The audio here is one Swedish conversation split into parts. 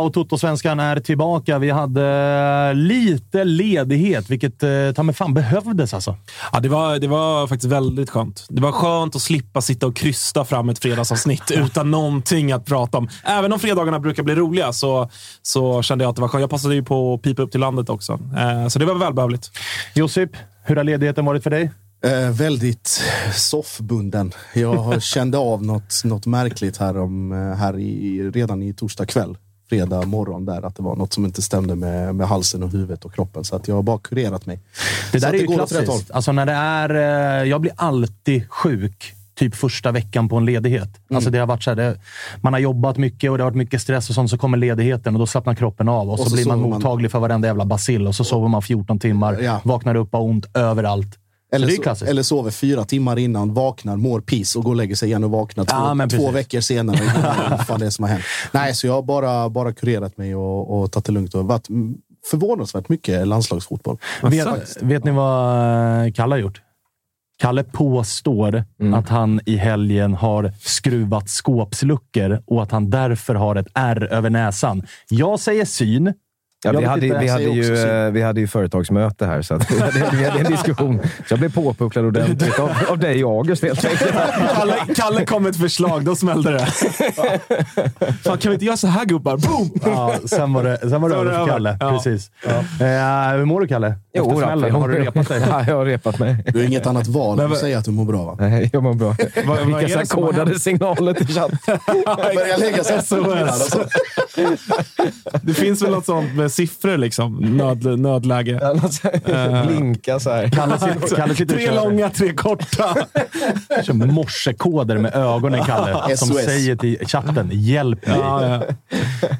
Och Toto-svenskan är tillbaka. Vi hade lite ledighet, vilket eh, ta mig fan behövdes alltså. Ja, det, var, det var faktiskt väldigt skönt. Det var skönt att slippa sitta och krysta fram ett fredagsavsnitt utan någonting att prata om. Även om fredagarna brukar bli roliga så, så kände jag att det var skönt. Jag passade ju på att pipa upp till landet också, eh, så det var välbehövligt. Josip, hur har ledigheten varit för dig? Eh, väldigt soffbunden. Jag kände av något, något märkligt här, om, eh, här i, redan i torsdag kväll. Fredag morgon där, att det var något som inte stämde med, med halsen och huvudet och kroppen. Så att jag har bara kurerat mig. Det där är ju rätt håll. klassiskt. Alltså när det är, eh, jag blir alltid sjuk typ första veckan på en ledighet. Mm. Alltså det har varit så här, det, man har jobbat mycket och det har varit mycket stress och sånt. Så kommer ledigheten och då slappnar kroppen av och, så, så blir man sover man. mottaglig för varenda jävla bacill och så sover man 14 timmar, Ja. vaknar upp och har ont överallt. Eller, så eller sover fyra timmar innan, vaknar, mår piss och går och lägger sig igen och vaknar två, Ja, två precis. veckor senare. Vad fan det är som har hänt. Nej, så jag har bara, bara kurerat mig och, och tagit det lugnt. Och varit förvånansvärt mycket landslagsfotboll. Vet, vet ni vad eh, Kalle har gjort? Kalle påstår Mm. att han i helgen har skruvat skåpsluckor och att han därför har ett R över näsan. Jag säger syn. Ja, vi, hade, inte. vi, hade ju, eh, vi hade ju företagsmöte här, så att vi, hade, vi hade en diskussion. Så jag blev påpucklad ordentligt av, av dig och August helt enkelt. Kalle, Kalle kom med ett förslag, då smällde det. Fan, kan vi inte göra så här gubbar? Boom! Ja, sen var det, sen var det över för. Kalle. Ja. Precis. Eh, hur mår du, Kalle? Efter då, smällen? Har du repat dig? Ja, jag har repat mig. Du har inget annat val än att säga att du mår bra, va? Nej, jag mår bra. vad är Vilka så här kodade signaler till chatt. Börjar lägga sig SOS. Det finns väl något sånt med siffror, liksom. Nöd, nödläge. Blinka så här. Kalle sitter, Kalle sitter Tre långa, tre korta. kör morsekoder med ögonen, Kalle. Som säger till chatten, hjälp mig. Ja,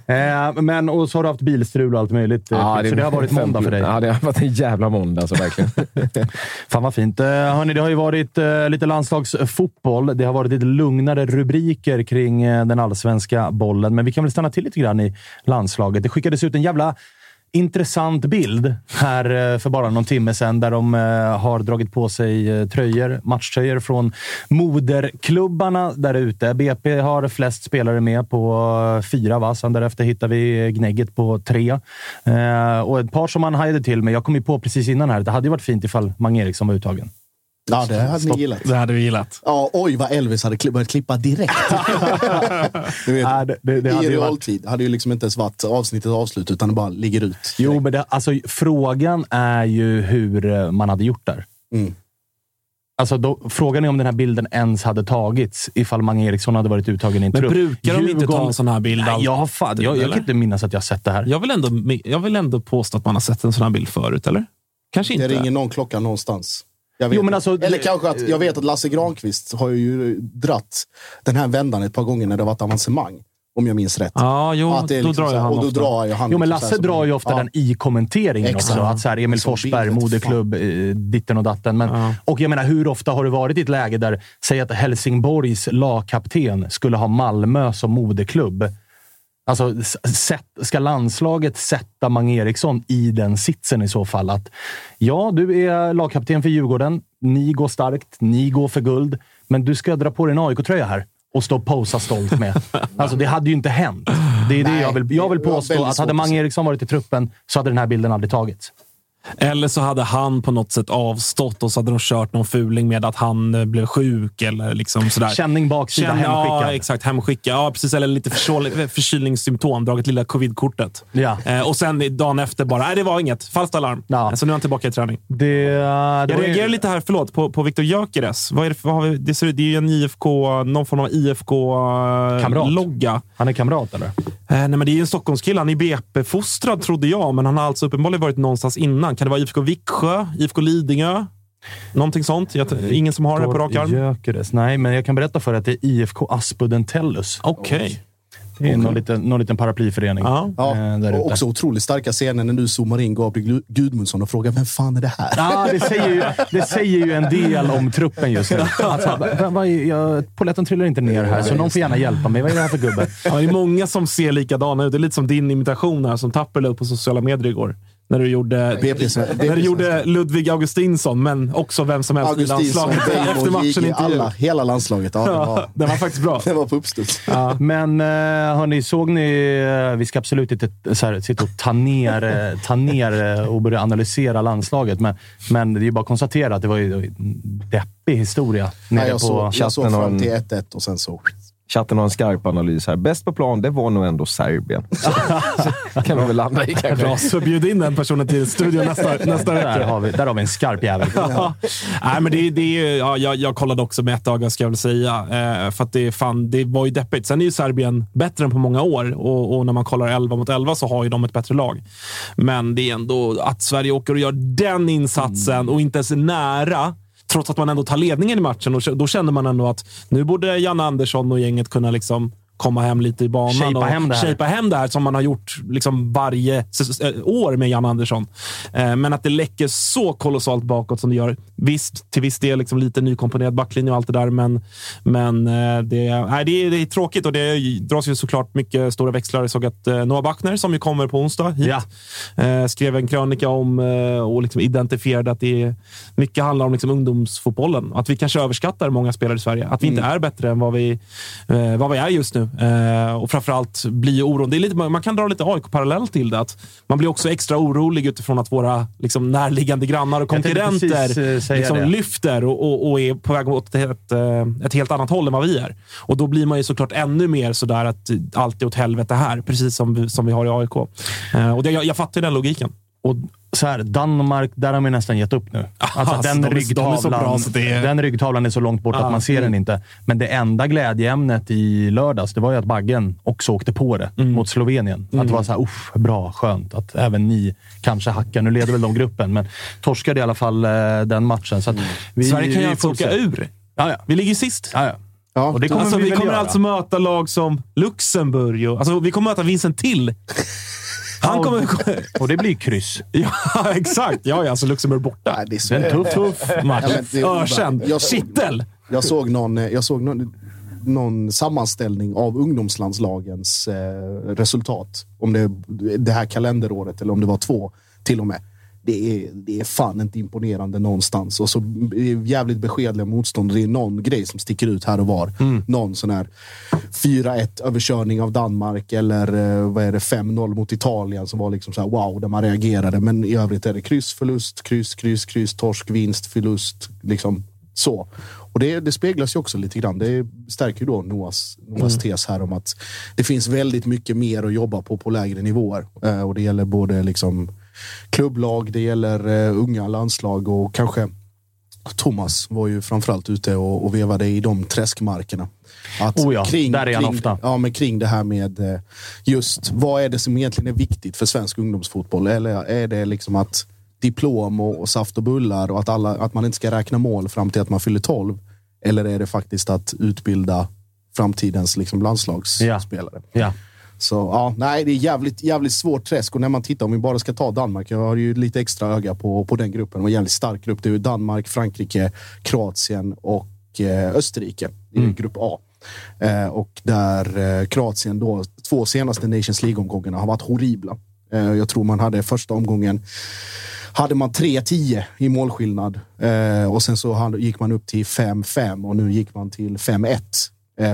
ja. Eh, men, och så har du haft bilstrul och allt möjligt. eh, så det har varit måndag för dig. Ja, det har varit en jävla måndag, så verkligen. Fan vad fint. Eh, hörni, det har ju varit eh, lite landslagsfotboll. Det har varit lite lugnare rubriker kring eh, den allsvenska bollen, men vi kan väl stanna till lite grann i landslaget. Det skickades ut en jävla intressant bild här eh, för bara någon timme sedan där de eh, har dragit på sig eh, tröjor, matchtröjor från moderklubbarna där ute. BP har flest spelare med på fyra, va? Sen därefter hittar vi Gnägget på tre. Och ett par som man hajade till med. Jag kom ju på precis innan här att det hade ju varit fint ifall Mange Eriksson var uttagen. Ja, det hade ni gillat. Det hade vi gillat. Ja, oj vad Elvis hade kli- börjat klippa direkt. du vet, Nej, det- det- det hade I varit- realtid. hade ju liksom inte ens varit avsnittet avslut, utan det bara ligger ut. Jo, men det, alltså, frågan är ju hur eh, man hade gjort där. Mm. Alltså, då, frågan är om den här bilden ens hade tagits ifall Mange Eriksson hade varit uttagen i en Men trupp. brukar de inte ta en sån här bild Nej, jag, har fan, jag, jag kan inte minnas att jag har sett det här. Jag vill, ändå, jag vill ändå påstå att man har sett en sån här bild förut, eller? Kanske Det inte. ringer någon klocka någonstans. Jag vet Jo, men alltså, Eller kanske att jag vet att Lasse Granqvist har ju dratt den här vändan ett par gånger när det varit avancemang. Om jag minns rätt. Ja, jo, Att det är då liksom drar jag här- han Och då ofta. drar ju han Jo, men liksom Lasse drar ju ofta Ja. den i kommenteringen Exakt. också. Att så här, Emil Forsberg, moderklubb, eh, ditten och datten. Men, Ja. Och jag menar, hur ofta har det varit i ett läge där, säg att Helsingborgs lagkapten skulle ha Malmö som moderklubb. Alltså, s- sätt, ska landslaget sätta Mange Eriksson i den sitsen i så fall? Att ja, du är lagkapten för Djurgården. Ni går starkt. Ni går för guld. Men du ska dra på dig en AIK-tröja här och stå och posa stolt med. Alltså, det hade ju inte hänt. Det är det Nej, jag vill, jag vill det påstå. Att hade Mange. Eriksson varit i truppen så hade den här bilden aldrig tagits. Eller så hade han på något sätt avstått och så hade de kört någon fuling med att han eh, blev sjuk eller liksom sådär. Känning baksida, Känn- hemskickad. Ja, exakt. Hemskickad. Ja, precis. Eller lite försål- förkylningssymptom. Dragit lilla covid-kortet. Ja. Eh, och sen dagen efter bara, nej det var inget. Falskt alarm. Ja. Så nu är han tillbaka i träning. Det, det Jag reagerar lite här, förlåt, på, på Viktor Gyökeres. Vad är det, vad har vi, det, ser det är ju en IFK, någon form av. IFK-logga. Han är kamrat, eller? Eh, nej, men det är ju en Stockholmskille. Han är BP-fostrad, trodde jag, men han har alltså uppenbarligen varit någonstans innan. Kan det vara IFK Viksjö? IFK Lidingö? Någonting sånt? Jag, ingen som har det på rak arm? Gyökeres. Nej, men jag kan berätta för dig att det är IFK Aspudden Tellus. Okej. Det är någon, liten, någon liten paraplyförening. Ja. Ja, eh, där och ute. också otroligt starka scener när du zoomar in Gabriel Gud- Gudmundsson och frågar vem fan är det här? Ja, det säger, ju, det säger ju en del om truppen just nu. Alltså, Polletten trillar inte ner här, så någon får gärna hjälpa mig. Vad är det här för gubbe? Ja, det är många som ser likadana ut. Det är lite som din imitation här som Tapper upp på sociala medier igår. När du gjorde, BP när du gjorde Ludvig Augustinsson, men också vem som helst i Augustinsson, landslaget. Efter matchen intervju. alla, hela landslaget. Ja, det, Ja, var, den var faktiskt bra. det var på uppstuds. Men eh, hörni, såg ni... eh, Vi ska absolut inte så här, sitta och ta ner, ta ner och börja analysera landslaget, men, men det är ju bara att konstatera att det var ju var deppig historia nere Nej, jag, på... såg, jag såg fram till 1-1 och sen så... Chatten har en skarp analys här. Bäst på plan, det var nog ändå Serbien. Så kan vi väl landa i kanske. Bra, så bjud in den personen till studion nästa, nästa Där vecka. har, vi, där har vi en skarp jävel. Ja. Nej, men det, det är ja, jag, jag kollade också med ett öga, ska jag väl säga. Eh, för att det, fan, det var ju deppigt. Sen är ju Serbien bättre än på många år och, och när man kollar 11 mot 11 så har ju de ett bättre lag. Men det är ändå att Sverige åker och gör den insatsen och inte ens är nära. Trots att man ändå tar ledningen i matchen. Och då känner man ändå att nu borde Janne Andersson och gänget kunna liksom komma hem lite i banan. Shapea och hem shapea hem det här som man har gjort liksom varje eh, år med Jan Andersson. Eh, Men att det läcker så kolossalt bakåt som det gör. Visst, till viss del liksom lite nykomponerad backlinje och allt det där, men, men eh, det, nej, det, är, det är tråkigt och det dras ju såklart mycket stora växlar. Jag såg att Noah Bachner, som ju kommer på onsdag hit, eh, skrev en krönika om och liksom identifierade att det är, mycket handlar om liksom ungdomsfotbollen. Att vi kanske överskattar många spelare i Sverige. Att vi inte är bättre än vad vi, vad vi är just nu. Eh, och framförallt blir oron. Det är lite, man kan dra lite AIK-parallell till det. Att man blir också extra orolig utifrån att våra liksom, närliggande grannar och konkurrenter eh, liksom, det. lyfter och, och, och är på väg åt ett, eh, ett helt annat håll än vad vi är. Och då blir man ju såklart ännu mer sådär att allt är åt helvete här, precis som vi, som vi har i AIK. Eh, och det, jag, jag fattar ju den logiken. Och så här, Danmark, där har vi nästan gett upp nu. Alltså, den, de är- de är så ryggtavlan, är- den ryggtavlan är så långt bort Ja. att man ser den inte. Men det enda glädjeämnet i lördags, det var ju att Baggen också åkte på det Mm. mot Slovenien. Att det var så här, uff, bra, skönt att även ni kanske hackar. Nu leder väl de gruppen, men torskade i alla fall eh, den matchen. Så att vi, Mm. Sverige kan ju alltså åka ur. Ja, ja. Vi ligger sist. ja, ja. Och det kommer alltså, vi, vi kommer göra. alltså möta lag som Luxemburg. Och, alltså, vi kommer möta Vincent Till. Han kommer... Och det blir kryss. ja, exakt. Ja, alltså Luxemburg borta. Nej, det är så en tuff, tuff match. Ja, Örsen. Jag- Kittel. Jag såg någon, eh, jag såg någon, någon sammanställning av ungdomslandslagens eh, resultat. Om det är det här kalenderåret eller om det var två till och med. Det är, det är fan inte imponerande någonstans. Och så jävligt beskedliga motstånd. Det är någon grej som sticker ut här och var. Någon sån här 4-1 överkörning av Danmark eller eh, vad är det 5-0 mot Italien som var liksom så här wow, där man reagerade. Men i övrigt är det kryss, förlust, kryss, kryss, kryss, torsk, vinst, förlust. Liksom Så. Och det, det speglas ju också lite grann. Det stärker ju då Noahs, Noahs tes här om att det finns väldigt mycket mer att jobba på på lägre nivåer. Eh, och det gäller både liksom klubblag, det gäller eh, unga landslag och kanske Thomas var ju framförallt ute och, och vevade i de träskmarkerna. Att Oh ja, där är han ofta. Ja, men kring det här med eh, just vad är det som egentligen är viktigt för svensk ungdomsfotboll? Eller är det liksom att diplom och, och saft och bullar och att, alla, att man inte ska räkna mål fram till att man fyller 12? Eller är det faktiskt att utbilda framtidens liksom landslagsspelare? Ja. Så ja, nej, det är jävligt, jävligt svårt träsk. Och när man tittar, om vi bara ska ta Danmark. Jag har ju lite extra öga på, på den gruppen. Det var en jävligt stark grupp. Det är Danmark, Frankrike, Kroatien och eh, Österrike i grupp A. Eh, och där eh, Kroatien då, två senaste Nations League-omgångarna har varit horribla. Eh, jag tror man hade första omgången hade man 3-10 i målskillnad eh, och sen så gick man upp till 5-5 och nu gick man till 5-1 eh,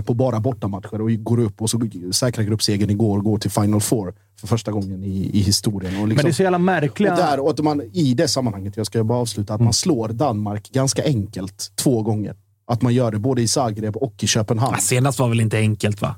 på bara bortamatcher och går upp och så säkrar gruppsegern igår och går till Final Four för första gången i, i historien. Och Men liksom, det är så jävla märkliga... och, där, och att man i det sammanhanget, jag ska bara avsluta, att man slår Danmark ganska enkelt två gånger. Att man gör det både i Zagreb och i Köpenhamn. Ja, senast var väl inte enkelt, va?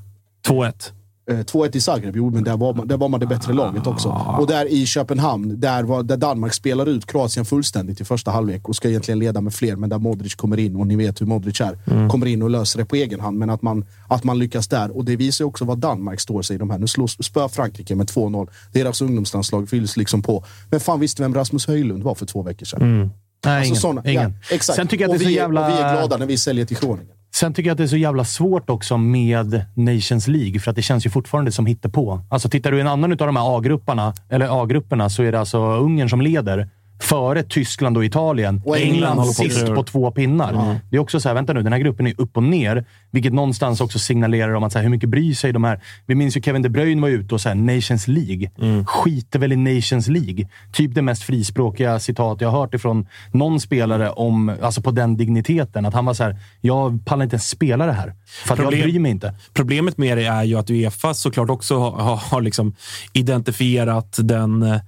2-1. Eh, 2-1 i Zagreb, jo, men där var, man, där var man det bättre laget också. Och där i Köpenhamn, där, var, där Danmark spelar ut Kroatien fullständigt i första halvlek och ska egentligen leda med fler, men där Modric kommer in, och ni vet hur Modric är, kommer in och löser det på egen hand. Men att man, att man lyckas där. Och det visar också vad Danmark står sig i de här. Nu spör Frankrike med 2-0. Deras ungdomslandslag fylls liksom på. Men fan visste vem Rasmus Höjlund var för två veckor sedan? Nej, Alltså ingen. såna- ingen. Ja, exakt. Sen tycker jag att det är så vi, jävla... vi är glada när vi säljer till Groningen. Sen tycker jag att det är så jävla svårt också med Nations League, för att det känns ju fortfarande som på. Alltså tittar du i en annan av de här A-grupperna, eller A-grupperna, så är det alltså Ungern som leder. Före Tyskland och Italien. Och England England på sist att- på två pinnar. Det är också så här, vänta nu, den här gruppen är upp och ner. Vilket någonstans också signalerar om att så här, hur mycket bryr sig de här... Vi minns ju Kevin De Bruyne var ute och sa Nations League. Skiter väl i Nations League. Typ det mest frispråkiga citat jag har hört ifrån någon spelare om, alltså på den digniteten. Att han var så här, jag pallar inte ens spela det här. För att Problem- jag bryr mig inte. Problemet med det är ju att Uefa såklart också har, har, liksom identifierat den, eh,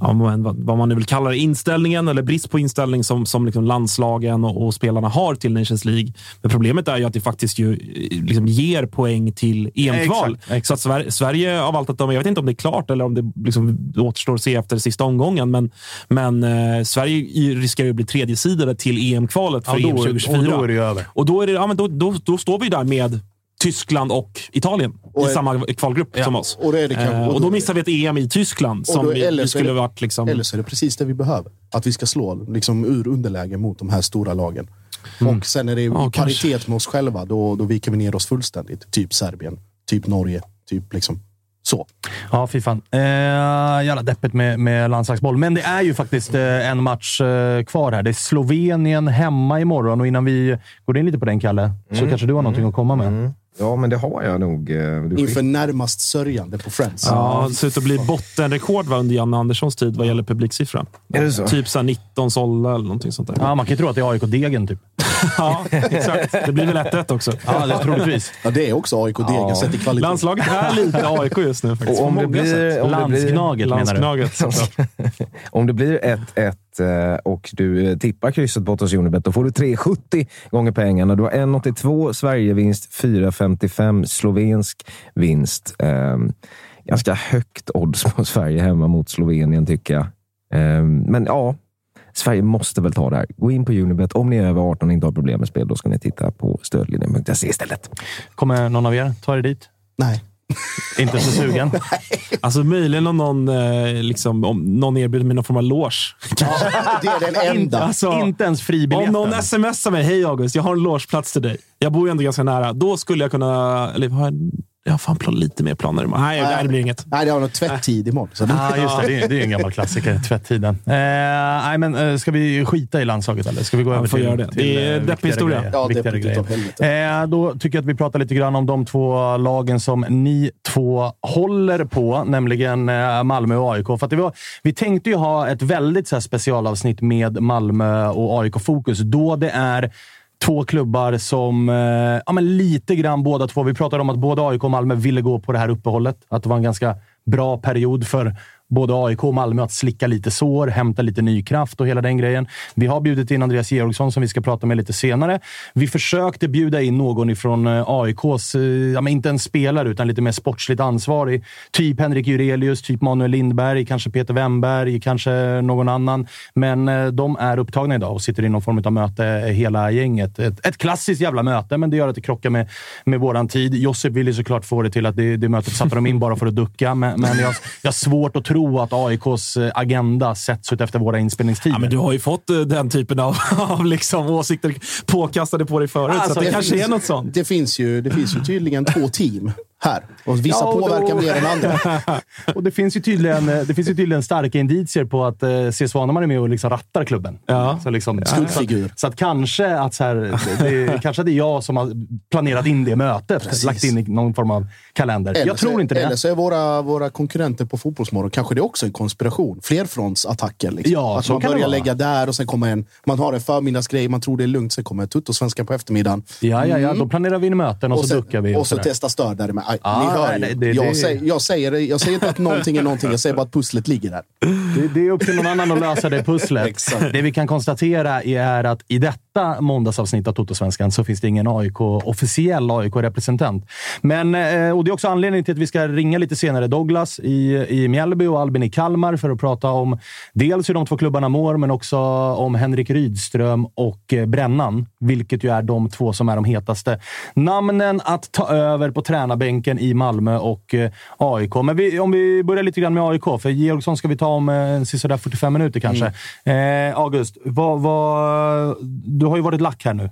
ja, vad man nu vill kalla det, inställningen eller brist på inställning som, som liksom landslagen och, och spelarna har till Nations League. Men problemet är ju att det faktiskt ju eh, liksom ger poäng till EM-kval. Så att Sverige, Sverige av allt att döma, jag vet inte om det är klart eller om det liksom återstår att se efter sista omgången, men, men eh, Sverige riskerar ju att bli tredje sidade till EM-kvalet för Ja, EM då, 2024. och då är det ju över. Och då, är det, ja, men då, då, då står vi där med Tyskland och Italien Och i är- samma kvalgrupp som oss. Och, det är det kanske- Eh, och då missar vi ett EM i Tyskland som då- vi, eller vi skulle det- varit liksom... Eller så är det precis det vi behöver. Att vi ska slå liksom, ur underläge mot de här stora lagen. Och sen är det i Mm. Ja, paritet kanske. med oss själva, då, då viker vi ner oss fullständigt. Typ Serbien, typ Norge, typ liksom så. Ja, fy fan. Eh, jävla deppigt med, med landslagsboll. Men det är ju faktiskt eh, en match eh, kvar här. Det är Slovenien hemma imorgon och innan vi går in lite på den, Kalle, så kanske du har någonting att komma med. Ja, men det har jag nog. eh, Du Inför närmast sörjande på Friends. Ja, det ser ut att bli bottenrekord va, under Janne Anderssons tid vad gäller publiksiffra. Är det så? Typ så här 19 sålda eller någonting sånt där. Ja, man kan ju tro att det är AIK-degen, typ. Ja, exakt. Det blir väl 1-1 också. Ja, det, troligtvis. Ja, det är också AIK-degen Ja. sett i kvalitet. Landslaget är lite AIK just nu faktiskt. Och om det blir- om det blir- Landsgnaget, menar du? Landsknaget, såklart. Om det blir 1-1 eh, och du eh, tippar krysset på hos Unibet, då får du 3,70 gånger pengarna. Du har 1,82 Sverigevinst, 4,55 slovensk vinst. Eh, ganska högt odds på Sverige hemma mot Slovenien, tycker jag. Eh, men ja, Sverige måste väl ta det här. Gå in på Unibet. Om ni är över 18 och inte har problem med spel, då ska ni titta på stödlinjen.se istället. Kommer någon av er ta er dit? Nej. Inte så sugen? Alltså möjligen om någon, eh, liksom, om någon erbjuder mig någon form av loge. Det är den enda. Alltså, inte ens Om fribiljetten. någon smsar mig, hej August, jag har en logeplats till dig. Jag bor ju ändå ganska nära. Då skulle jag kunna... Eller har jag, jag har fan plan, lite mer planer. Nej, nej, det blir inget. Nej, det har något tvätt-tid imorgon. Så Ja, just det. Det är, det är ju en gammal klassiker. Tvättiden. Eh, nej, men eh, ska vi skita i landslaget eller? Ska vi gå Ja, över vi får till, göra det. till Det är eh, deppig historia. grejer? Ja, deppigt. Eh, då tycker jag att vi pratar lite grann om de två lagen som ni två håller på, nämligen eh, Malmö och AIK. För att det var, vi tänkte ju ha ett väldigt så här, specialavsnitt med Malmö och AIK-fokus, då det är två klubbar som eh, ja, men lite grann båda två. Vi pratade om att både AIK och Malmö ville gå på det här uppehållet. Att det var en ganska bra period för både AIK och Malmö att slicka lite sår, hämta lite ny kraft och hela den grejen. Vi har bjudit in Andreas Georgsson som vi ska prata med lite senare. Vi försökte bjuda in någon ifrån eh, AIKs, eh, ja, men inte en spelare, utan lite mer sportsligt ansvarig. Typ Henrik Jurelius, typ Manuel Lindberg, kanske Peter Wemberg, kanske någon annan. Men eh, de är upptagna idag och sitter i någon form av möte, hela gänget. Ett, ett klassiskt jävla möte, men det gör att det krockar med, med våran tid. Josip vill ju såklart få det till att det, det mötet satte de in bara för att ducka, men, men jag, jag har svårt att tro att AIKs agenda sätts ut efter våra inspelningstider. Ja, men du har ju fått eh, den typen av, av liksom åsikter påkastade på dig förut, Alltså, så det, det kanske finns- är något sånt. Det finns, ju, det finns ju tydligen två team här. Och vissa Ja, och då- påverkar mer än andra. Och det finns ju tydligen, eh, det finns ju tydligen starka indicier på att eh, C. Svanemar är med och liksom rattar klubben. Ja. Så, liksom, Skuggfigur. så, så att kanske att så här, det, kanske det är jag som har planerat in det mötet. Precis. Lagt in i någon form av kalender. Eller jag tror så, inte det. Eller så är våra, våra konkurrenter på Fotbollsmorgon, kanske det är också en konspiration. Flerfrontsattacker. Liksom. Ja, att så man börjar lägga där och sen kommer en... Man har en förmiddagsgrej, man tror det är lugnt, sen kommer en tuttosvenska på eftermiddagen. Ja, ja, ja. Då planerar vi in möten och, så sen, duckar vi. och så sådär. testa stör där med. Aj, Ah, ni hör nej, det- jag, det- Säger, jag, säger, jag säger inte att någonting är någonting, jag säger bara att pusslet ligger där. Det, det är upp till någon annan att lösa det pusslet. Exakt. Det vi kan konstatera är att i detta måndagsavsnitt av Totosvenskan så finns det ingen AIK, officiell AIK-representant. Men, eh, och det är också anledningen till att vi ska ringa lite senare Douglas i, i Mjällby och Albin i Kalmar för att prata om dels hur de två klubbarna mår, men också om Henrik Rydström och eh, Brännan, vilket ju är de två som är de hetaste namnen att ta över på tränarbänken i Malmö och eh, AIK. Men vi, om vi börjar lite grann med AIK, för Georgsson ska vi ta om eh, sisådär 45 minuter kanske. Eh, August, vad, vad, du har ju varit lack här nu.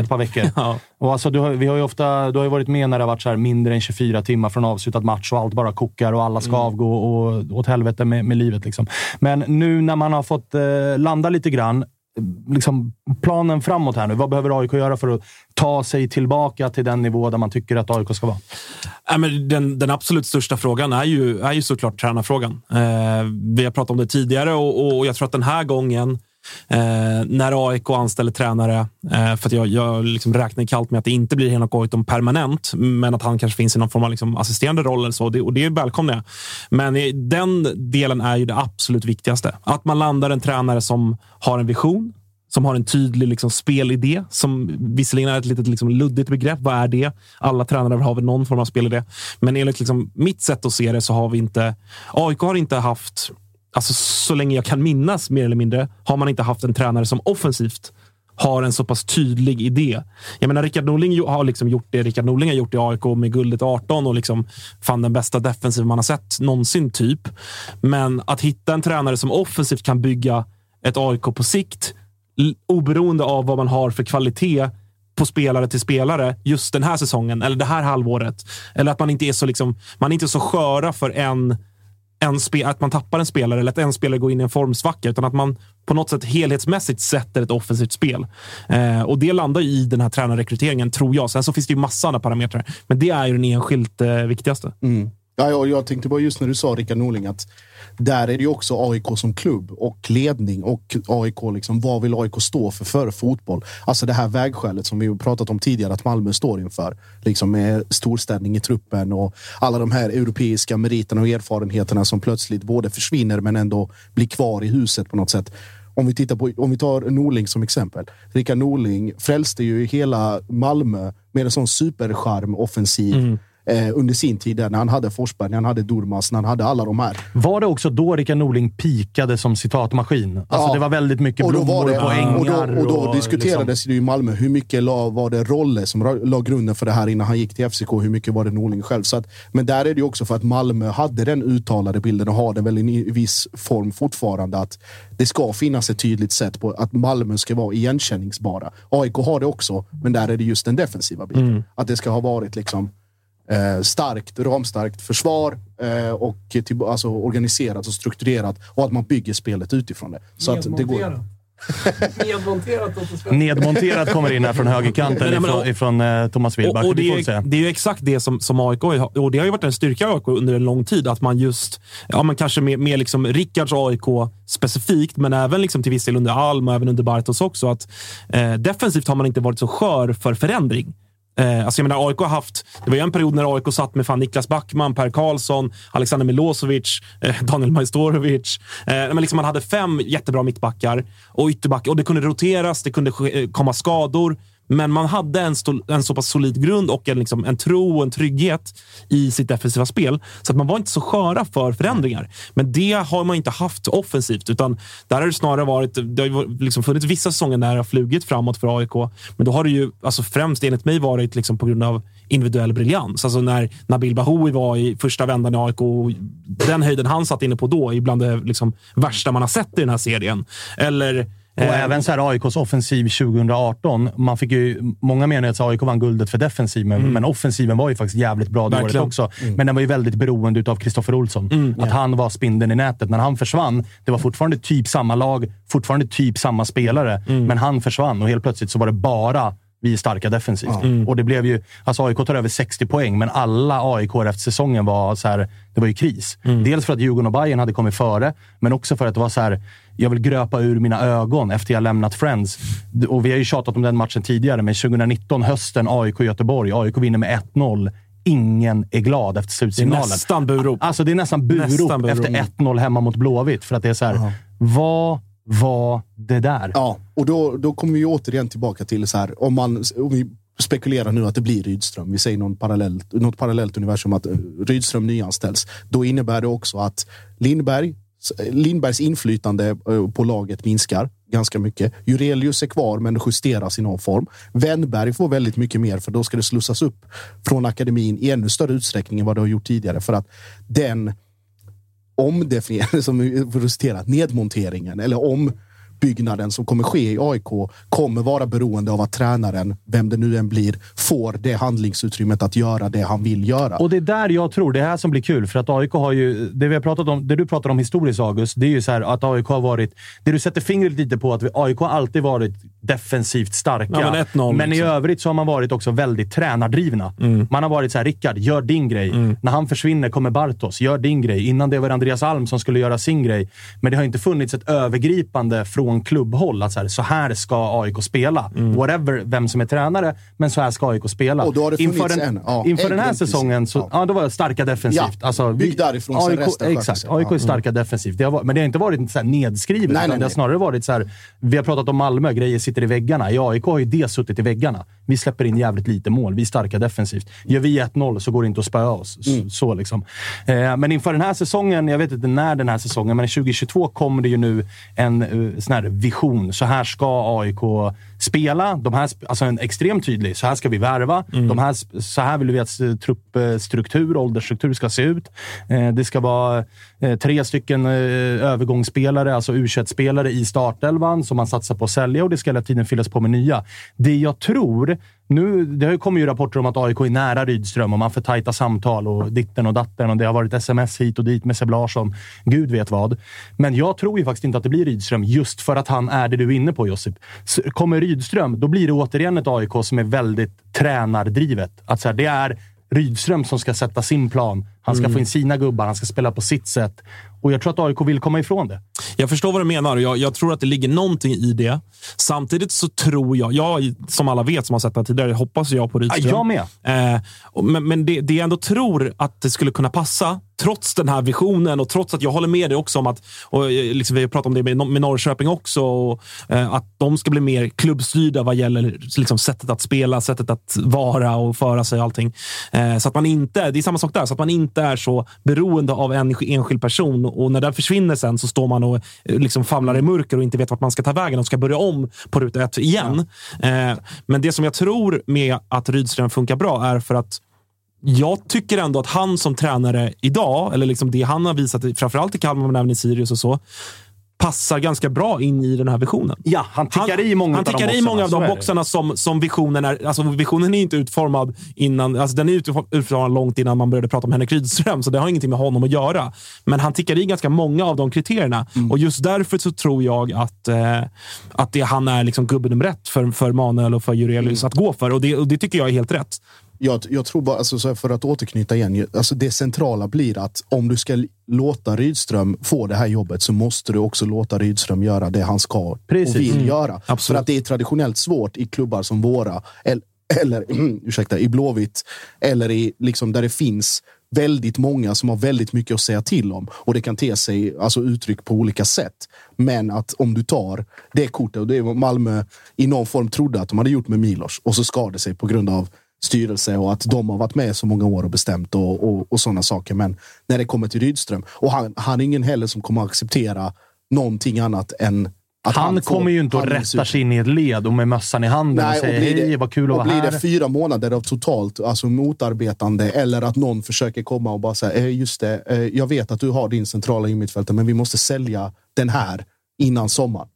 Ett par veckor. Ja. Och alltså, du, har, vi har ju ofta, du har ju varit med när det har varit så mindre än 24 timmar från avslutad match och allt bara kokar och alla ska avgå och åt helvete med, med livet. Liksom. Men nu när man har fått eh, landa lite grann, liksom, planen framåt här nu. Vad behöver AIK göra för att ta sig tillbaka till den nivå där man tycker att AIK ska vara? Ja, men den, den absolut största frågan är ju, är ju såklart tränarfrågan. Eh, vi har pratat om det tidigare och, och jag tror att den här gången eh, när AIK anställer tränare, eh, för att jag, jag liksom räknar kallt med att det inte blir Henok Goitom permanent, men att han kanske finns i någon form av liksom assisterande roll eller så. Det, och det välkomnar jag. Men den delen är ju det absolut viktigaste. Att man landar en tränare som har en vision, som har en tydlig liksom, spelidé, som visserligen är ett litet liksom, luddigt begrepp. Vad är det? Alla tränare har väl någon form av spelidé. Men enligt liksom, mitt sätt att se det så har vi inte... AIK har inte haft, alltså, så länge jag kan minnas mer eller mindre, har man inte haft en tränare som offensivt har en så pass tydlig idé. Jag menar, Rickard Norling har liksom gjort det Rickard Norling har gjort i AIK med guldet 18 och liksom fan den bästa defensiv man har sett någonsin, typ. Men att hitta en tränare som offensivt kan bygga ett AIK på sikt, oberoende av vad man har för kvalitet på spelare till spelare just den här säsongen eller det här halvåret. Eller att man inte är så, liksom, man är inte så sköra för en en spe, att man tappar en spelare eller att en spelare går in i en formsvacka, utan att man på något sätt helhetsmässigt sätter ett offensivt spel. Eh, och det landar i den här tränarrekryteringen, tror jag. Sen så finns det ju massa andra parametrar, men det är ju den enskilt eh, viktigaste. Mm. Ja, jag, jag tänkte bara just när du sa Rickard Norling att där är det ju också AIK som klubb och ledning och AIK, liksom, vad vill AIK stå för för fotboll? Alltså det här vägskälet som vi pratat om tidigare att Malmö står inför. Liksom med storstädning i truppen och alla de här europeiska meriterna och erfarenheterna som plötsligt både försvinner men ändå blir kvar i huset på något sätt. Om vi, tittar på, om vi tar Norling som exempel. Rickard Norling frälste ju hela Malmö med en sån supercharm offensiv mm eh, under sin tid där, när han hade Forsberg, när han hade Durmaz, när han hade alla de här. Var det också då Rickard Norling pikade som citatmaskin? Alltså Ja. det var väldigt mycket Och blommor var det, på ängar. och då, och då liksom- diskuterades det ju i Malmö hur mycket la, var det Rolle som la grunden för det här innan han gick till FCK. Hur mycket var det Norling själv? Så att, men där är det också för att Malmö hade den uttalade bilden och har den väl i viss form fortfarande. Att det ska finnas ett tydligt sätt på att Malmö ska vara igenkänningsbara. AIK har det också, men där är det just den defensiva biten. Mm. Att det ska ha varit liksom eh, starkt, ramstarkt försvar eh, och till, alltså, organiserat och strukturerat och att man bygger spelet utifrån det. Så att det går. Nedmonterat Nedmonterad kommer in här från högerkanten Nej, ifrån, ifrån eh, Thomas Wilback. Och, och Det är, det är ju exakt det som, som AIK har- och det har ju varit en styrka i AIK under en lång tid. Att man just, ja men kanske med, med liksom Rickards AIK specifikt, men även liksom till viss del under Alm och även under Bartos också. Att, eh, defensivt har man inte varit så skör för förändring. Eh, alltså jag menar, AIK har haft... Det var ju en period när AIK satt med fan Niklas Backman, Per Karlsson, Alexander Milosevic, eh, Daniel Majstorovic. Eh, men liksom man hade fem jättebra mittbackar och ytterbackar. Och det kunde roteras, det kunde eh, komma skador. Men man hade en, stol, en så pass solid grund och en, liksom, en tro och en trygghet i sitt defensiva spel. Så att man var inte så sköra för förändringar. Men det har man inte haft offensivt. Utan där har det snarare varit... Det har liksom funnits vissa säsonger när det har flugit framåt för AIK. Men då har det ju alltså främst enligt mig varit liksom på grund av individuell briljans. Alltså när Nabil Bahoui var i första vändan i AIK. och Den höjden han satt inne på då är bland det liksom värsta man har sett i den här serien. Eller... Och eh, även så här AIKs offensiv 2018. Man fick ju, många menar att AIK vann guldet för defensiv, men, men offensiven var ju faktiskt jävligt bra det året också. Men den var ju väldigt beroende av Kristoffer Olsson. att han var spindeln i nätet. När han försvann, det var fortfarande typ samma lag, fortfarande typ samma spelare, men han försvann och helt plötsligt så var det bara vi är starka defensivt. Och det blev ju, alltså AIK tar över 60 poäng, men alla AIK efter säsongen var så här, det var ju kris. Dels för att Djurgården och Bayern hade kommit före, men också för att det var så här, jag vill gröpa ur mina ögon efter jag lämnat Friends. Och vi har ju tjatat om den matchen tidigare, men 2019, hösten, AIK-Göteborg. AIK vinner med 1-0. Ingen är glad efter det är slutsignalen. nästan burop. Alltså det är nästan burop, Nästan burop. efter 1-0 hemma mot Blåvitt. För att det är så här, vad var det där? Ja, och då, då kommer vi återigen tillbaka till så här, om, man, om vi spekulerar nu att det blir Rydström. Vi säger någon parallellt, något parallellt universum att eh, Rydström nyanställs. Då innebär det också att Lindberg, Lindbergs inflytande eh, på laget minskar ganska mycket. Jurelius är kvar men justeras i någon form. Wennberg får väldigt mycket mer för då ska det slussas upp från akademin i ännu större utsträckning än vad det har gjort tidigare för att den omdefinieringen, som vi citera, nedmonteringen eller om ombyggnaden som kommer ske i AIK kommer vara beroende av att tränaren, vem det nu än blir, får det handlingsutrymmet att göra det han vill göra. Och det är där jag tror, det är här som blir kul. För att AIK har ju, det vi har pratat om, det du pratar om historiskt August, det är ju så här att AIK har varit, det du sätter fingret lite på, att vi- AIK har alltid varit defensivt starka. Ja, men 1-0 Men i liksom. övrigt så har man varit också väldigt tränardrivna. Man har varit så här, Rickard, gör din grej. När han försvinner kommer Bartos, gör din grej. Innan det var Andreas Alm som skulle göra sin grej. Men det har inte funnits ett övergripande från klubbhåll att så här, så här ska AIK spela. Whatever vem som är tränare, men så här ska AIK spela. Och då har det inför den, en, ja, inför en den här säsongen så Ja. ja. då var det starka defensivt. Ja, alltså, bygg därifrån, sen AIK, resten sköter Exakt. AIK är starka defensivt. Det har, men det har inte varit så här nedskrivet. Nej, nej, det har snarare varit så här. Vi har pratat om Malmö, grejer sitter i väggarna. I AIK har ju det suttit i väggarna. Vi släpper in jävligt lite mål. Vi är starka defensivt. Gör vi 1-0 så går det inte att spöa oss. Mm. Så liksom. eh, men inför den här säsongen, jag vet inte när den här säsongen, men 2022 kommer det ju nu en uh, sån här vision. Så här ska AIK spela. De här, alltså en extremt tydlig. Så här ska vi värva. Mm. De här, så här vill vi att truppstruktur, åldersstruktur ska se ut. Eh, det ska vara eh, tre stycken eh, övergångsspelare, alltså u spelare i startelvan som man satsar på att sälja och det ska hela tiden fyllas på med nya. Det jag tror, nu, det har ju kommit ju rapporter om att AIK är nära Rydström och man får tajta samtal och ditten och datten och det har varit sms hit och dit med Seb Larsson. Gud vet vad. Men jag tror ju faktiskt inte att det blir Rydström just för att han är det du är inne på Josip. Kommer Rydström, då blir det återigen ett AIK som är väldigt tränardrivet. Att så här, det är Rydström som ska sätta sin plan. Han ska få in sina gubbar, han ska spela på sitt sätt. Och jag tror att AIK vill komma ifrån det. Jag förstår vad du menar och jag, jag tror att det ligger någonting i det. Samtidigt så tror jag, jag som alla vet som har sett det tidigare, hoppas jag på Rydström. Ja, jag med. Eh, men men det, det jag ändå tror att det skulle kunna passa, trots den här visionen och trots att jag håller med dig också om att, och eh, liksom vi har pratat om det med, Nor- med Norrköping också, och, eh, att de ska bli mer klubbstyrda vad gäller liksom, sättet att spela, sättet att vara och föra sig och allting. Eh, så att man inte, det är samma sak där, så att man inte är så beroende av en enskild person och när den försvinner sen så står man och liksom famlar i mörker och inte vet vart man ska ta vägen och ska börja om på ruta ett igen. Eh, men det som jag tror med att Rydström funkar bra är för att jag tycker ändå att han som tränare idag, eller liksom det han har visat, framförallt i Kalmar men även i Sirius och så, passar ganska bra in i den här visionen. Ja, han tickar i många han av de tickar i många av boxarna, de boxarna som, som visionen är. Alltså visionen är inte utformad innan, alltså den är utform- utformad långt innan man började prata om Henrik Rydström, så det har ingenting med honom att göra. Men han tickar i ganska många av de kriterierna Mm. och just därför så tror jag att, eh, att det, han är liksom gubben nummer ett för, för Manuel och för Jurelius att gå för och det, och det tycker jag är helt rätt. Jag, jag tror bara, alltså, här, för att återknyta igen, alltså det centrala blir att om du ska låta Rydström få det här jobbet så måste du också låta Rydström göra det han ska Precis. och vill Mm. göra. Absolut. För att det är traditionellt svårt i klubbar som våra, eller eller ursäkta, i Blåvitt, eller i, liksom, där det finns väldigt många som har väldigt mycket att säga till om. Och det kan te sig alltså, uttryck på olika sätt. Men att om du tar det kortet, och det är vad Malmö i någon form trodde att de hade gjort med Milos, och så skar det sig på grund av styrelse och att de har varit med så många år och bestämt och, och, och sådana saker. Men när det kommer till Rydström, och han, han är ingen heller som kommer att acceptera någonting annat än att Han, får- kommer ju inte att han rätta sig in i ett led och med mössan i handen och Nej, säga och blir det- hej, vad kul att och vara blir här. det fyra månader av totalt alltså motarbetande eller att någon försöker komma och bara säga eh, just det, eh, jag vet att du har din centrala innermittfältare, men vi måste sälja den här innan sommaren.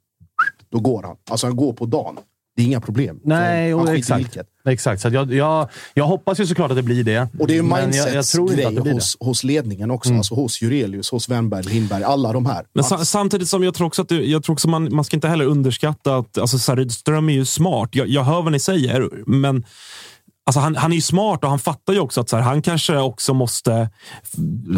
Då går han. Alltså han går på dagen. Det är inga problem. Nej, och exakt. exakt. Så jag, jag, jag hoppas ju såklart att det blir det. Och det är en Men jag, jag tror inte att det mindset-grej blir det. hos, hos ledningen också. Mm. Alltså hos Jurelius, hos Wennberg, Lindberg, alla de här. Men sa, samtidigt som jag tror också att det, jag tror också man, man ska inte heller underskatta att alltså, Rydström är ju smart. Jag, jag hör vad ni säger, men Alltså han, han är ju smart och han fattar ju också att så här, han kanske också måste...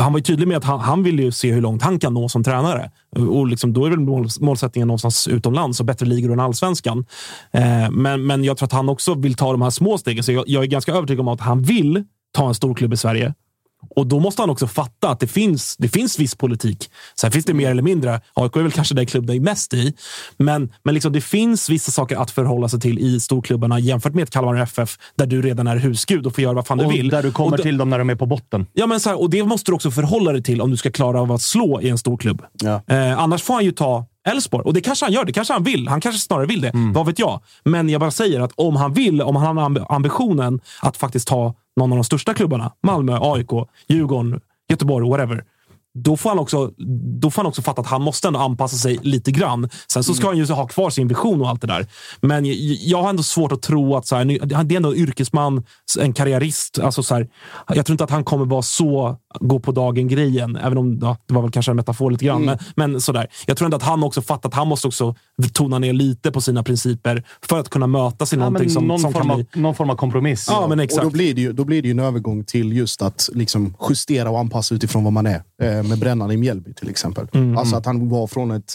Han var ju tydlig med att han, han vill ju se hur långt han kan nå som tränare. Och liksom, då är väl mål, målsättningen någonstans utomlands och bättre ligor än allsvenskan. Eh, men, men jag tror att han också vill ta de här små stegen. Så jag, jag är ganska övertygad om att han vill ta en stor klubb i Sverige. Och då måste han också fatta att det finns, det finns viss politik. Sen finns det mer eller mindre. AIK är väl kanske den klubb det är mest i. Men, men liksom det finns vissa saker att förhålla sig till i storklubbarna jämfört med ett Kalmar FF där du redan är husgud och får göra vad fan du Och vill. där du kommer och, d- till dem när de är på botten. Ja, men så här, och det måste du också förhålla dig till om du ska klara av att slå i en stor klubb. Ja. Eh, annars får han ju ta Elfsborg. Och det kanske han gör. Det kanske han vill. Han kanske snarare vill det. Vad vet jag? Men jag bara säger att om han vill, om han har amb- ambitionen att faktiskt ta någon av de största klubbarna, Malmö, AIK, Djurgården, Göteborg, whatever. Då får, han också, då får han också fatta att han måste ändå anpassa sig lite grann. Sen så ska han ju ha kvar sin vision och allt det där. Men jag, har ändå svårt att tro att så här, det är ändå en yrkesman, en karriärist. Alltså så här, jag tror inte att han kommer vara så gå på dagen-grejen. Även om ja, det var väl kanske en metafor lite grann. Men, men sådär. Jag tror ändå att han också fattar att han måste också tona ner lite på sina principer för att kunna mötas i Ja, någonting som, någon, som form kan av, bli... någon form av kompromiss. Ja, men Och exakt. då blir, det ju, då blir det ju en övergång till just att liksom justera och anpassa utifrån vad man är. Eh, med Brännan i Mjällby till exempel. Mm, Alltså att han var från ett,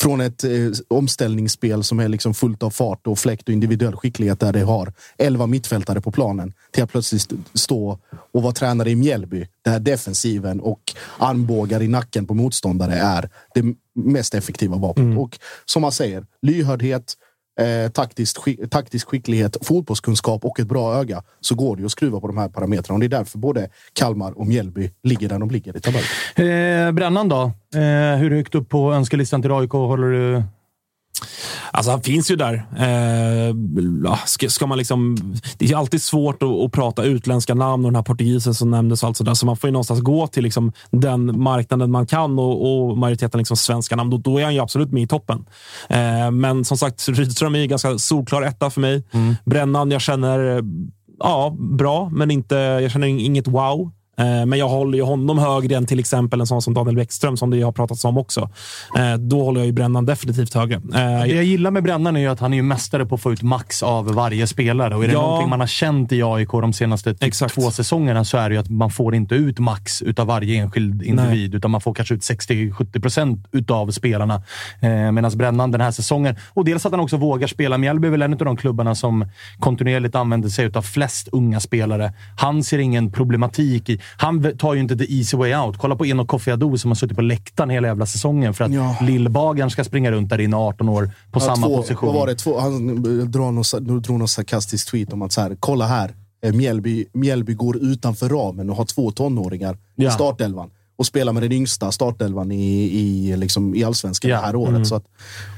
från ett eh, omställningsspel som är liksom fullt av fart och fläkt och individuell skicklighet där det har elva mittfältare på planen till att plötsligt st- stå och vara tränare i Mjällby där defensiven och armbågar i nacken på motståndare är det mest effektiva vapnet. Mm. Och som man säger, lyhördhet, eh, taktisk, skick- taktisk skicklighet, fotbollskunskap och ett bra öga så går det ju att skruva på de här parametrarna. Och det är därför både Kalmar och Mjällby ligger där de ligger i tabellen. Eh, Brännan då? Eh, hur högt upp på önskelistan till AIK håller du? Alltså han finns ju där. Eh, ska, ska man liksom, det är alltid svårt att, att prata utländska namn och den här portugisen som nämndes. och allt sådär. Så man får ju någonstans gå till liksom den marknaden man kan och, och majoriteten liksom svenska namn. Då, då är han ju absolut med i toppen. Eh, men som sagt, Rydström är ju ganska solklar etta för mig. Brännan, jag känner eh, ja, bra, men inte, jag känner inget wow. Eh, Men jag håller ju honom högre än till exempel en sån som Daniel Bäckström som det har pratats om också. Eh, Då håller jag ju Brännan definitivt högre. Eh, Det jag gillar med Brännan är ju att han är ju mästare på att få ut max av varje spelare. Och är det Ja. någonting man har känt i AIK de senaste typ Exakt. två säsongerna så är det ju att man får inte ut max utav varje enskild individ, utan man får kanske ut 60-70 procent utav spelarna. Medan Brännan den här säsongen, och dels att han också vågar spela. Mjällby är väl en av de klubbarna som kontinuerligt använder sig utav flest unga spelare. Han ser ingen problematik i... Han tar ju inte the easy way out. Kolla på Enok Kofi som har suttit på läktaren hela jävla säsongen för att Ja. Lillbagaren ska springa runt där inne 18 år på Ja, samma två, position. Vad var det? Två, han drog någon, drog någon sarkastisk tweet om att så här, kolla här. eh, Mjällby, Mjällby går utanför ramen och har två tonåringar Ja. i startelvan. Och spelar med den yngsta startelvan i, i, liksom, i allsvenskan Ja. det här året. Så att,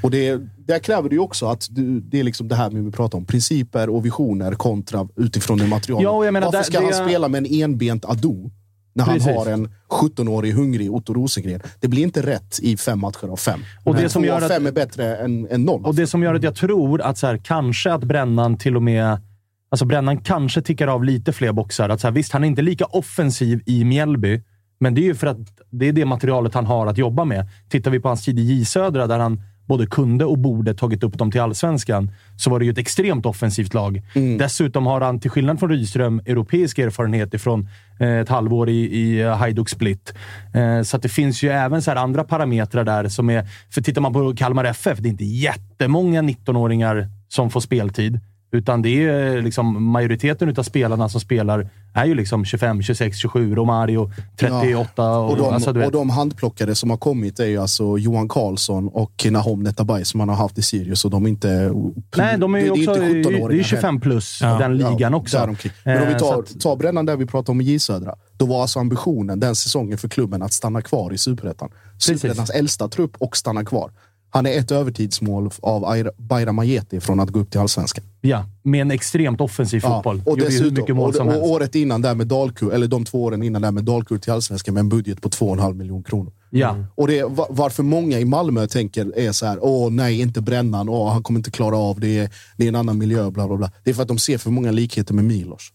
och det, där kräver det ju också att du, det är liksom det här vi pratar om. Principer och visioner kontra utifrån det materialet. Ja, menar, Varför ska det- han spela med en enbent Ado? När han Precis. har en 17-årig hungrig Otto Rosengren. Det blir inte rätt i fem matcher av fem. Och det Men som två gör av att- fem är bättre än, än noll. Och det som gör att jag tror att så här, kanske att Brännan till och med... Alltså Brännan kanske tickar av lite fler boxar. Att så här, visst, han är inte lika offensiv i Mjällby, men det är ju för att det är det materialet han har att jobba med. Tittar vi på hans tid i J Södra, där han både kunde och borde tagit upp dem till allsvenskan, så var det ju ett extremt offensivt lag. Dessutom har han, till skillnad från Rydström, europeisk erfarenhet ifrån eh, ett halvår i, i eh, Hajduk Split. Eh, så att det finns ju även så andra parametrar där som är... För tittar man på Kalmar FF, det är inte jättemånga 19-åringar som får speltid. Utan det är liksom majoriteten av spelarna som spelar är ju liksom 25, 26, 27, Romario 38. Ja. Och, de, alltså, du vet. och de handplockade som har kommit är ju alltså Johan Karlsson och Nahom Netabay som man har haft i Sirius. Och de är inte... Nej, de är ju det, också... det är inte 17-åringar Det är 25 plus, den ligan också. däromkring. Men om vi Eh, tar, att- tar Brännan där vi pratade om i J Södra. Då var alltså ambitionen den säsongen för klubben att stanna kvar i Superettan. Superettans äldsta trupp och stanna kvar. Han är ett övertidsmål av Bayram Ajeti från att gå upp till Allsvenskan. Ja, med en extremt offensiv fotboll. och Gjorde hur mycket mål och, som och helst. året innan där med Dalkurd, eller de två åren innan där med Dalkurd till Allsvenskan med en budget på 2,5 miljoner kronor. Ja. Och det varför många i Malmö tänker är så här, åh nej, inte brännan, åh han kommer inte klara av det, det är en annan miljö, bla bla bla. Det är för att de ser för många likheter med Milos.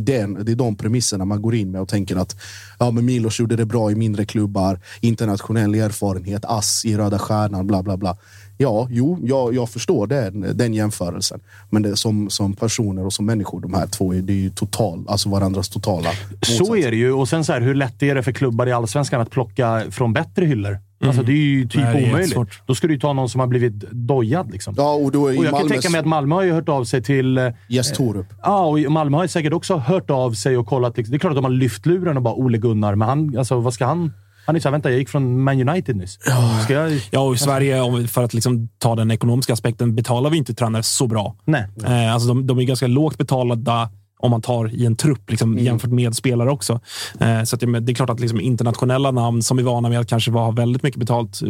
Det är, den, det är de premisserna man går in med och tänker att ja, men Milos gjorde det bra i mindre klubbar, internationell erfarenhet, ass i Röda Stjärnan, bla bla bla. Ja, jo, jag, jag förstår den, den jämförelsen. Men det, som, som personer och som människor, de här två, är, det är ju total, alltså varandras totala Så är det ju. Och sen så här, hur lätt är det för klubbar i Allsvenskan att plocka från bättre hyllor? Alltså, det är ju typ Nej, omöjligt. Då ska du ju ta någon som har blivit dojad. Liksom. Ja, och då är och jag kan Malmös- tänka mig att Malmö har ju hört av sig till... eh, Gäst Torup. Ja, och Malmö har ju säkert också hört av sig och kollat. liksom. Det är klart att de har lyft luren och bara Ole Gunnar, men han, alltså, vad ska han... Han är såhär, vänta, jag gick från Man United nyss. Ska jag... Ja, och i Sverige, för att liksom ta den ekonomiska aspekten, betalar vi inte tränare så bra. Nej. Eh, alltså de, de är ganska lågt betalda om man tar i en trupp liksom, Mm. jämfört med spelare också. Eh, så att det, är klart att liksom, internationella namn som är vana med att kanske ha väldigt mycket betalt, eh,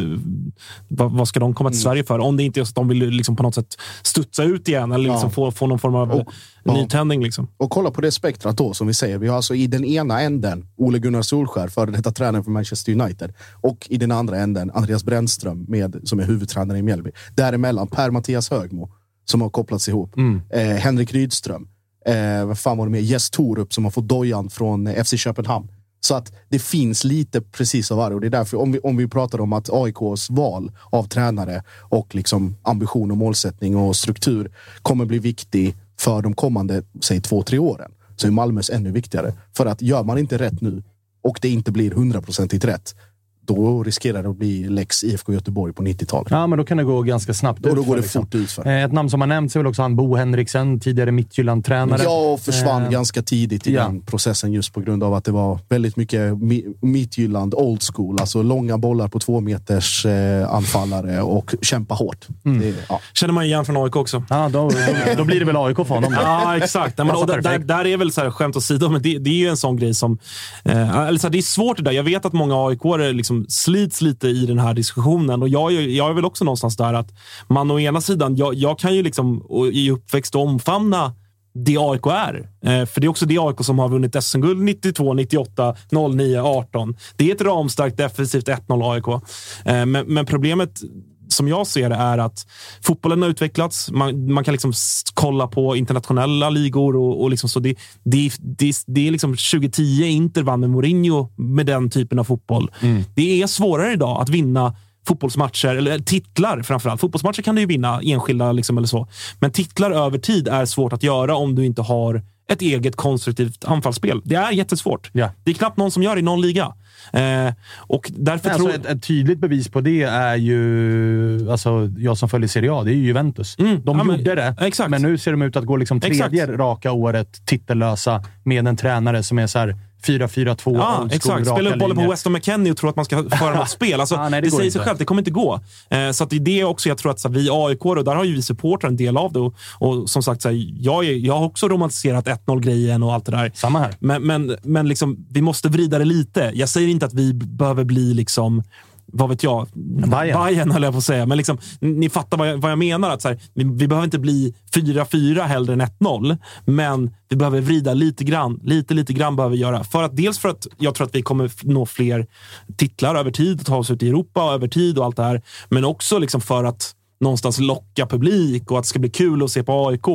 vad, vad ska de komma Mm. till Sverige för? Om det inte är så att de vill liksom, på något sätt studsa ut igen eller liksom, Ja. få, få någon form av Och- ja. nytändning. Liksom. Och kolla på det spektrat då, som vi säger. Vi har alltså i den ena änden Ole Gunnar Solskär, före detta tränare för Manchester United. Och i den andra änden Andreas Brännström, med, som är huvudtränare i Mjällby. Däremellan Per-Mattias Högmo, som har kopplats ihop. Eh, Henrik Rydström. Eh, vad fan var det med? Jess Torup, som har fått dojan från eh, FC Köpenhamn. Så att det finns lite precis av varje. Och det är därför, om vi, om vi pratar om att AIKs val av tränare och liksom ambition och målsättning och struktur kommer bli viktig för de kommande, säg två, tre åren. Så är Malmös ännu viktigare. För att gör man inte rätt nu och det inte blir hundraprocentigt rätt, då riskerar det att bli lex IFK Göteborg på 90-talet. Ja, men då kan det gå ganska snabbt Och då går det liksom. fort utför. Eh, Ett namn som har nämnts är väl också han Bo Henriksen, tidigare Midtjylland-tränare. Ja, och försvann Eh, ganska tidigt i ja. den processen just på grund av att det var väldigt mycket Mi- Midtjylland old school. Alltså långa bollar på två meters eh, anfallare och kämpa hårt. Mm. Det, ja. Känner man igen från AIK också. Ja, då, då blir det väl AIK för honom. då. Ja, exakt. Men, och Passar där, där, är väl så här, skämt åsido, men det, det är ju en sån grej som... Eh, eller så här, det är svårt det där. Jag vet att många aik liksom Liksom slits lite i den här diskussionen och jag, är- jag är väl också någonstans där att man å ena sidan, jag, jag kan ju liksom i uppväxt omfamna det AIK är. Eh, för det är också det AIK som har vunnit SM-guld 92, 98, 09, 18. Det är ett ramstarkt defensivt 1-0 AIK. Eh, men, men problemet som jag ser det är att fotbollen har utvecklats. Man, man kan liksom kolla på internationella ligor och, och liksom så. Det, det, det, det är liksom 2010 Inter vann med Mourinho med den typen av fotboll. Det är svårare idag att vinna fotbollsmatcher, eller titlar framförallt. Fotbollsmatcher kan du ju vinna enskilda liksom eller så. Men titlar över tid är svårt att göra om du inte har ett eget konstruktivt anfallsspel. Det är jättesvårt. Ja. Det är knappt någon som gör det i någon liga. Eh, och därför Alltså tror ett, ett tydligt bevis på det är ju, alltså, jag som följer Serie A, det är ju Juventus. Mm, De ja, men- gjorde det, exakt. men nu ser de ut att gå liksom tredje Exakt. raka året titellösa med en tränare som är så här 4-4-2, Ja, exakt. Spela upp bollen på. Weston McKennie och tro att man ska föra något spel. Alltså, Ja, nej, det det säger inte. sig självt, det kommer inte gå. Eh, så att det är också jag tror att så här, vi AIK, och där har ju vi supportrar en del av det. Och, och som sagt, så här, jag, är, jag har också romantiserat 1-0-grejen och allt det där. Samma här. Men, men, men liksom, vi måste vrida det lite. Jag säger inte att vi behöver bli liksom vad vet jag? Bayern. Bayern höll jag på att säga. Men liksom, ni fattar vad jag, vad jag menar. Att så här, vi, vi behöver inte bli 4-4 hellre än 1-0. Men vi behöver vrida lite grann. Lite, lite grann behöver vi göra. För att, dels för att jag tror att vi kommer nå fler titlar över tid och ta oss ut i Europa över tid och allt det här. Men också liksom för att någonstans locka publik och att det ska bli kul att se på AIK.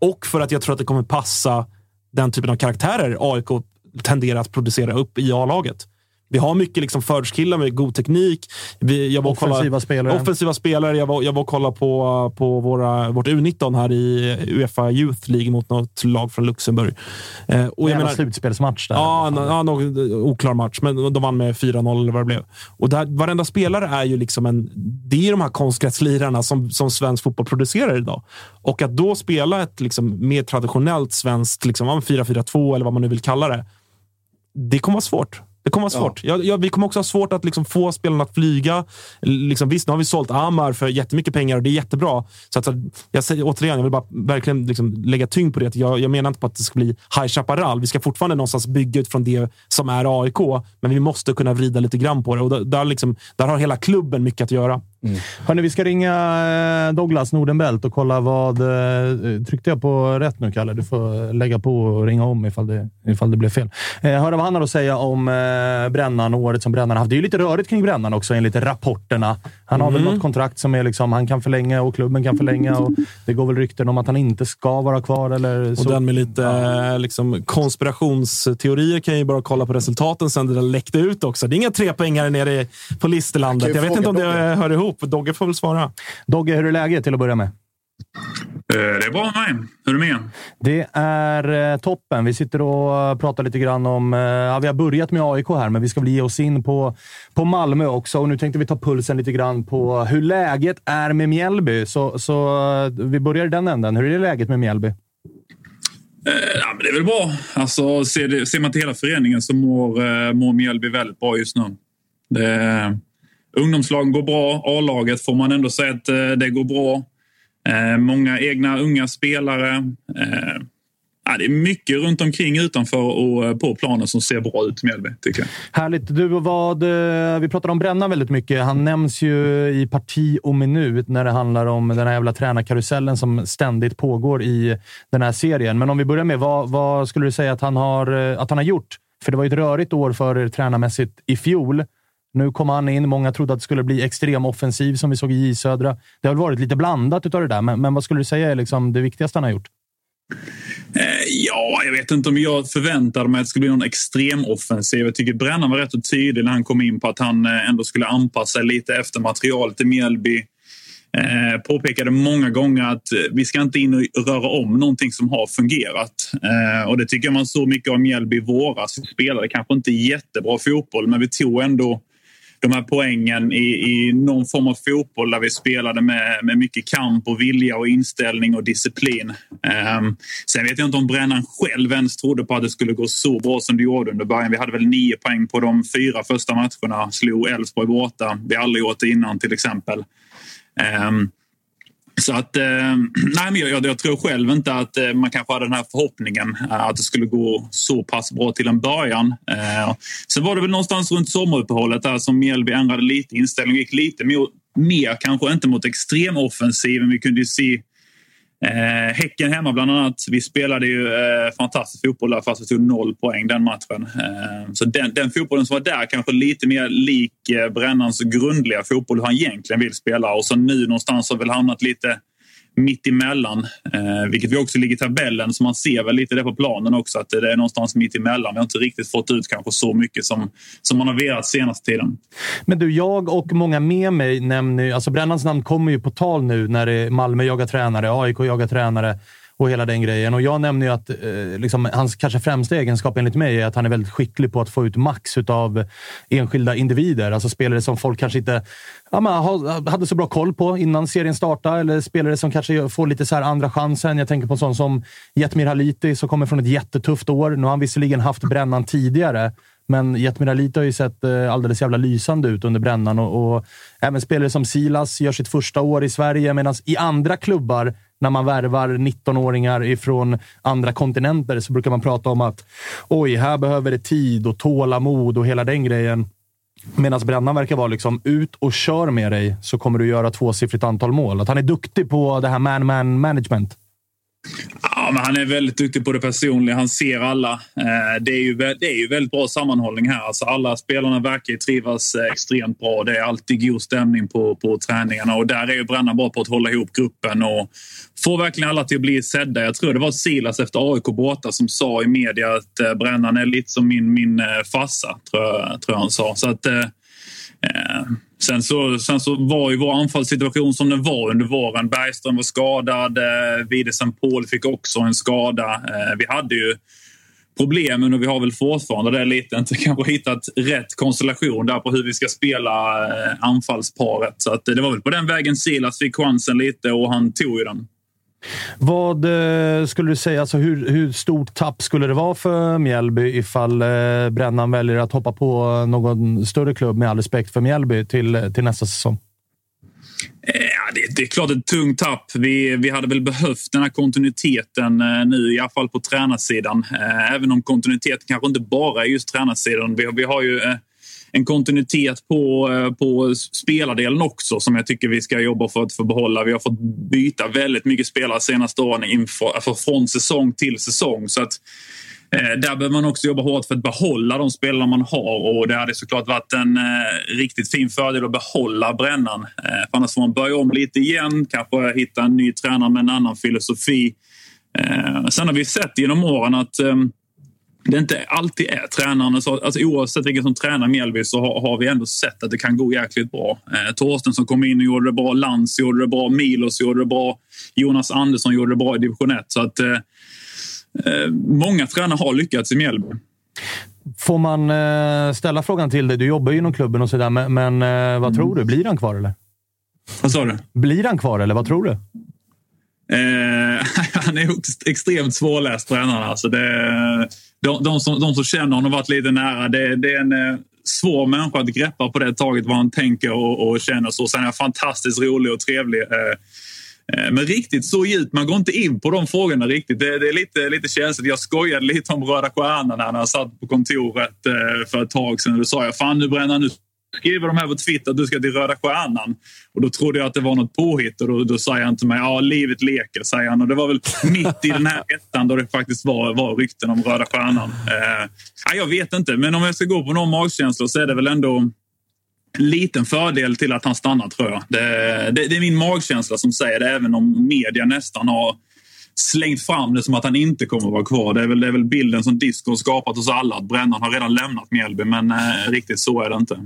Och för att jag tror att det kommer passa den typen av karaktärer AIK tenderar att producera upp i A-laget. Vi har mycket liksom förortskillar med god teknik. Vi, jag var och kolla- Offensiva spelare. Offensiva spelare. Jag var, jag var och kollade på, på våra, vårt U19 här i Uefa Youth League mot något lag från Luxemburg. Eh, och jag menar, slutspelsmatch där. Ja, ja någon oklar match, men de vann med 4-0 eller vad det blev. Och där, varenda spelare är ju liksom en... Det är de här konstgräslirarna som, som svensk fotboll producerar idag. Och att då spela ett liksom, mer traditionellt svenskt liksom, ja, 4-4-2 eller vad man nu vill kalla det. Det kommer vara svårt. Det kommer vara svårt. Ja. Ja, vi kommer också ha svårt att liksom få spelarna att flyga. Liksom, visst, nu har vi sålt Amar för jättemycket pengar och det är jättebra. Så att, jag säger återigen, jag vill bara verkligen liksom lägga tyngd på det. Jag, jag menar inte på att det ska bli High Chaparral. Vi ska fortfarande någonstans bygga utifrån det som är AIK, men vi måste kunna vrida lite grann på det. Och där, där, liksom, där har hela klubben mycket att göra. Hörni, vi ska ringa eh, Douglas Nordenbelt och kolla vad... eh, Tryckte jag på rätt nu, Kalle? Du får lägga på och ringa om ifall det, ifall det blev fel. Eh, Höra vad han har att säga om eh, Brännan och året som Brännan haft. Det är ju lite rörigt kring Brännan också, enligt rapporterna. Han har väl något kontrakt som är liksom, han kan förlänga och klubben kan förlänga. Och det går väl rykten om att han inte ska vara kvar. Eller Och så. den med lite eh, liksom, konspirationsteorier kan ju bara kolla på resultaten sen det där läckte ut också. Det är inga trepoängare nere på Listerlandet. Jag vet inte om det hör ihop. Dogge får väl svara. Dogge, hur är läget till att börja med? Eh, Det är bra med mig. Hur är det med? Det är eh, toppen. Vi sitter och pratar lite grann om... eh, Ja, vi har börjat med AIK här, men vi ska väl ge oss in på, på Malmö också. Och nu tänkte vi ta pulsen lite grann på hur läget är med Mjällby. Så, så vi börjar i den änden. Hur är det läget med Mjällby? Ja, men det är väl bra. Alltså, ser, det, ser man till hela föreningen så mår, mår Mjällby väldigt bra just nu. Det, ungdomslagen går bra. A-laget får man ändå säga att eh, det går bra. Eh, många egna unga spelare. Eh, ja, det är mycket runt omkring utanför och på planen som ser bra ut i Mjällby, tycker jag. Härligt. Du, vad, vi pratar om Brännan väldigt mycket. Han nämns ju i parti och minut när det handlar om den här jävla tränarkarusellen som ständigt pågår i den här serien. Men om vi börjar med, vad, vad skulle du säga att han, har, att han har gjort? För det var ju ett rörigt år för er tränarmässigt i fjol. Nu kom han in. Många trodde att det skulle bli extrem offensiv som vi såg i J Södra. Det har varit lite blandat utav det där, men, men vad skulle du säga är liksom det viktigaste han har gjort? Eh, Ja, jag vet inte om jag förväntade mig att det skulle bli någon extrem offensiv. Jag tycker Brännan var rätt och tydlig när han kom in på att han eh, ändå skulle anpassa sig lite efter materialet i Mjällby. Eh, påpekade många gånger att eh, vi ska inte in och röra om någonting som har fungerat. Eh, och det tycker jag man såg mycket av Mjällby i våras. Vi spelade kanske inte jättebra fotboll, men vi tog ändå de här poängen i, i någon form av fotboll där vi spelade med, med mycket kamp och vilja och inställning och disciplin. Um, sen vet jag inte om Brännan själv ens trodde på att det skulle gå så bra som det gjorde under början. Vi hade väl nio poäng på de fyra första matcherna. Slog Elfsborg borta. Vi har aldrig gjort det innan till exempel. Um, så att, eh, nej, men jag, jag, tror själv inte att eh, man kanske hade den här förhoppningen eh, att det skulle gå så pass bra till en början. Eh, sen var det väl någonstans runt sommaruppehållet där som Mjällby ändrade lite inställning och gick lite mer, mer kanske inte mot extremoffensiven. Vi kunde ju se Eh, häcken hemma bland annat. Vi spelade ju eh, fantastisk fotboll där fast vi tog noll poäng den matchen. Eh, så den, den fotbollen som var där kanske lite mer lik eh, Brännans grundliga fotboll hur han egentligen vill spela. Och så nu någonstans har väl hamnat lite mitt emellan. Eh, vilket vi också ligger i tabellen så man ser väl lite det på planen också att det är någonstans mitt emellan. Vi har inte riktigt fått ut kanske så mycket som, som man har velat senaste tiden. Men du, jag och många med mig nämner ju... Alltså Brännans namn kommer ju på tal nu när det är Malmö jagar tränare, AIK jagar tränare och hela den grejen. Och jag nämner ju att eh, liksom, hans kanske främsta egenskap enligt mig är att han är väldigt skicklig på att få ut max av enskilda individer. Alltså spelare som folk kanske inte ja, man, ha- hade så bra koll på innan serien startade. Eller spelare som kanske får lite så här andra chansen. Jag tänker på en sån som Jetmir Haliti som kommer från ett jättetufft år. Nu har han visserligen haft brännan tidigare. Men Jetmir Haliti har ju sett eh, alldeles jävla lysande ut under brännan. Och, och även spelare som Silas gör sitt första år i Sverige. Medan i andra klubbar, när man värvar 19-åringar ifrån andra kontinenter, så brukar man prata om att oj, här behöver det tid och tålamod och hela den grejen. Medan Brännan verkar vara liksom ut och kör med dig så kommer du göra tvåsiffrigt antal mål. Att han är duktig på det här man-man management. Ja, men han är väldigt duktig på det personliga. Han ser alla. Eh, det är ju, det är ju väldigt bra sammanhållning här. Alltså alla spelarna verkar trivas eh, extremt bra. Det är alltid god stämning på, på träningarna och där är ju Brännan bra på att hålla ihop gruppen och få verkligen alla till att bli sedda. Jag tror det var Silas efter AIK borta som sa i media att eh, Brännan är lite som min, min farsa, tror jag, tror jag han sa. Så att, Eh, Eh, sen, så, sen så var ju vår anfallssituation som den var under våren. Bergström var skadad. Eh, Widesen Paul fick också en skada. Eh, vi hade ju problemen och vi har väl fortfarande det lite. Inte kanske hittat rätt konstellation där på hur vi ska spela eh, anfallsparet. Så att, eh, det var väl på den vägen Silas fick chansen lite och han tog ju den. Vad eh, skulle du säga, alltså hur, hur, stort tapp skulle det vara för Mjällby ifall eh, Brännan väljer att hoppa på någon större klubb, med all respekt för Mjällby, till, till nästa säsong? Eh, ja, det, det, är klart ett tungt tapp. Vi, vi hade väl behövt den här kontinuiteten eh, nu, i alla fall på tränarsidan. Eh, även om kontinuitet kanske inte bara är just tränarsidan. Vi, vi har ju en kontinuitet på, eh, på spelardelen också som jag tycker vi ska jobba för att få behålla. Vi har fått byta väldigt mycket spelare senaste åren inför, alltså från säsong till säsong. Så att, eh, där behöver man också jobba hårt för att behålla de spelare man har och det hade såklart varit en eh, riktigt fin fördel att behålla brännan. Eh, för annars får man börja om lite igen, kanske hitta en ny tränare med en annan filosofi. Eh, sen har vi sett genom åren att eh, det inte alltid är tränaren. Alltså, oavsett vilken som tränar Mjällby så har, har, vi ändå sett att det kan gå jäkligt bra. Eh, Torsten som kom in och gjorde det bra, Lantz gjorde det bra, Milos gjorde det bra, Jonas Andersson gjorde det bra i division 1. Så att, eh, eh, många tränare har lyckats i Mjällby. Får man eh, ställa frågan till dig? Du jobbar ju inom klubben och sådär, men, men eh, vad tror du? Blir han kvar eller? Vad sa du? Blir han kvar eller vad tror du? Eh, han är extremt svårläst tränare. Alltså det, de, de, som, de som känner honom och varit lite nära. Det, det är en eh, svår människa att greppa på det taget vad han tänker och, och känner. Så. Sen är han fantastiskt rolig och trevlig. Eh, eh, men riktigt så djupt, man går inte in på de frågorna riktigt. Det, det, är lite, lite känsligt. Jag skojade lite om Röda Stjärnan när jag satt på kontoret för ett tag sedan. Då sa jag, fan nu bränner han ut skriver de här på Twitter att du ska till Röda Stjärnan. Och då trodde jag att det var något påhitt och då, då säger han till mig ja, livet leker, säger han. Och det var väl mitt i den här ettan då det faktiskt var, var rykten om Röda Stjärnan. Eh, jag vet inte, men om jag ska gå på någon magkänsla så är det väl ändå en liten fördel till att han stannar tror jag. Det, det, det är min magkänsla som säger det, även om media nästan har slängt fram det som att han inte kommer att vara kvar. Det är väl, det är väl bilden som Disco skapat hos alla att Brännan har redan lämnat Mjällby, men eh, riktigt så är det inte.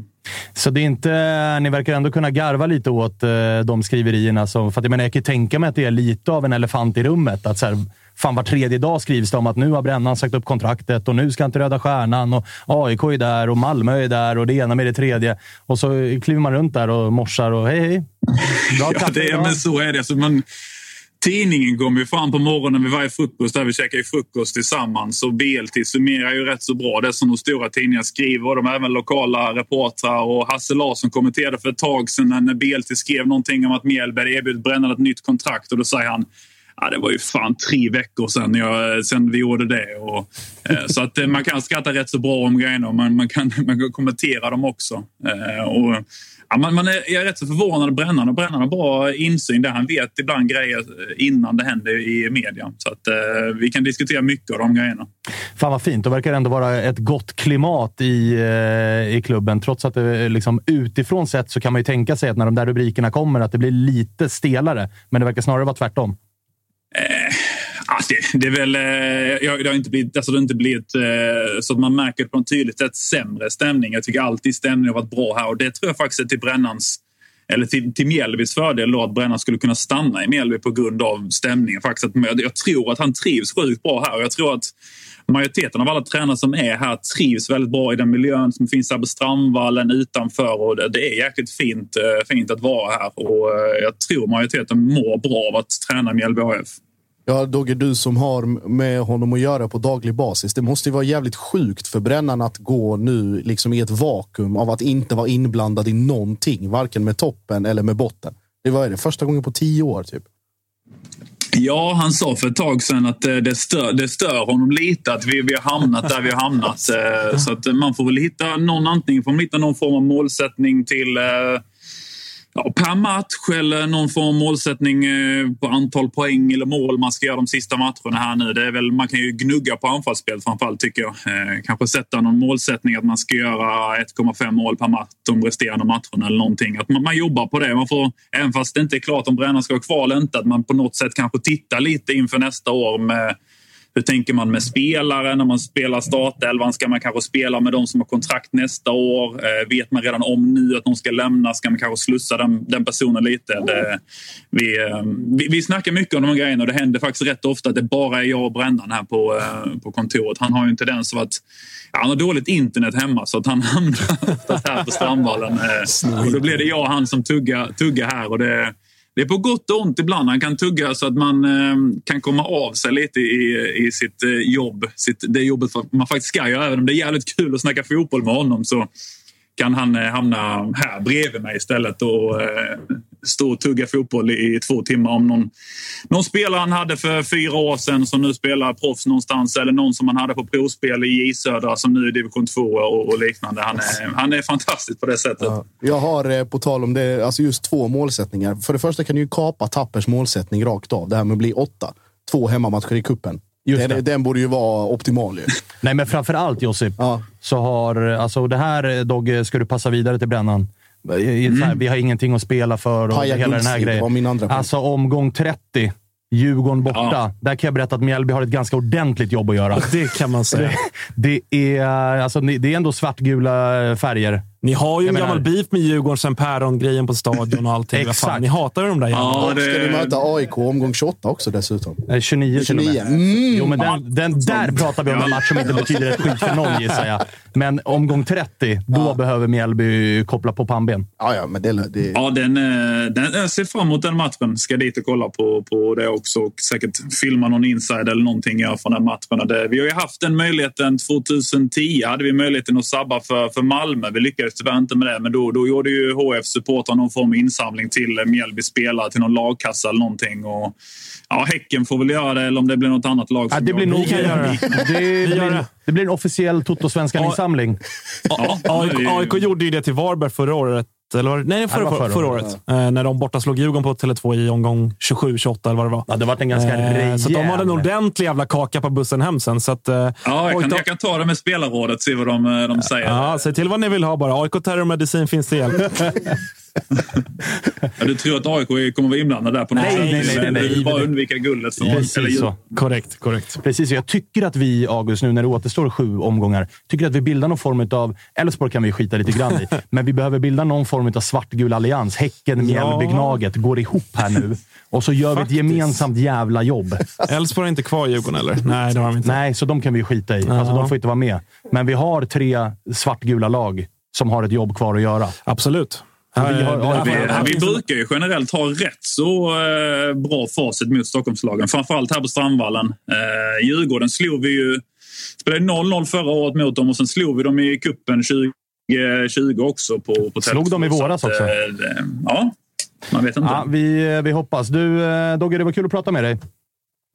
Så det är inte, ni verkar ändå kunna garva lite åt eh, de skriverierna. Som, för att jag, menar, jag kan tänka mig att det är lite av en elefant i rummet. Att så här, fan var tredje dag skrivs det om att nu har Brännan sagt upp kontraktet och nu ska inte Röda Stjärnan och AIK är där och Malmö är där och det ena med det tredje. Och så kliver man runt där och morsar och hej hej. Bra ja, det är, men så är det. Så man, Tidningen kommer ju fram på morgonen vid varje frukost där vi käkar ju frukost tillsammans. Och BLT summerar ju rätt så bra. Det som de stora tidningarna skriver. Och de även lokala reportrar. Och Hasse Larsson kommenterade för ett tag sedan när BLT skrev någonting om att Mjällberg erbjudit Brännare ett nytt kontrakt. Och då säger han Ja, det var ju fan tre veckor sedan, jag, sedan vi gjorde det. Och, eh, så att eh, man kan skratta rätt så bra om grejerna. Men man kan, man kan kommentera dem också. Eh, och Ja, man, man är, jag är rätt så förvånad. Brännaren, Brännaren har bra insyn där. Han vet ibland grejer innan det händer i media. Så att, eh, vi kan diskutera mycket av de grejerna. Fan vad fint. Det verkar ändå vara ett gott klimat i, eh, i klubben. Trots att det liksom, utifrån sett så kan man ju tänka sig att när de där rubrikerna kommer att det blir lite stelare. Men det verkar snarare vara tvärtom. Eh Alltså det, det, är väl, eh, det har inte blivit, alltså det har inte blivit eh, så att man märker på ett tydligt sätt sämre stämning. Jag tycker alltid stämningen har varit bra här och det tror jag faktiskt är till Brännans eller till, till Mjällbys fördel då att Brännan skulle kunna stanna i Mjällby på grund av stämningen. Faktiskt att, jag tror att han trivs sjukt bra här och jag tror att majoriteten av alla tränare som är här trivs väldigt bra i den miljön som finns här på Strandvallen utanför och det, det är jäkligt fint, eh, fint att vara här och jag tror majoriteten mår bra av att träna Mjällby AF. Ja, Dogge, du som har med honom att göra på daglig basis. Det måste ju vara jävligt sjukt för Brännan att gå nu liksom i ett vakuum av att inte vara inblandad i någonting, varken med toppen eller med botten. Det var det första gången på tio år typ. Ja, han sa för ett tag sedan att eh, det stör, det stör honom lite att vi, vi har hamnat där vi har hamnat. Eh, så att man får väl hitta någon, antingen får man hitta någon form av målsättning till eh, ja, per match eller någon form av målsättning eh, på antal poäng eller mål man ska göra de sista matcherna här nu. Det är väl, man kan ju gnugga på anfallsspel framförallt tycker jag. Eh, kanske sätta någon målsättning att man ska göra 1,5 mål per match de resterande matcherna eller någonting. Att man, man jobbar på det. Man får, även fast det inte är klart om Brännan ska vara kvar eller inte, att man på något sätt kanske tittar lite inför nästa år med hur tänker man med spelare när man spelar startelvan? Ska man kanske spela med de som har kontrakt nästa år? Eh, vet man redan om nu att de ska lämna? Ska man kanske slussa den, den personen lite? Det, vi, eh, vi, vi snackar mycket om de här grejerna och det händer faktiskt rätt ofta att det bara är jag och Brännan här på, eh, på kontoret. Han har ju en tendens av att ja, han har dåligt internet hemma så att han hamnar oftast här på Strandvallen. Eh, och då blir det jag och han som tuggar, tuggar här. Och det, det är på gott och ont ibland. Han kan tugga så att man eh, kan komma av sig lite i, i sitt eh, jobb. Sitt, det jobbet man faktiskt ska göra. Även om det är jävligt kul att snacka fotboll med honom så kan han eh, hamna här bredvid mig istället och eh, stå och tugga fotboll i, två timmar om någon, någon spelare han hade för fyra år sedan som nu spelar proffs någonstans eller någon som han hade på provspel i J Södra som nu är division 2 och, och liknande. Han är, han är fantastisk på det sättet. Ja. Jag har eh, på tal om det, alltså just två målsättningar. För det första kan du ju kapa Tappers målsättning rakt av. Det här med att bli åtta. Två hemmamatcher i kuppen. Den, den, borde ju vara optimal. Ju. Nej, men framför allt Josip, ja. så har... Alltså det här, Dogge, ska du passa vidare till Brännan. Mm. Vi har ingenting att spela för och Paja hela den här grejen. Min andra alltså omgång 30. Djurgården borta. Ja. Där kan jag berätta att Mjällby har ett ganska ordentligt jobb att göra. Det kan man säga. Det, det är, alltså, det är ändå svartgula färger. Ni har ju jag en menar... gammal beef med Djurgården sen Päron-grejen på stadion och allting. Exakt. Ni hatar ju de där jävlarna. Ja, det... Ska du möta AIK omgång 28 också dessutom? 29, 29. till och med. Mm. Jo, men den, den där pratar vi om en match som inte betyder ett skit för någon, gissar jag. Men omgång 30, då ja. behöver Mjällby koppla på pannben. Ja, ja, men det, det... ja den, eh, den, jag ser fram emot den matchen. Ska dit och kolla på, på det också och säkert filma någon inside eller någonting jag från den matchen. Det, vi har ju haft den möjligheten 2010. hade vi möjligheten att sabba för, för Malmö. Vi lyckades tyvärr inte med det, men då, då gjorde ju HF supportrar någon form av insamling till Mjällby spelare, till någon lagkassa eller någonting. Och, ja, Häcken får väl göra det, eller om det blir något annat lag. Ja, det blir nog göra det. Det, blir, det blir en officiell Toto-svenskan-insamling. Ja, AIK gjorde ju det till Varberg förra året. Eller var, nej, förra, förra, förra året. Ja. Eh, när de borta slog Djurgården på Tele2 i omgång 27-28 eller vad det var. Ja, det var en ganska eh, rejäl. Så de hade en ordentlig jävla kaka på bussen hem sen. Så att, eh, ja, jag kan, jag kan ta det med spelarrådet och se vad de, eh, de säger. Ja, säg till vad ni vill ha bara. AIK Terrormedicin finns till hjälp. ja, du tror att AIK kommer vara inblandade där på något nej, sätt? Nej, nej, nej. Du vill bara undvika guldet. För Precis så. Korrekt, korrekt. Precis, jag tycker att vi, August, nu när det återstår sju omgångar, tycker att vi bildar någon form av... Elfsborg kan vi skita lite grann i, men vi behöver bilda någon form av svartgul allians. Häcken, Mjällby, ja. Gnaget går ihop här nu. Och så gör Faktiskt. vi ett gemensamt jävla jobb. Elfsborg är inte kvar i Djurgården, eller? Nej, det har de inte. Nej, så de kan vi skita i. Alltså, de får inte vara med. Men vi har tre svartgula lag som har ett jobb kvar att göra. Absolut. Vi, har, vi, vi, brukar ju generellt ha rätt så eh, bra facit mot Stockholmslagen. Framförallt här på Strandvallen. Eh, Djurgården slog vi ju... Spelade 0-0 förra året mot dem och sen slog vi dem i kuppen 2020 också. På, på slog de i våras också? Att, eh, ja, man vet inte. Ja, vi, vi hoppas. Du, eh, Dogge, det var kul att prata med dig.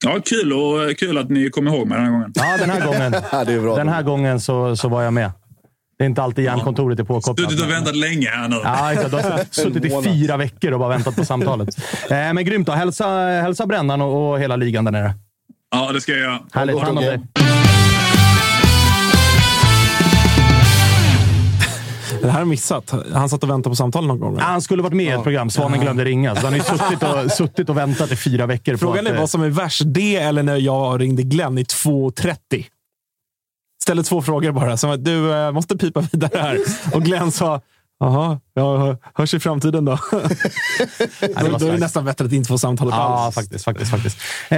Ja, kul, och, kul att ni kom ihåg mig den här gången. Ja, den här gången, den här gången så, så var jag med. Det är inte alltid järnkontoret är påkopplat. Suttit och väntat länge här nu. Ja, exakt. Du har suttit i fyra veckor och bara väntat på samtalet. Eh, men grymt då. Hälsa, hälsa Brännan och, och hela ligan där nere. Ja, det ska jag göra. Härligt. Hand om dig. Det här har jag missat. Han satt och väntade på samtal någon gång? Han skulle varit med i ett program. Svanen glömde ringa. Så han har suttit och, suttit och väntat i fyra veckor. Frågan är vad som är värst. Det eller när jag ringde Glenn i 2.30 ställde två frågor bara. Som att du äh, måste pipa vidare här. Och Glenn sa Jaha, ja, hörs i framtiden då. då, då är det nästan bättre att inte få samtalet ja, alls. faktiskt. faktiskt, faktiskt. Eh.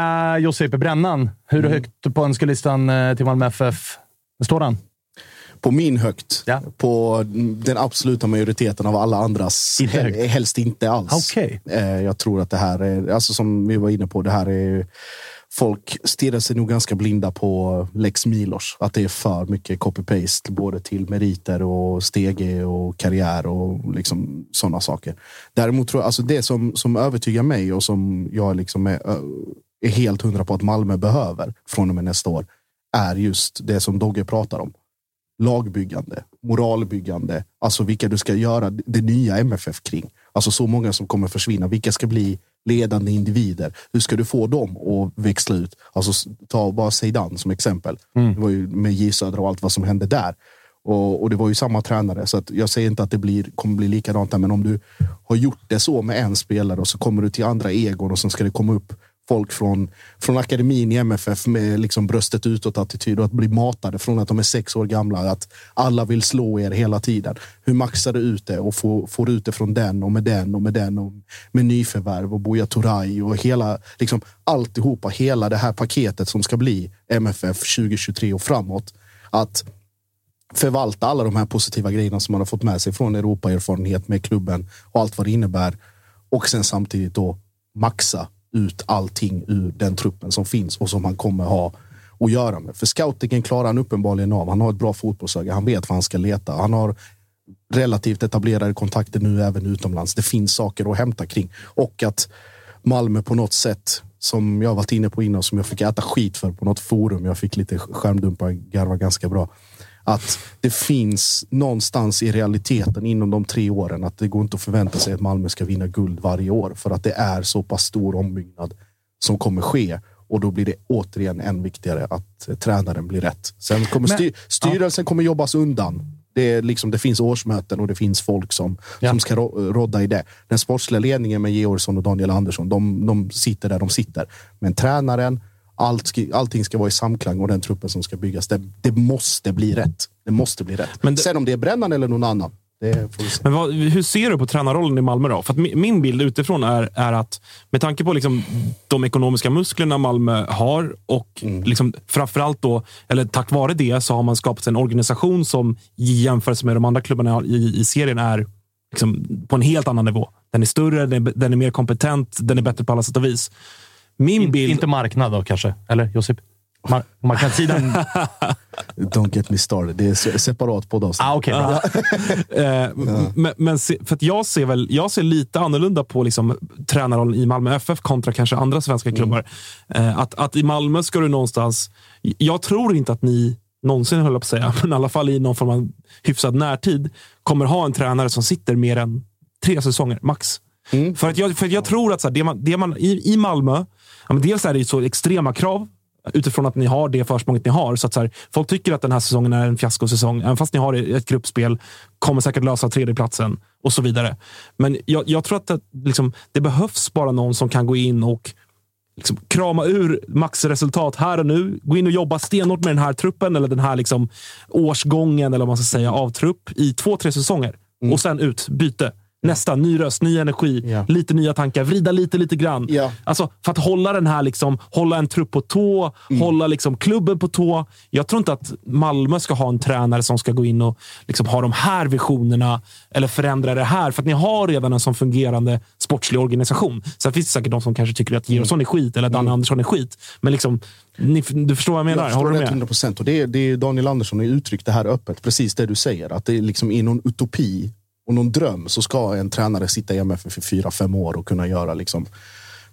Uh, Josip Brännan, hur Mm. högt på önskelistan uh, till Malmö FF står han? På min högt. Ja. På den absoluta majoriteten av alla andras. Inte högt? Hel- Helst inte alls. Okej. Eh, Jag tror att det här är, alltså som vi var inne på, det här är Folk stirrar sig nog ganska blinda på Lex Milos. Att det är för mycket copy-paste, både till meriter och stege och karriär och liksom sådana saker. Däremot tror jag, alltså det som, som övertygar mig och som jag liksom är, är helt hundra på att Malmö behöver från och med nästa år, är just det som Dogge pratar om lagbyggande, moralbyggande, alltså vilka du ska göra det nya MFF kring. Alltså så många som kommer försvinna. Vilka ska bli ledande individer? Hur ska du få dem att växla ut? Alltså ta bara Zeidan som exempel. Det var ju med J Södra och allt vad som hände där. Och, och det var ju samma tränare, så jag säger inte att det blir, kommer bli likadant där. Men om du har gjort det så med en spelare och så kommer du till andra egon och så ska det komma upp folk från, från akademin i MFF med liksom bröstet utåt-attityd och att bli matade från att de är sex år gamla. Att alla vill slå er hela tiden. Hur maxar du ut det och får, får ut det från den och med den och med den och med nyförvärv och Buya Turay och hela, liksom alltihopa, hela det här paketet som ska bli MFF 2023 och framåt. Att förvalta alla de här positiva grejerna som man har fått med sig från Europa-erfarenhet med klubben och allt vad det innebär. Och sen samtidigt då maxa ut allting ur den truppen som finns och som han kommer ha att göra med. För scoutingen klarar han uppenbarligen av. Han har ett bra fotbollsöga. Han vet vad han ska leta. Han har relativt etablerade kontakter nu även utomlands. Det finns saker att hämta kring och att Malmö på något sätt som jag varit inne på innan som jag fick äta skit för på något forum. Jag fick lite skärmdumpar, garva ganska bra. Att det finns någonstans i realiteten inom de tre åren att det går inte att förvänta sig att Malmö ska vinna guld varje år för att det är så pass stor ombyggnad som kommer ske. Och då blir det återigen än viktigare att eh, tränaren blir rätt. Sen kommer Men- styr, styrelsen kommer jobbas undan. Det, är liksom, det finns årsmöten och det finns folk som, Ja. som ska ro- rodda i det. Den sportsliga ledningen med Georgsson och Daniel Andersson, de, de sitter där de sitter. Men tränaren, allt, ska- allting ska vara i samklang och den truppen som ska byggas, det, det måste bli rätt. Det måste bli rätt. Men det- Sen om det är Brännan eller någon annan. Men vad, hur ser du på tränarrollen i Malmö då? För min bild utifrån är, är att med tanke på liksom de ekonomiska musklerna Malmö har och liksom framförallt då, eller tack vare det, så har man skapat en organisation som i jämförelse med de andra klubbarna i, i serien är liksom på en helt annan nivå. Den är större, den är, den är mer kompetent, den är bättre på alla sätt och vis. Min In, bild... Inte marknad då kanske? Eller Josip? Mar marknadssidan? Don't get me started. Det är se- separat poddavsnitt. ah, okej, bra. Eh, men, men se, för att jag ser väl jag ser lite annorlunda på liksom, tränarrollen i Malmö FF kontra kanske andra svenska klubbar. Eh, att, att i Malmö ska du någonstans... Jag tror inte att ni någonsin, höll jag på att säga, men i alla fall i någon form av hyfsad närtid, kommer ha en tränare som sitter mer än tre säsonger, max. För, att jag, för att jag tror att så här, det man, det man, i, i Malmö, ja, men dels är det ju så extrema krav utifrån att ni har det försprånget ni har. Så att så här, folk tycker att den här säsongen är en fiaskosäsong, även fast ni har ett gruppspel. Kommer säkert lösa tredjeplatsen och så vidare. Men jag, jag tror att det, liksom, det behövs bara någon som kan gå in och liksom, krama ur maxresultat här och nu. Gå in och jobba stenhårt med den här truppen eller den här liksom, årsgången eller vad man ska säga, av trupp i två, tre säsonger. Och sen ut, byte. Nästa, ny röst, ny energi, Ja. lite nya tankar, vrida lite, lite grann. Ja. Alltså, för att hålla den här, liksom, hålla en trupp på tå, hålla liksom, klubben på tå. Jag tror inte att Malmö ska ha en tränare som ska gå in och liksom, ha de här visionerna eller förändra det här. För att ni har redan en sån fungerande sportslig organisation. Sen finns det säkert de som kanske tycker att Georgsson är skit eller att Danne Andersson är skit. Men liksom, ni, du förstår vad jag menar? Jag förstår Håller du med? 100 procent. Och det, är- det är Daniel Andersson har uttryckt det här öppet. Precis det du säger. Att det är liksom i någon utopi och någon dröm så ska en tränare sitta i MFF i fyra, fem år och kunna göra liksom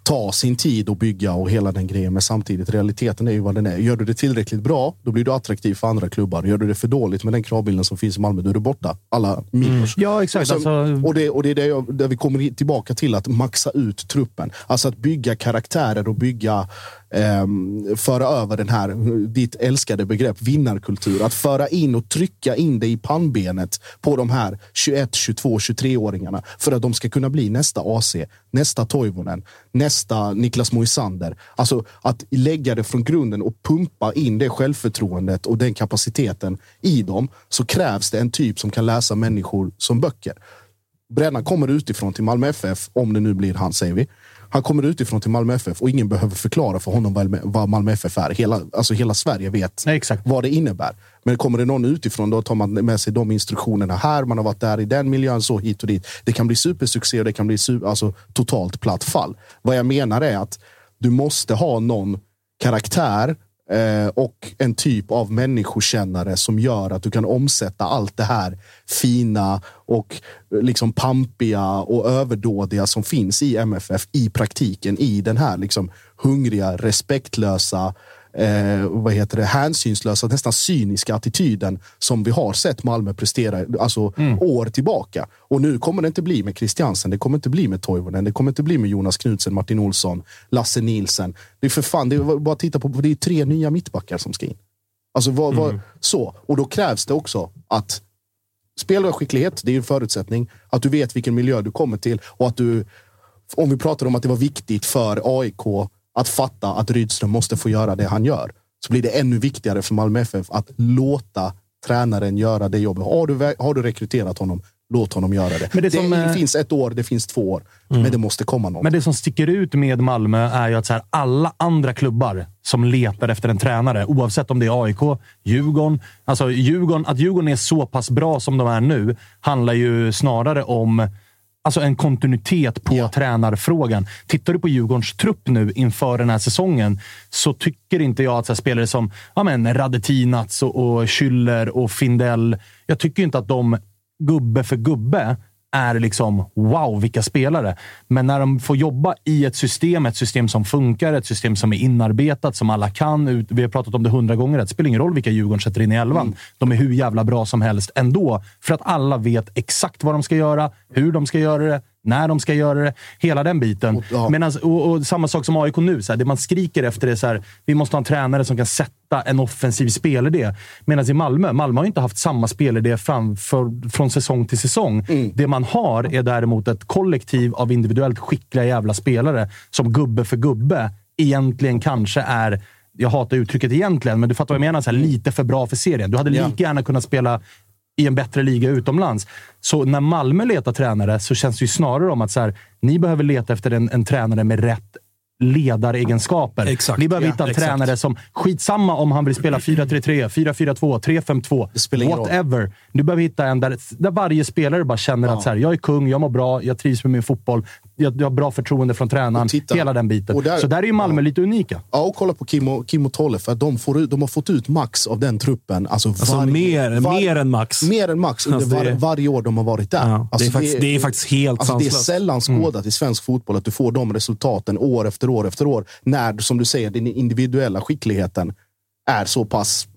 ta sin tid och bygga och hela den grejen. Men samtidigt, realiteten är ju vad den är. Gör du det tillräckligt bra, då blir du attraktiv för andra klubbar. Gör du det för dåligt med den kravbilden som finns i Malmö, då är du borta. Alla minus. Ja, exakt. Och, så, Alltså- och det, och det är det jag, där vi kommer tillbaka till att maxa ut truppen. Alltså att bygga karaktärer och bygga, eh, föra över den här, ditt älskade begrepp, vinnarkultur. Att föra in och trycka in det i pannbenet på de här 21, 22, 23-åringarna. För att de ska kunna bli nästa AC, nästa Toivonen, nästa Niklas Moisander. Alltså att lägga det från grunden och pumpa in det självförtroendet och den kapaciteten i dem. Så krävs det en typ som kan läsa människor som böcker. Brännan kommer utifrån till Malmö FF, om det nu blir han säger vi. Han kommer utifrån till Malmö FF och ingen behöver förklara för honom vad- Malmö FF är. Hela, alltså hela Sverige vet Nej, vad det innebär. Men kommer det någon utifrån, då tar man med sig de instruktionerna här. Man har varit där i den miljön, så hit och dit. Det kan bli supersuccé och det kan bli su- alltså, totalt platt fall. Vad jag menar är att du måste ha någon karaktär eh, och en typ av människokännare som gör att du kan omsätta allt det här fina och eh, liksom pampiga och överdådiga som finns i MFF i praktiken i den här liksom hungriga, respektlösa eh, vad heter det, hänsynslösa, nästan cyniska attityden som vi har sett Malmö prestera alltså, år tillbaka. Och nu kommer det inte bli med Christiansen, det kommer inte bli med Toivonen, det kommer inte bli med Jonas Knutsen, Martin Olsson, Lasse Nilsen. Det är för fan, det är bara titta på, det är tre nya mittbackar som ska in. Alltså vad, vad, så. Och då krävs det också att spelskicklighet, det är en förutsättning. Att du vet vilken miljö du kommer till och att du, om vi pratar om att det var viktigt för AIK att fatta att Rydström måste få göra det han gör, så blir det ännu viktigare för Malmö FF att låta tränaren göra det jobbet. Har du, har du rekryterat honom, låt honom göra det. Men det det, som, eh, finns ett år, det finns två år, men det måste komma någon. Men det som sticker ut med Malmö är ju att så här, alla andra klubbar som letar efter en tränare, oavsett om det är AIK, Djurgården. Alltså Djurgården, att Djurgården är så pass bra som de är nu handlar ju snarare om alltså en kontinuitet på tränarfrågan. Tittar du på Djurgårdens trupp nu inför den här säsongen så tycker inte jag att så spelare som ja, men, Radetinac och, och Schüller och Findell, jag tycker inte att de gubbe för gubbe är liksom wow, vilka spelare. Men när de får jobba i ett system, ett system som funkar, ett system som är inarbetat, som alla kan. ut- Vi har pratat om det hundra gånger. Det spelar ingen roll vilka Djurgården sätter in i elvan. De är hur jävla bra som helst ändå. För att alla vet exakt vad de ska göra, hur de ska göra det, när de ska göra det. Hela den biten. Och, ja. Medans, och, och samma sak som AIK nu. Så här, det man skriker efter är så här, vi måste ha en tränare som kan sätta en offensiv spelidé. Medan i Malmö, Malmö har inte haft samma spelidé framför, från säsong till säsong. Det man har är däremot ett kollektiv av individuellt skickliga jävla spelare som gubbe för gubbe egentligen kanske är jag hatar uttrycket egentligen, men du fattar vad jag menar. Så här, lite för bra för serien. Du hade lika gärna kunnat spela i en bättre liga utomlands. Så när Malmö letar tränare så känns det ju snarare om att så här, ni behöver leta efter en, en tränare med rätt ledaregenskaper. Exakt. Ni behöver Ja, hitta en exakt. tränare som, skitsamma om han vill spela 4-3-3, 4-4-2, 3-5-2, spelar ingen roll. whatever. Du behöver hitta en där, där varje spelare bara känner att så här, jag är kung, jag mår bra, jag trivs med min fotboll, jag, jag har bra förtroende från tränaren. titta. Hela den biten. Och där- så där är ju Malmö lite unika. Ja, och kolla på Kim och, Kim och Tolle, för att de, får de har fått ut max av den truppen. Alltså, Alltså mer, mer än max. Mer än max under Alltså, det- var, varje år de har varit där. Ja, det är Alltså, faktiskt- det är faktiskt helt alltså, Det är sanslöst. sällan skådat i svensk fotboll att du får de resultaten år efter år efter år. När, som du säger, den individuella skickligheten är så pass,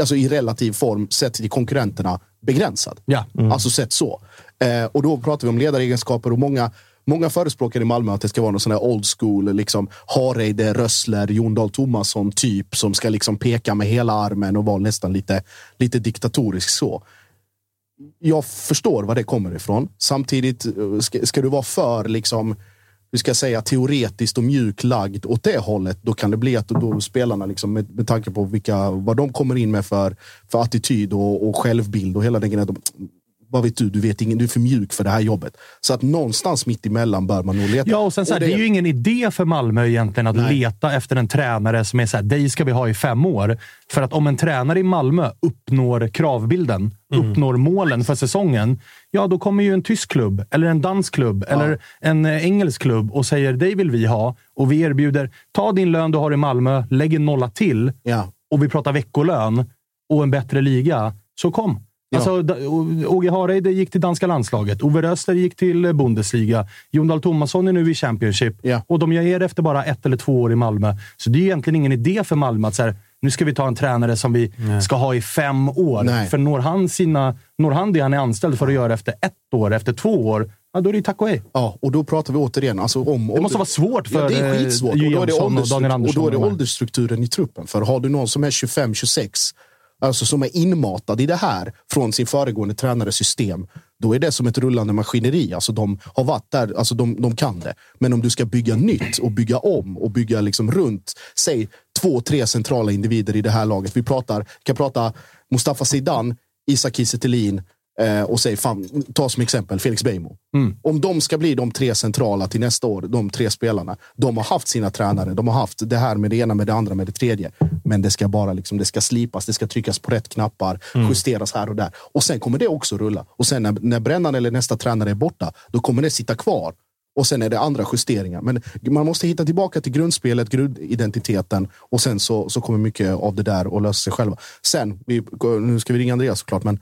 alltså i relativ form sett till konkurrenterna, begränsad. Ja. Alltså sett så. Eh, och då pratar vi om ledaregenskaper och många Många förespråkar i Malmö att det ska vara någon sån här old school, liksom Hareide, Rössler, Jon Dahl Tomasson typ som ska liksom peka med hela armen och vara nästan lite, lite diktatorisk så. Jag förstår var det kommer ifrån. Samtidigt, eh, ska, ska du vara för liksom hur ska jag säga, teoretiskt och mjuk lagd åt det hållet, då kan det bli att då spelarna, liksom, med, med tanke på vilka, vad de kommer in med för, för attityd och, och självbild och hela den grejen. de- vad vet du? Du, vet ingen, du är för mjuk för det här jobbet. Så att någonstans mitt emellan bör man nog leta. Ja, och sen så här, det... är ju ingen idé för Malmö egentligen att Nej. leta efter en tränare som är så här, dig ska vi ha i fem år. För att om en tränare i Malmö uppnår kravbilden, uppnår målen för säsongen, ja, då kommer ju en tysk klubb, eller en dansk klubb, eller en eh, engelsk klubb och säger dig vill vi ha. Och vi erbjuder, ta din lön du har i Malmö, lägg en nolla till Ja. och vi pratar veckolön och en bättre liga, så kom. Ja. Alltså, Åge Hareide gick till danska landslaget. Ove Rösler gick till eh, Bundesliga. Jon Dahl Tomasson är nu i Championship. Ja. Och de gör er efter bara ett eller två år i Malmö. Så det är egentligen ingen idé för Malmö att så här, nu ska vi ta en tränare som vi ska ha i fem år. Nej. För når han, sina, når han det han är anställd för att göra efter ett år, efter två år, ja, då är det ju tack och hej. Ja, och då pratar vi återigen alltså om... Det måste vara svårt för ja, det är eh, skitsvårt. Och då är det, och Daniel och då är det åldersstrukturen i truppen. För har du någon som är 25-26, alltså som är inmatad i det här från sin föregående tränares system, då är det som ett rullande maskineri. Alltså de har varit där, alltså de, de kan det. Men om du ska bygga nytt och bygga om och bygga liksom runt, säg två, tre centrala individer i det här laget. Vi pratar, kan prata Mustafa Zidane, Isak Kiese Thelin, eh, och säg, fan, ta som exempel Felix Beijmo. Om de ska bli de tre centrala till nästa år, de tre spelarna. De har haft sina tränare, de har haft det här med det ena, med det andra, med det tredje. Men det ska bara liksom, det ska slipas, det ska tryckas på rätt knappar, justeras här och där. Och sen kommer det också rulla. Och sen när, när Brännan eller nästa tränare är borta, då kommer det sitta kvar. Och sen är det andra justeringar. Men man måste hitta tillbaka till grundspelet, grundidentiteten och sen så, så kommer mycket av det där att lösa sig själva. Sen, vi, nu ska vi ringa Andreas såklart, men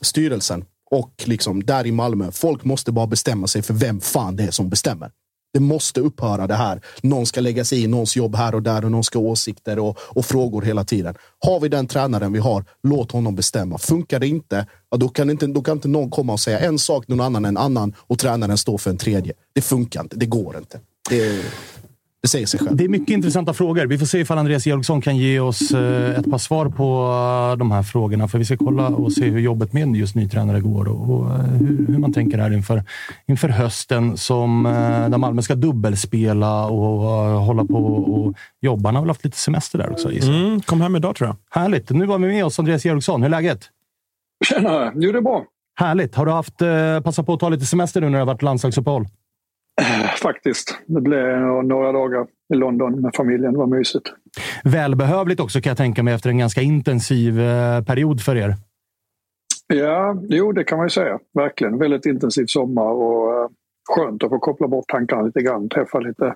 styrelsen och liksom där i Malmö. Folk måste bara bestämma sig för vem fan det är som bestämmer. Det måste upphöra det här. Någon ska lägga sig i någons jobb här och där och någon ska ha åsikter och, och frågor hela tiden. Har vi den tränaren vi har, låt honom bestämma. Funkar det inte, ja, då, kan inte då kan inte någon komma och säga en sak, någon annan en annan och tränaren står för en tredje. Det funkar inte. Det går inte. Det, det säger sig själv. Det är mycket intressanta frågor. Vi får se ifall Andreas Georgsson kan ge oss eh, ett par svar på eh, de här frågorna. För vi ska kolla och se hur jobbet med just ny tränare går och, eh, hur, man tänker här inför, inför hösten som, där Malmö ska dubbelspela och hålla på och jobba. Han har väl haft lite semester där också. Mm, kom hem idag tror jag. Härligt. Nu var vi med oss Andreas Georgsson. Hur är läget? Tjena! Det är bra. Härligt. Har du haft passat på att ta lite semester nu när det har varit landslagsuppehåll? Faktiskt. Det blev några dagar i London med familjen. Det var mysigt. Välbehövligt också kan jag tänka mig efter en ganska intensiv eh, period för er. Ja, jo, det kan man ju säga. Verkligen. Väldigt intensiv sommar och eh, skönt att få koppla bort tankarna lite grann. Träffa lite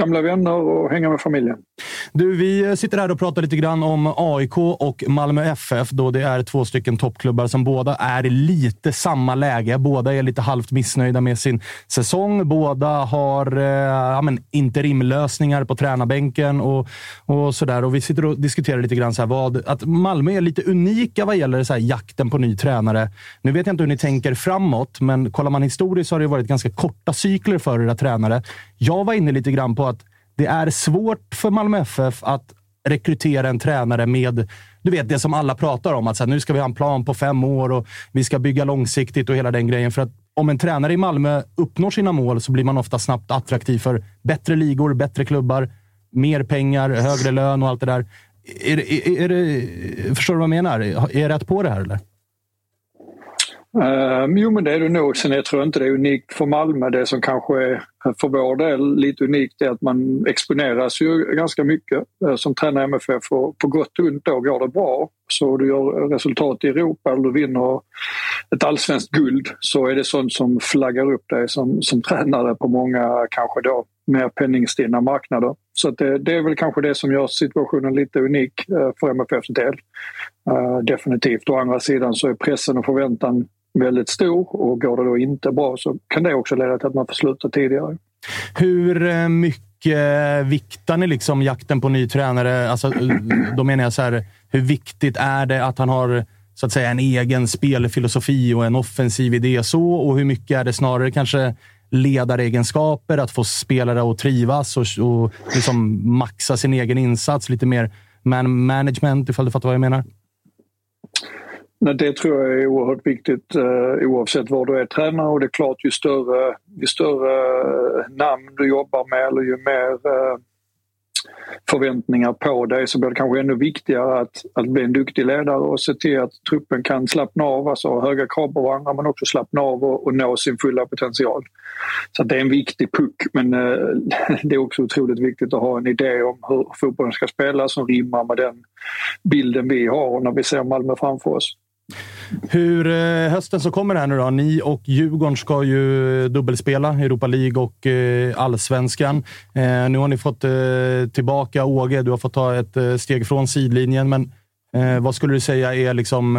gamla vänner och hänga med familjen. Du, vi eh, sitter här och pratar lite grann om AIK och Malmö FF, då det är två stycken toppklubbar som båda är i lite samma läge. Båda är lite halvt missnöjda med sin säsong. Båda har eh, ja, men interimlösningar på tränarbänken och, och sådär. Och vi sitter och diskuterar lite grann så här vad, att Malmö är lite unika vad gäller så här jakten på ny tränare. Nu vet jag inte hur ni tänker framåt, men kollar man historiskt så har det varit ganska korta cykler för era tränare. Jag var inne lite grann på att det är svårt för Malmö FF att rekrytera en tränare med, du vet det som alla pratar om, att så här, nu ska vi ha en plan på fem år och vi ska bygga långsiktigt och hela den grejen. För att om en tränare i Malmö uppnår sina mål så blir man ofta snabbt attraktiv för bättre ligor, bättre klubbar, mer pengar, högre lön och allt det där. Är, är, är det, förstår du vad jag menar? Är jag rätt på det här eller? Uh, jo, men det är det nog. Sen jag tror inte det är unikt för Malmö. Det som kanske är för vår del lite unikt är att man exponeras ju ganska mycket ehm, som tränare i MFF och på gott och ont då går det bra. Så du gör resultat i Europa eller du vinner ett allsvenskt guld så är det sånt som flaggar upp dig som, som tränare på många kanske då mer penningstinna marknader. Så det, det, är väl kanske det som gör situationen lite unik eh, för MFFs del. Ehm, definitivt. Å andra sidan så är pressen och förväntan väldigt stor och går det då inte bra så kan det också leda till att man får sluta tidigare. Hur eh, mycket viktar ni liksom jakten på ny tränare? Alltså, då menar jag så här, hur viktigt är det att han har så att säga en egen spelfilosofi och en offensiv idé så? Och hur mycket är det snarare kanske ledaregenskaper, att få spelare att trivas och, och liksom maxa sin egen insats? Lite mer man management, ifall du fattar vad jag menar? Det tror jag är oerhört viktigt eh, oavsett var du är tränare och det är klart ju större, ju större eh, namn du jobbar med eller ju mer eh, förväntningar på dig så blir det kanske ännu viktigare att, att bli en duktig ledare och se till att truppen kan slappna av, alltså ha höga krav på varandra men också slappna av och, och nå sin fulla potential. Så det är en viktig puck men eh, det är också otroligt viktigt att ha en idé om hur fotbollen ska spelas som rimmar med den bilden vi har när vi ser Malmö framför oss. Hur eh, hösten som kommer här nu då? Ni och Djurgården ska ju eh, dubbelspela Europa League och eh, allsvenskan. Nu har ni fått tillbaka Åge. Du har fått ta ett steg från sidlinjen, men vad skulle du säga är liksom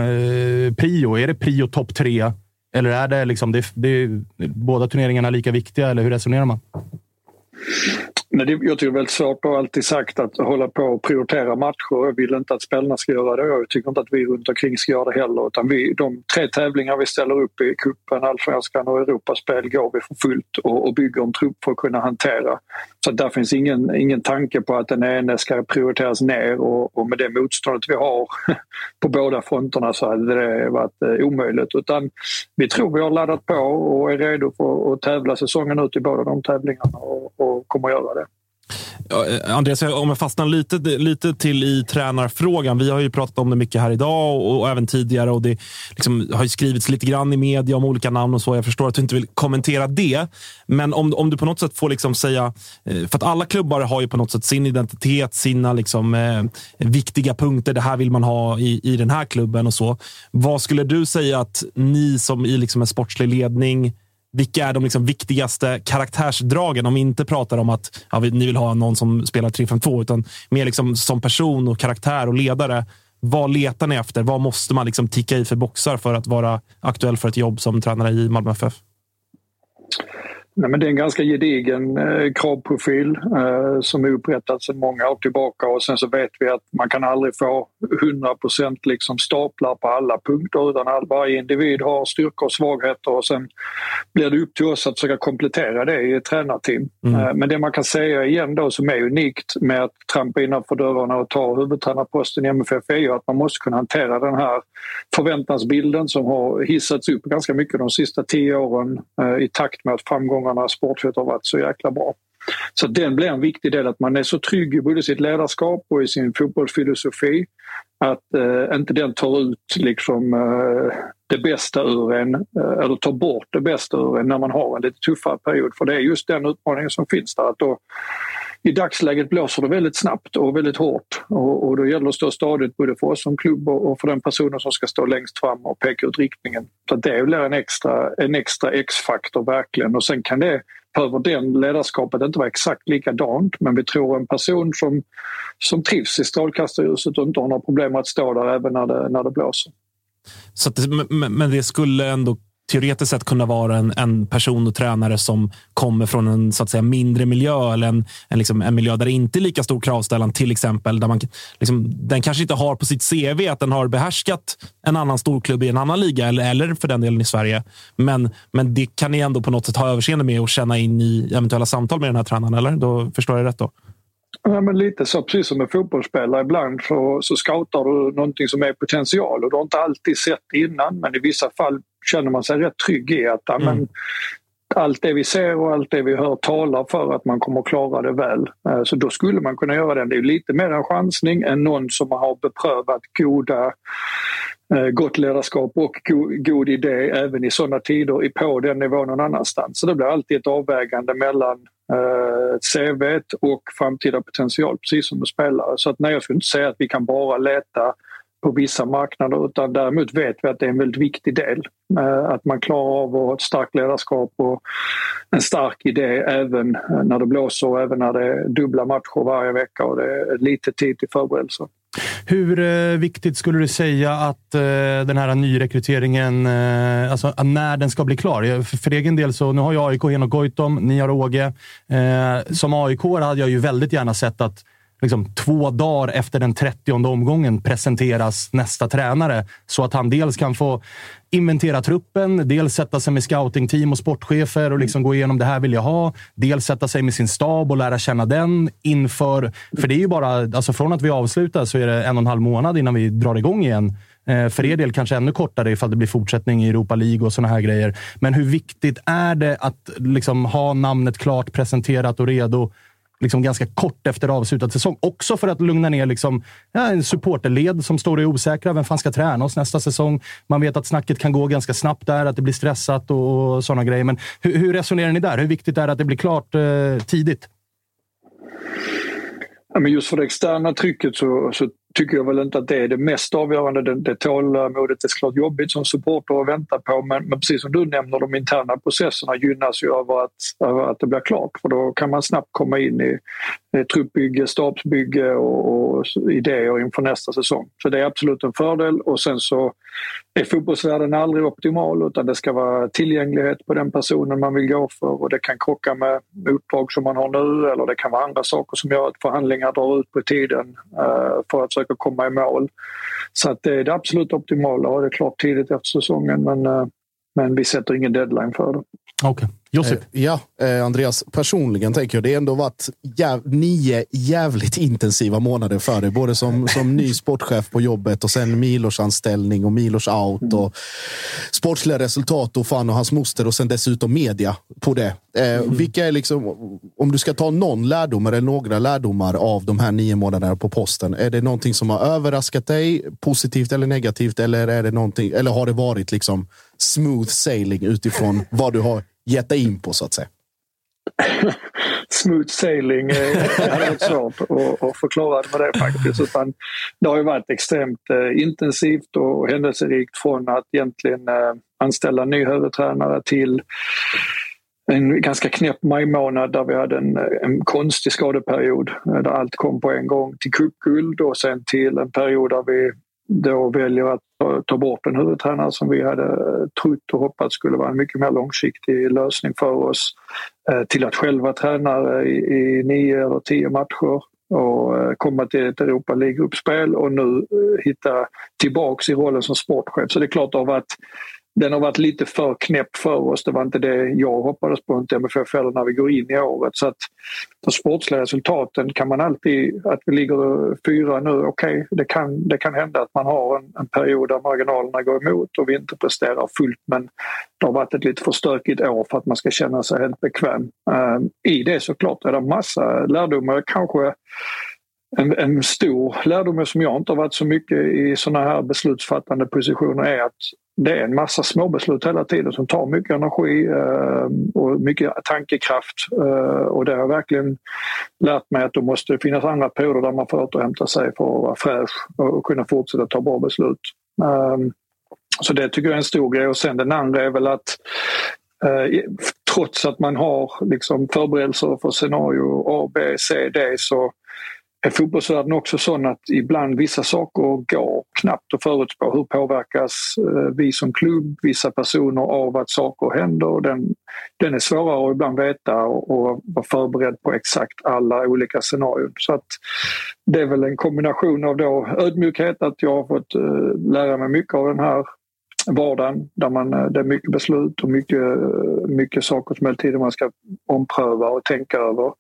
prio? Är det prio topp tre? Eller är det liksom, det, det, båda turneringarna lika viktiga, eller hur resonerar man? Men det, jag tycker det är väldigt svårt och alltid sagt att hålla på och prioritera matcher. Jag vill inte att spelarna ska göra det jag tycker inte att vi runt omkring ska göra det heller. Utan vi, de tre tävlingar vi ställer upp i cupen, allsvenskan och Europaspel går vi för fullt och, och bygger en trupp för att kunna hantera. Så där finns ingen, ingen tanke på att den ene ska prioriteras ner och, och med det motståndet vi har på båda fronterna så hade det varit eh, omöjligt. Utan vi tror vi har laddat på och är redo för att tävla säsongen ut i båda de tävlingarna och, och kommer att göra det. Eh, Andreas, om jag fastnar lite, lite till i tränarfrågan. Vi har ju pratat om det mycket här idag och, och även tidigare. och Det liksom har skrivits lite grann i media om olika namn och så. Jag förstår att du inte vill kommentera det. Men om, om du på något sätt får liksom säga... Eh, för att alla klubbar har ju på något sätt sin identitet, sina liksom, eh, viktiga punkter. Det här vill man ha i, i den här klubben och så. Vad skulle du säga att ni som i liksom en sportslig ledning vilka är de liksom viktigaste karaktärsdragen? Om vi inte pratar om att ja, ni vill ha någon som spelar 3-5-2, utan mer liksom som person och karaktär och ledare. Vad letar ni efter? Vad måste man liksom ticka i för boxar för att vara aktuell för ett jobb som tränare i Malmö FF? Nej, men det är en ganska gedigen eh, kravprofil eh, som är upprättad sedan många år tillbaka och sen så vet vi att man kan aldrig få 100% liksom staplar på alla punkter utan all, varje individ har styrkor och svagheter och sen blir det upp till oss att försöka komplettera det i ett tränarteam. Mm. Eh, men det man kan säga igen då som är unikt med att trampa innanför dörrarna och ta huvudtränarposten i MFF är ju att man måste kunna hantera den här förväntansbilden som har hissats upp ganska mycket de sista tio åren eh, i takt med att framgångarna sportsligt har varit så jäkla bra. Så den blir en viktig del, att man är så trygg i både sitt ledarskap och i sin fotbollsfilosofi att eh, inte den tar ut liksom, eh, det bästa ur en, eh, eller tar bort det bästa ur en när man har en lite tuffare period. För det är just den utmaningen som finns där. Att då, i dagsläget blåser det väldigt snabbt och väldigt hårt och, och då gäller det att stå stadigt både för oss som klubb och för den personen som ska stå längst fram och peka ut riktningen. Så det blir en extra, en extra X-faktor verkligen och sen kan det behöver den ledarskapet inte vara exakt likadant men vi tror en person som, som trivs i strålkastarljuset och inte har några problem att stå där även när det, när det blåser. Så det, men det skulle ändå teoretiskt sett kunna vara en, en person och tränare som kommer från en så att säga, mindre miljö eller en, en, liksom, en miljö där det inte är lika stor kravställan, till exempel. Där man, liksom, den kanske inte har på sitt CV att den har behärskat en annan storklubb i en annan liga eller, eller för den delen i Sverige. Men, men det kan ni ändå på något sätt ha överseende med och känna in i eventuella samtal med den här tränaren, eller? Då förstår jag rätt då? Ja, men lite så, precis som med fotbollsspelare. Ibland så, så scoutar du någonting som är potential och du har inte alltid sett innan men i vissa fall känner man sig rätt trygg i att mm. men, allt det vi ser och allt det vi hör talar för att man kommer att klara det väl. Eh, så då skulle man kunna göra det. Det är lite mer en chansning än någon som har beprövat goda eh, gott ledarskap och god idé även i sådana tider på den nivån någon annanstans. Så det blir alltid ett avvägande mellan eh, CV och framtida potential, precis som med spelare. Så att nej, jag skulle inte säga att vi kan bara leta på vissa marknader utan däremot vet vi att det är en väldigt viktig del. Eh, att man klarar av att ha ett starkt ledarskap och en stark idé även när det blåser och även när det är dubbla matcher varje vecka och det är lite tid till förberedelser. Hur eh, viktigt skulle du säga att eh, den här nyrekryteringen, alltså när den ska bli klar? För, egen del så, nu har jag AIK Henok Goitom, ni har Åge. Som AIK hade jag ju väldigt gärna sett att liksom, två dagar efter den 30 omgången presenteras nästa tränare. Så att han dels kan få inventera truppen, dels sätta sig med scoutingteam och sportchefer och liksom gå igenom det här vill jag ha. Dels sätta sig med sin stab och lära känna den inför... För det är ju bara, alltså från att vi avslutar så är det en och en halv månad innan vi drar igång igen. Eh, för er del kanske ännu kortare ifall det blir fortsättning i Europa League och såna här grejer. Men hur viktigt är det att liksom ha namnet klart, presenterat och redo liksom ganska kort efter avslutad säsong. Också för att lugna ner liksom, ja, en supporterled som står och är osäkra. Vem fan ska träna oss nästa säsong? Man vet att snacket kan gå ganska snabbt där, att det blir stressat och, och sådana grejer. Men hur, hur, resonerar ni där? Hur viktigt är det att det blir klart eh, tidigt? Ja, men just för det externa trycket så, så tycker jag väl inte att det är det mest avgörande. Det, det tålamodet är såklart jobbigt som supporter att vänta på men, men precis som du nämner, de interna processerna gynnas ju av att, av att det blir klart för då kan man snabbt komma in i truppbygge, stabsbygge och, och idéer inför nästa säsong. Så det är absolut en fördel och sen så är fotbollsvärlden aldrig optimal utan det ska vara tillgänglighet på den personen man vill gå för och det kan krocka med uppdrag som man har nu eller det kan vara andra saker som gör att förhandlingar drar ut på tiden eh, för att försöka komma i mål. Så att det är det absolut optimala och det är klart tidigt efter säsongen men, eh, men vi sätter ingen deadline för det. Okay. Josip? Eh, ja, eh, Andreas. Personligen tänker jag det har ändå varit jäv nio jävligt intensiva månader för dig. Både som, som ny sportchef på jobbet och sen Milos anställning och Milos out mm. och sportsliga resultat och fan och hans moster och sen dessutom media på det. Eh, mm. Vilka är liksom, om du ska ta någon lärdom eller några lärdomar av de här nio månaderna på posten. Är det någonting som har överraskat dig positivt eller negativt? Eller, är det någonting, eller har det varit liksom smooth sailing utifrån vad du har gett dig in på så att säga? Smooth sailing eh, är hade svårt att, förklara det med det faktiskt. Utan det har ju varit extremt eh, intensivt och händelserikt från att egentligen eh, anställa ny huvudtränare till en ganska knäpp majmånad där vi hade en, en konstig skadeperiod där allt kom på en gång till cupguld och sen till en period där vi då väljer att ta bort en huvudtränare som vi hade trott och hoppats skulle vara en mycket mer långsiktig lösning för oss eh, till att själva träna i, i nio eller tio matcher och eh, komma till ett Europa League-gruppspel och nu eh, hitta tillbaks i rollen som sportchef. Så det är klart det har varit den har varit lite för knäpp för oss. Det var inte det jag hoppades på, inte MFF heller när vi går in i året. Så att de sportsliga resultaten kan man alltid, att vi ligger fyra nu, okej, okay, det, kan, det kan hända att man har en, en, period där marginalerna går emot och vi inte presterar fullt men det har varit ett lite för stökigt år för att man ska känna sig helt bekväm. Ehm, I det såklart är det massa lärdomar, kanske en, en, stor lärdom som jag inte har varit så mycket i sådana här beslutsfattande positioner är att det är en massa småbeslut hela tiden som tar mycket energi eh, och mycket tankekraft. Eh, och det har jag verkligen lärt mig att det måste finnas andra perioder där man får återhämta sig för att vara fräsch och kunna fortsätta ta bra beslut. Eh, så det tycker jag är en stor grej. Och sen den andra är väl att eh, trots att man har liksom förberedelser för scenario A, B, C, D så är fotbollsvärlden också sån att ibland vissa saker går knappt att förutspå. Hur påverkas eh, vi som klubb, vissa personer av att saker händer? Den, den är svårare att ibland veta och, och vara förberedd på exakt alla olika scenarion. Så att det är väl en kombination av då ödmjukhet, att jag har fått eh, lära mig mycket av den här vardagen där man, eh, det är mycket beslut och mycket, mycket saker som hela tiden man ska ompröva och tänka över.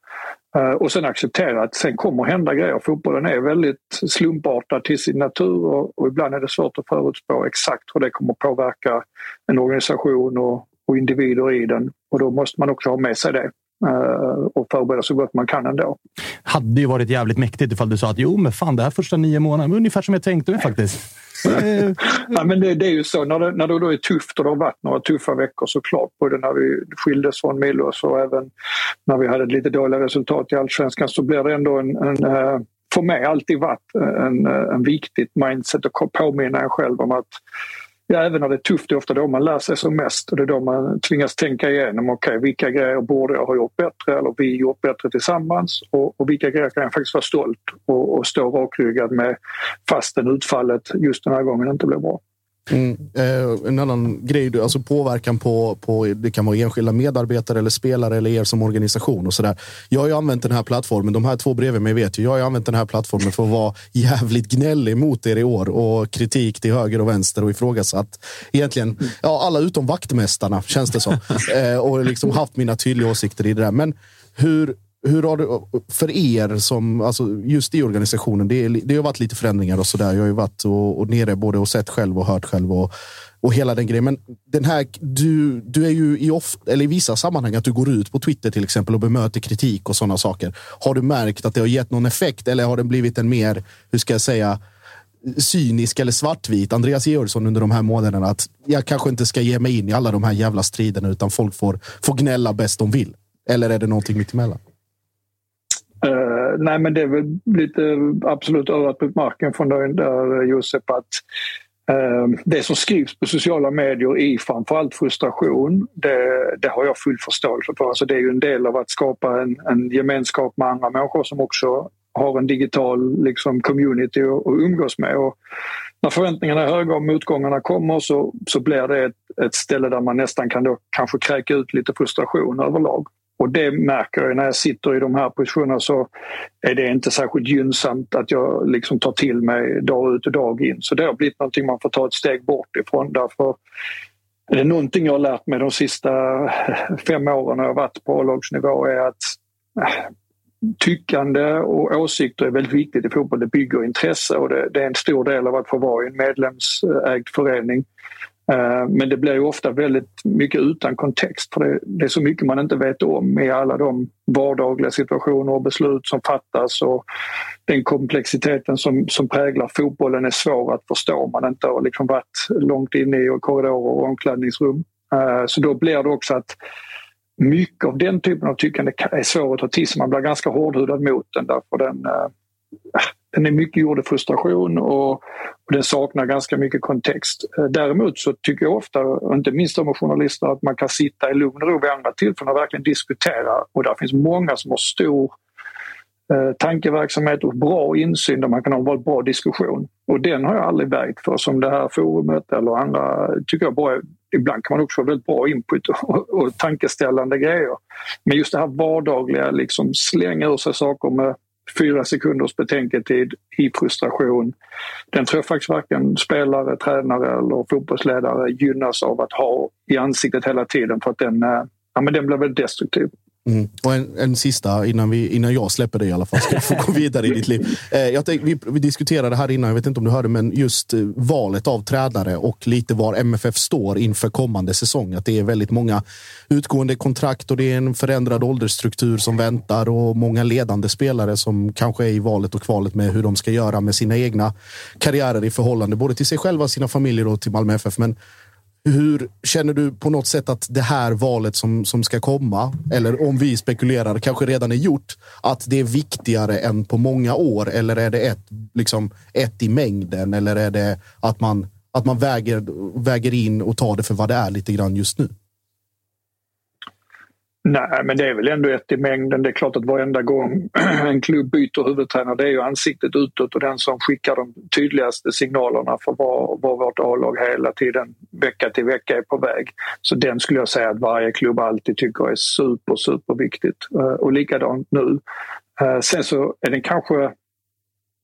Eh, och sen acceptera att sen kommer hända grejer. Fotbollen är väldigt slumpartad till sin natur och, och ibland är det svårt att förutspå exakt hur det kommer påverka en organisation och, och individer i den. Och då måste man också ha med sig det eh, och förbereda så gott man kan ändå. Hade ju varit jävligt mäktigt ifall du sa att jo, men fan, det här första nio månaderna var ungefär som jag tänkte mig faktiskt. ja, men det, det, är ju så när det, när det då är tufft och det har varit några tuffa veckor såklart. Både när vi skildes från Milos och även när vi hade lite dåliga resultat i Allsvenskan så blir det ändå en, en eh, för mig alltid varit en, en viktigt mindset att påminna en själv om att ja, även när det är tufft, det är ofta då man lär sig som mest och det är då man tvingas tänka igenom, okej okay, vilka grejer borde jag ha gjort bättre eller vi gjort bättre tillsammans och, och vilka grejer kan jag faktiskt vara stolt och, och stå rakryggad med fastän utfallet just den här gången inte blev bra. Mm. Eh, en annan grej, alltså påverkan på, på det kan vara enskilda medarbetare eller spelare eller er som organisation och sådär. Jag har ju använt den här plattformen, de här två bredvid mig vet ju, jag har ju använt den här plattformen för att vara jävligt gnällig mot er i år och kritik till höger och vänster och ifrågasatt egentligen, ja alla utom vaktmästarna känns det som. Eh, och liksom haft mina tydliga åsikter i det där. Men hur, hur har det för er som, alltså just i organisationen, det, det har varit lite förändringar och sådär. Jag har ju varit och, och nere både och sett själv och hört själv och, och hela den grejen. Men den här, du, du är ju i, off, eller i vissa sammanhang att du går ut på Twitter till exempel och bemöter kritik och sådana saker. Har du märkt att det har gett någon effekt eller har det blivit en mer, hur ska jag säga, cynisk eller svartvit Andreas Georgsson under de här månaderna att jag kanske inte ska ge mig in i alla de här jävla striderna utan folk får, får gnälla bäst de vill? Eller är det någonting mittemellan? Nej men det är väl lite absolut örat mot marken från dig där eh, Josef att eh, det som skrivs på sociala medier i framförallt frustration det, det har jag full förståelse för. Alltså det är ju en del av att skapa en, en gemenskap med andra människor som också har en digital liksom, community att umgås med. Och när förväntningarna är höga och motgångarna kommer så, så blir det ett, ett ställe där man nästan kan då kanske kräka ut lite frustration överlag. Och det märker jag när jag sitter i de här positionerna så är det inte särskilt gynnsamt att jag liksom tar till mig dag ut och dag in. Så det har blivit någonting man får ta ett steg bort ifrån. Därför är det någonting jag har lärt mig de sista fem åren när jag varit på A-lagsnivå är att äh, tyckande och åsikter är väldigt viktigt i fotboll. Det bygger intresse och det, det, är en stor del av att få vara i en medlemsägd förening. Eh, men det blir ju ofta väldigt mycket utan kontext för det, är så mycket man inte vet om i alla de vardagliga situationer och beslut som fattas och den komplexiteten som, som präglar fotbollen är svår att förstå om man inte har liksom varit långt inne i korridorer och omklädningsrum. Eh, så då blir det också att mycket av den typen av tyckande är svår att ta till sig. Man blir ganska hårdhudad mot den därför den, eh, den är mycket gjord i frustration och, och den saknar ganska mycket kontext. Eh, däremot så tycker jag ofta, inte minst de journalister, att man kan sitta i lugn och ro vid andra tillfällen och verkligen diskutera. Och där finns många som har stor eh, tankeverksamhet och bra insyn där man kan ha en bra diskussion. Och den har jag aldrig vägt för som det här forumet eller andra tycker jag bara Ibland kan man också få väldigt bra input och, och tankeställande grejer. Men just det här vardagliga, liksom slänga ur sig saker med fyra sekunders betänketid i frustration. Den tror jag faktiskt varken spelare, tränare eller fotbollsledare gynnas av att ha i ansiktet hela tiden för att den, eh, ja, men den blir väldigt destruktiv. Mm. Och en, en sista innan, vi, innan jag släpper dig i alla fall, ska du få gå vidare i ditt liv. Eh, jag tänk, vi, vi diskuterade här innan, jag vet inte om du hörde, men just eh, valet av tränare och lite var MFF står inför kommande säsong. Att det är väldigt många utgående kontrakt och det är en förändrad åldersstruktur som väntar och många ledande spelare som kanske är i valet och kvalet med hur de ska göra med sina egna karriärer i förhållande både till sig själva, sina familjer och till Malmö FF. Men hur känner du på något sätt att det här valet som, som ska komma, eller om vi spekulerar, kanske redan är gjort, att det är viktigare än på många år? Eller är det ett, liksom, ett i mängden? Eller är det att man, att man väger, väger in och tar det för vad det är lite grann just nu? Nej, men det är väl ändå ett i mängden. Det är klart att varenda gång en klubb byter huvudtränare det är ju ansiktet utåt och den som skickar de tydligaste signalerna för var, var vårt A-lag hela tiden, vecka till vecka, är på väg. Så den skulle jag säga att varje klubb alltid tycker är super, super viktigt. Eh, och likadant nu. Eh, sen så är den kanske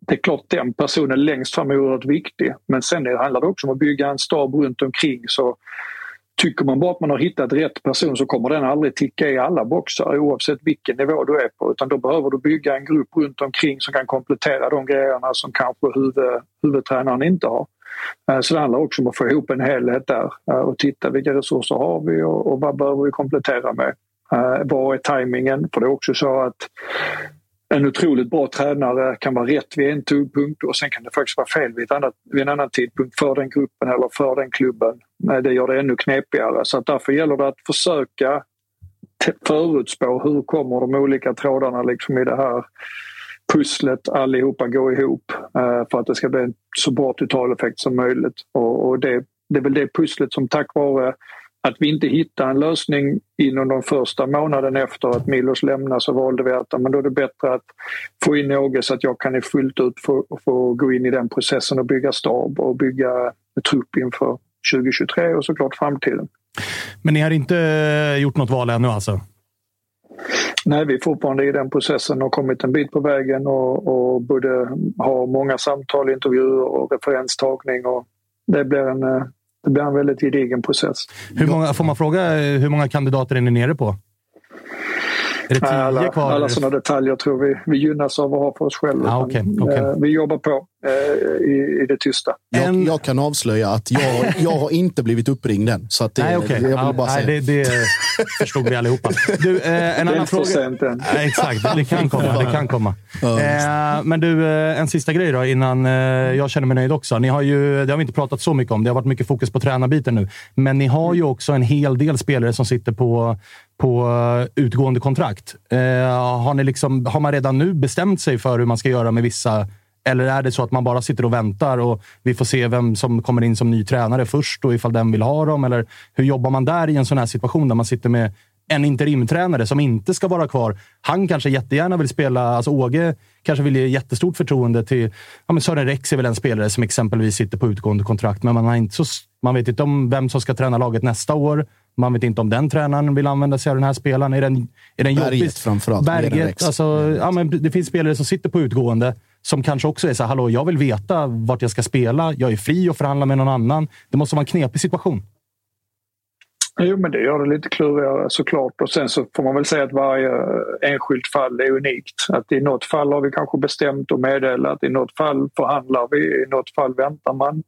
det är klart den personen längst fram är oerhört viktig men sen handlar det också om att bygga en stab runt omkring så Tycker man bara att man har hittat rätt person så kommer den aldrig ticka i alla boxar oavsett vilken nivå du är på utan då behöver du bygga en grupp runt omkring som kan komplettera de grejerna som kanske huvud, huvudtränaren inte har. Eh, så det handlar också om att få ihop en helhet där eh, och titta vilka resurser har vi och, och vad behöver vi komplettera med. Eh, vad är tajmingen? För det är också så att en otroligt bra tränare kan vara rätt vid en tidpunkt och sen kan det faktiskt vara fel vid, ett annat, vid en annan tidpunkt för den gruppen eller för den klubben. Det gör det ännu knepigare så att därför gäller det att försöka förutspå hur kommer de olika trådarna liksom i det här pusslet allihopa gå ihop eh, för att det ska bli en så bra totaleffekt som möjligt. Och det, det är väl det pusslet som tack vare att vi inte hittade en lösning inom de första månaden efter att Milos lämnade så valde vi att men då är det bättre att få in Åge så att jag kan fullt ut få, få gå in i den processen och bygga stab och bygga trupp inför 2023 och såklart framtiden. Men ni har inte eh, gjort något val ännu alltså? Nej, vi är fortfarande i den processen och kommit en bit på vägen och, och både har många samtal, intervjuer och referenstagning. Och det, blir en, eh, det blir en väldigt gedigen process. Hur många, får man fråga eh, hur många kandidater är ni nere på? Är det tio alla, kvar? alla sådana detaljer tror vi vi gynnas av att ha för oss själva. Ah, utan, okej. eh, Vi jobbar på eh, i, i det tysta. Jag, jag kan avslöja att jag, jag har inte blivit uppringd än. Så att det, Nej, okej. jag vill bara nej, säga. det, det förstod vi allihopa. Du, eh, en Det är annan fråga. sent än. Nej, exakt, det kan komma. Det kan komma. Eh, men du, eh, en sista grej då innan eh, jag känner mig nöjd också. Ni har ju, det har vi inte pratat så mycket om. Det har varit mycket fokus på tränarbiten nu. Men ni har ju också en hel del spelare som sitter på, på eh, utgående kontrakt. Eh, har, ni liksom, har man redan nu bestämt sig för hur man ska göra med vissa eller är det så att man bara sitter och väntar och vi får se vem som kommer in som ny tränare först och ifall den vill ha dem? Eller hur jobbar man där i en sån här situation där man sitter med en interimtränare som inte ska vara kvar? Han kanske jättegärna vill spela... Alltså Åge kanske vill ge jättestort förtroende till... Ja, men Sören Rex är väl en spelare som exempelvis sitter på utgående kontrakt, men man, har inte så, man vet inte om vem som ska träna laget nästa år. Man vet inte om den tränaren vill använda sig av den här spelaren. Är den, är den Berget jobbig? framförallt, Berget. Alltså, ja, men det finns spelare som sitter på utgående som kanske också är så här, hallå, jag vill veta vart jag ska spela. Jag är fri att förhandla med någon annan. Det måste vara en knepig situation. Jo, men det gör det lite klurigare såklart. Och sen så får man väl säga att varje enskilt fall är unikt. Att i något fall har vi kanske bestämt och meddelat, i något fall förhandlar vi, i något fall väntar man.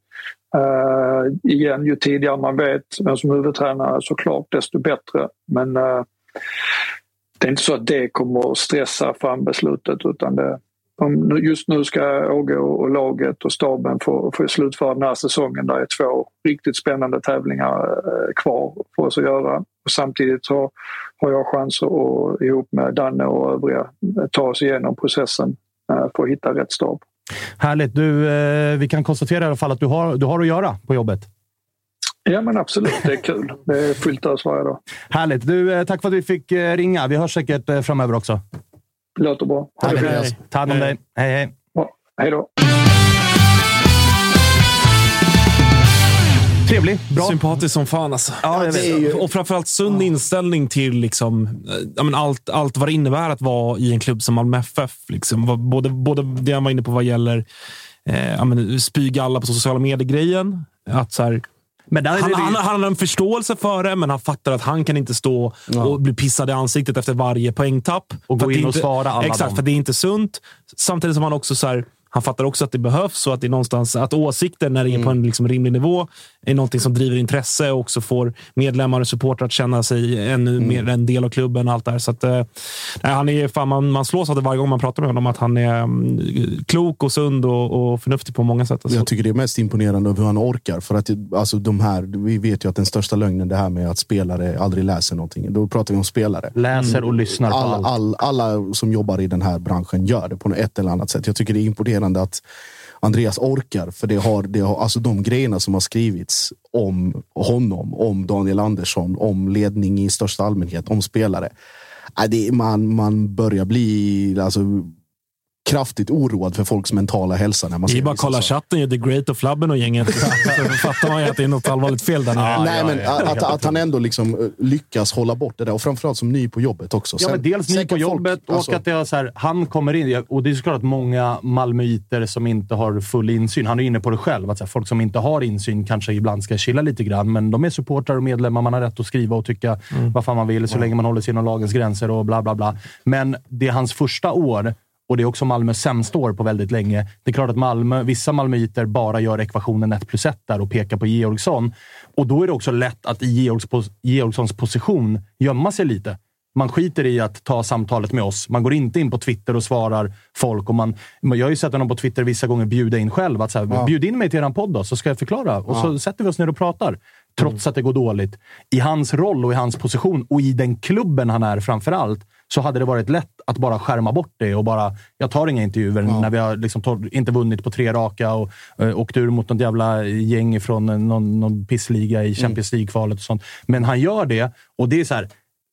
Uh, igen, ju tidigare man vet vem som är huvudtränare såklart desto bättre. Men uh, det är inte så att det kommer att stressa fram beslutet utan det, om, just nu ska Åge och, och laget och staben få, få slutföra den här säsongen. Där är två riktigt spännande tävlingar uh, kvar för oss att göra. Och samtidigt så har jag chans att ihop med Danne och övriga ta oss igenom processen för att hitta rätt stab. Härligt. Du, eh, vi kan konstatera i alla fall att du har, du har att göra på jobbet. Ja men absolut, det är kul. Det är fullt ös varje dag. Härligt. Du, eh, tack för att vi fick eh, ringa. Vi hörs säkert framöver också. Låter bra. Ha det Härligt. fint. Ta hand om dig. Hej, hej. Ja, hej då. Trevlig. Bra. Sympatisk som fan alltså. Ja, jag vet. Och framförallt sund inställning till liksom, ja, men allt, allt vad det innebär att vara i en klubb som Malmö FF. Liksom. Både, både det han var inne på vad gäller eh, ja, men, spyga alla på sociala medier-grejen. Att så här, är han, det- han, han har en förståelse för det, men han fattar att han kan inte stå och bli pissad i ansiktet efter varje poängtapp. Och gå det in och inte- svara alla Exakt, dem. för det är inte sunt. Samtidigt som han också så här, han fattar också att det behövs och att det är någonstans att åsikter när det är på en liksom rimlig nivå är någonting som driver intresse och också får medlemmar och supportrar att känna sig ännu mer en del av klubben. och allt där. Så att, eh, nej, han är, fan, man, man slås av det varje gång man pratar med honom, att han är mm, klok och sund och, och förnuftig på många sätt. Alltså. Jag tycker det är mest imponerande av hur han orkar. För att alltså, de här, vi vet ju att den största lögnen det här med att spelare aldrig läser någonting. Då pratar vi om spelare. Läser och lyssnar på all, allt. all, Alla som jobbar i den här branschen gör det på ett eller annat sätt. Jag tycker det är imponerande att Andreas orkar. För det har, det har, alltså de grejerna som har skrivits om honom, om Daniel Andersson, om ledning i största allmänhet, om spelare. Äh, det, man, man börjar bli alltså, kraftigt oroad för folks mentala hälsa. När man Det är bara att kolla chatten, The Great och Flabben och gänget. Så fattar man ju att det är något allvarligt fel där nere. Nej, men att, att han ändå liksom eh, lyckas hålla bort det där. Och framförallt som ny på jobbet också. Ja, Sen- men dels ny på folk- jobbet och alltså- att det är så här, han kommer in. Och det är såklart att många malmöiter som inte har full insyn. Han är inne på det själv. Att så här, folk som inte har insyn kanske ibland ska chilla lite grann. Men de är supportrar och medlemmar. Man har rätt att skriva och tycka vad fan man vill så länge man håller sig inom lagens gränser och bla bla bla. Men det är hans första år och det är också Malmös sämsta år på väldigt länge. Det är klart att Malmö, vissa malmöiter bara gör ekvationen 1 plus 1 där och pekar på Georgsson. Och då är det också lätt att i Georgs, Georgssons position gömma sig lite. Man skiter i att ta samtalet med oss. Man går inte in på Twitter och svarar folk. Och man, jag har ju sett honom på Twitter vissa gånger bjuda in själv. Att så här, Ja. Bjud in mig till er podd då, så ska jag förklara. Och så Ja. sätter vi oss ner och pratar. Trots att det går dåligt. I hans roll och i hans position och i den klubben han är framför allt så hade det varit lätt att bara skärma bort det och bara, jag tar inga intervjuer när vi har liksom inte vunnit på tre raka och uh, åkt ur mot något jävla gäng från eh, någon, någon pissliga i Champions League-kvalet och sånt. Men han gör det och det är så här,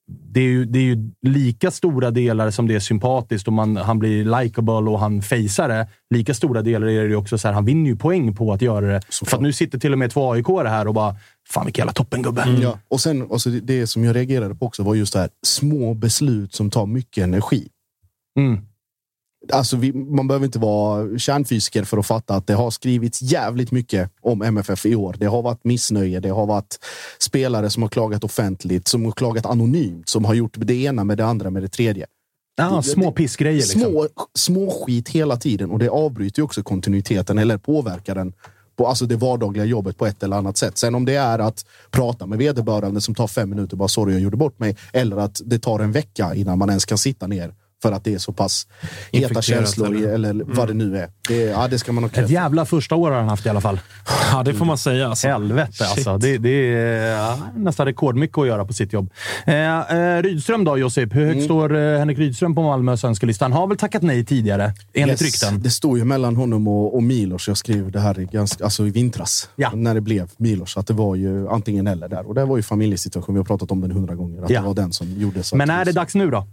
det är, ju, det är ju lika stora delar som det är sympatiskt och man, han blir likable och han fejsar det. Lika stora delar är det ju också så här, han vinner ju poäng på att göra det. För att nu sitter till och med två aik här och bara, fan vilken jävla toppengubbe. Ja. Och sen, och så det, det som jag reagerade på också var just det här små beslut som tar mycket energi. Mm. Alltså vi, man behöver inte vara kärnfysiker för att fatta att det har skrivits jävligt mycket om MFF i år. Det har varit missnöje. Det har varit spelare som har klagat offentligt, som har klagat anonymt, som har gjort det ena med det andra med det tredje. Ja, Det- små pissgrejer. Liksom. Små, små skit hela tiden och det avbryter ju också kontinuiteten eller påverkar den på alltså det vardagliga jobbet på ett eller annat sätt. Sen om det är att prata med vederbörande som tar fem minuter, bara sorry jag gjorde bort mig, eller att det tar en vecka innan man ens kan sitta ner för att det är så pass heta känslor eller? eller, vad det nu är. Det, ja, det ska man ha Ett jävla första år har han haft i alla fall. Ja, det får man säga. Alltså. Helvete Shit. alltså. Det, det är ja, nästan rekordmycket att göra på sitt jobb. Eh, eh, Rydström då, Josip? Hur högt Mm. står eh, Henrik Rydström på Malmös önskelista? Han har väl tackat nej tidigare, enligt rykten. Det stod ju mellan honom och, och Milos. Jag skrev det här i, ganska, alltså i vintras, när det blev Milos. Att det var ju antingen eller där. Och det var ju familjesituation. Vi har pratat om den hundra gånger. Att Ja. det var den som gjorde så. Men är det dags nu då?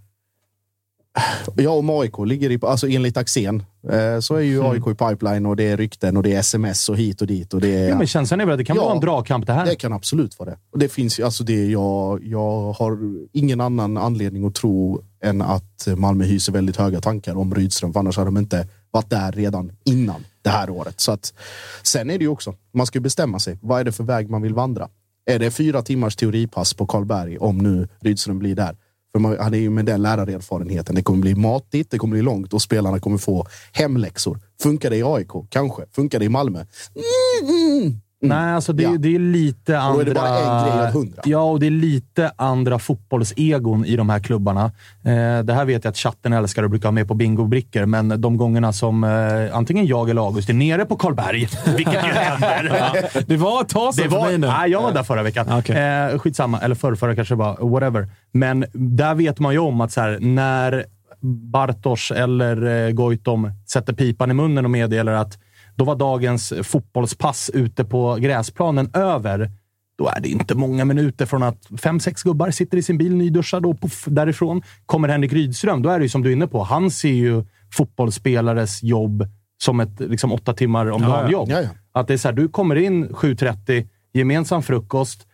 Jag och AIK ligger i, alltså enligt Axén, eh, så är ju Mm. AIK i pipeline och det är rykten och det är sms och hit och dit. Och det är, Ja, men känslan är väl att det kan Ja. vara en dragkamp det här. Det kan absolut vara det. Och det finns alltså det jag, jag har ingen annan anledning att tro än att Malmö hyser väldigt höga tankar om Rydström. För annars hade de inte varit där redan innan det här året. Så att, sen är det ju också, man ska ju bestämma sig. Vad är det för väg man vill vandra? Är det fyra timmars teoripass på Karlberg om nu Rydström blir där? För man, han är ju med den lärarerfarenheten. Det kommer bli matigt, det kommer bli långt och spelarna kommer få hemläxor. Funkar det i AIK? Kanske. Funkar det i Malmö? Mm, mm. Nej, alltså det, Ja. det är lite andra... Då är det bara en grej av hundra. Ja, och det är lite andra fotbollsegon i de här klubbarna. Eh, det här vet jag att chatten älskar och brukar ha med på bingobrickor, men de gångerna som eh, antingen jag eller August är nere på Karlberg, vilket ju händer. Ja, det var ett tag sedan för mig nu. nej, jag var där förra veckan. Eh, skitsamma. Eller förrförra kanske var. Whatever. Men där vet man ju om att så här, när Bartosz eller eh, Goitom sätter pipan i munnen och meddelar att då var dagens fotbollspass ute på gräsplanen över. Då är det inte många minuter från att fem, sex gubbar sitter i sin bil nyduschad och puff, därifrån kommer Henrik Rydström. Då är det ju som du är inne på. Han ser ju fotbollsspelares jobb som ett liksom, åtta timmar om Ja, dagen ja. Ja, ja. Att det är så här, du kommer in 7.30, gemensam frukost,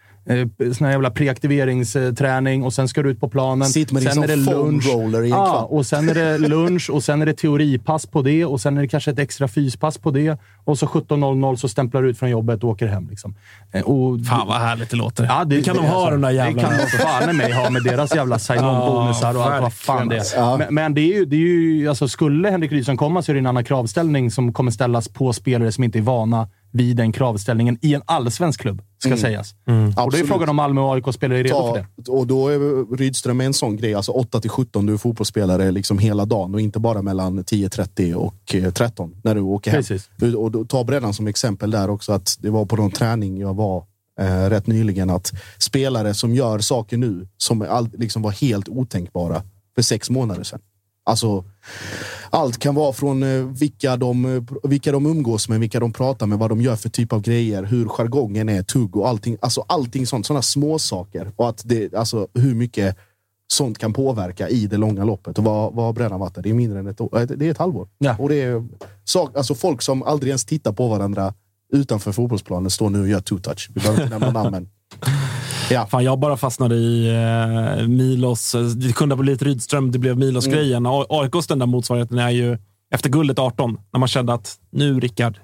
sån här jävla preaktiveringsträning och sen ska du ut på planen. Sitt med sen sån foam roller i en ja, kvart. och sen är det lunch och sen är det teoripass på det och sen är det kanske ett extra fyspass på det. Och så 17.00 så stämplar du ut från jobbet och åker hem. Liksom. Eh, Och, Fan vad härligt det låter. Ja, det, det kan de ha de där Det jävlarna. kan de fan i mig ha med deras jävla sign-on-bonusar och allt vad fan det är. Men, men det är ju, det är ju alltså, skulle Henrik Rydström komma så är det en annan kravställning som kommer ställas på spelare som inte är vana vid den kravställningen i en allsvensk klubb, ska Mm. sägas. Och då är frågan om Malmö och AIK spelare är redo Ta, för det. och då är Rydström en sån grej. Alltså 8 till 17, du är fotbollsspelare liksom hela dagen och inte bara mellan 10.30 och eh, 13 när du åker hem. Precis. Och då, ta Breddan som exempel där också. att Det var på någon träning jag var eh, rätt nyligen. att Spelare som gör saker nu som all, liksom var helt otänkbara för sex månader sedan. Alltså, allt kan vara från eh, vilka, de, eh, vilka de umgås med, vilka de pratar med, vad de gör för typ av grejer, hur jargongen är, tugg och allting. Alltså allting sånt, sådana små saker Och att det, alltså, hur mycket sånt kan påverka i det långa loppet. Och vad, vad har Brennan varit? Det är mindre än ett år. Eh, Det är ett halvår. Och det är sak, alltså folk som aldrig ens tittar på varandra utanför fotbollsplanen står nu och gör two-touch. Vi behöver inte nämna namn, men Ja. Fan, jag bara fastnade i eh, Milos. Det kunde ha blivit Rydström, det blev Milos-grejen. Mm. Mm. AIKs den där motsvarigheten är ju efter guldet 18, när man kände att nu, Rickard,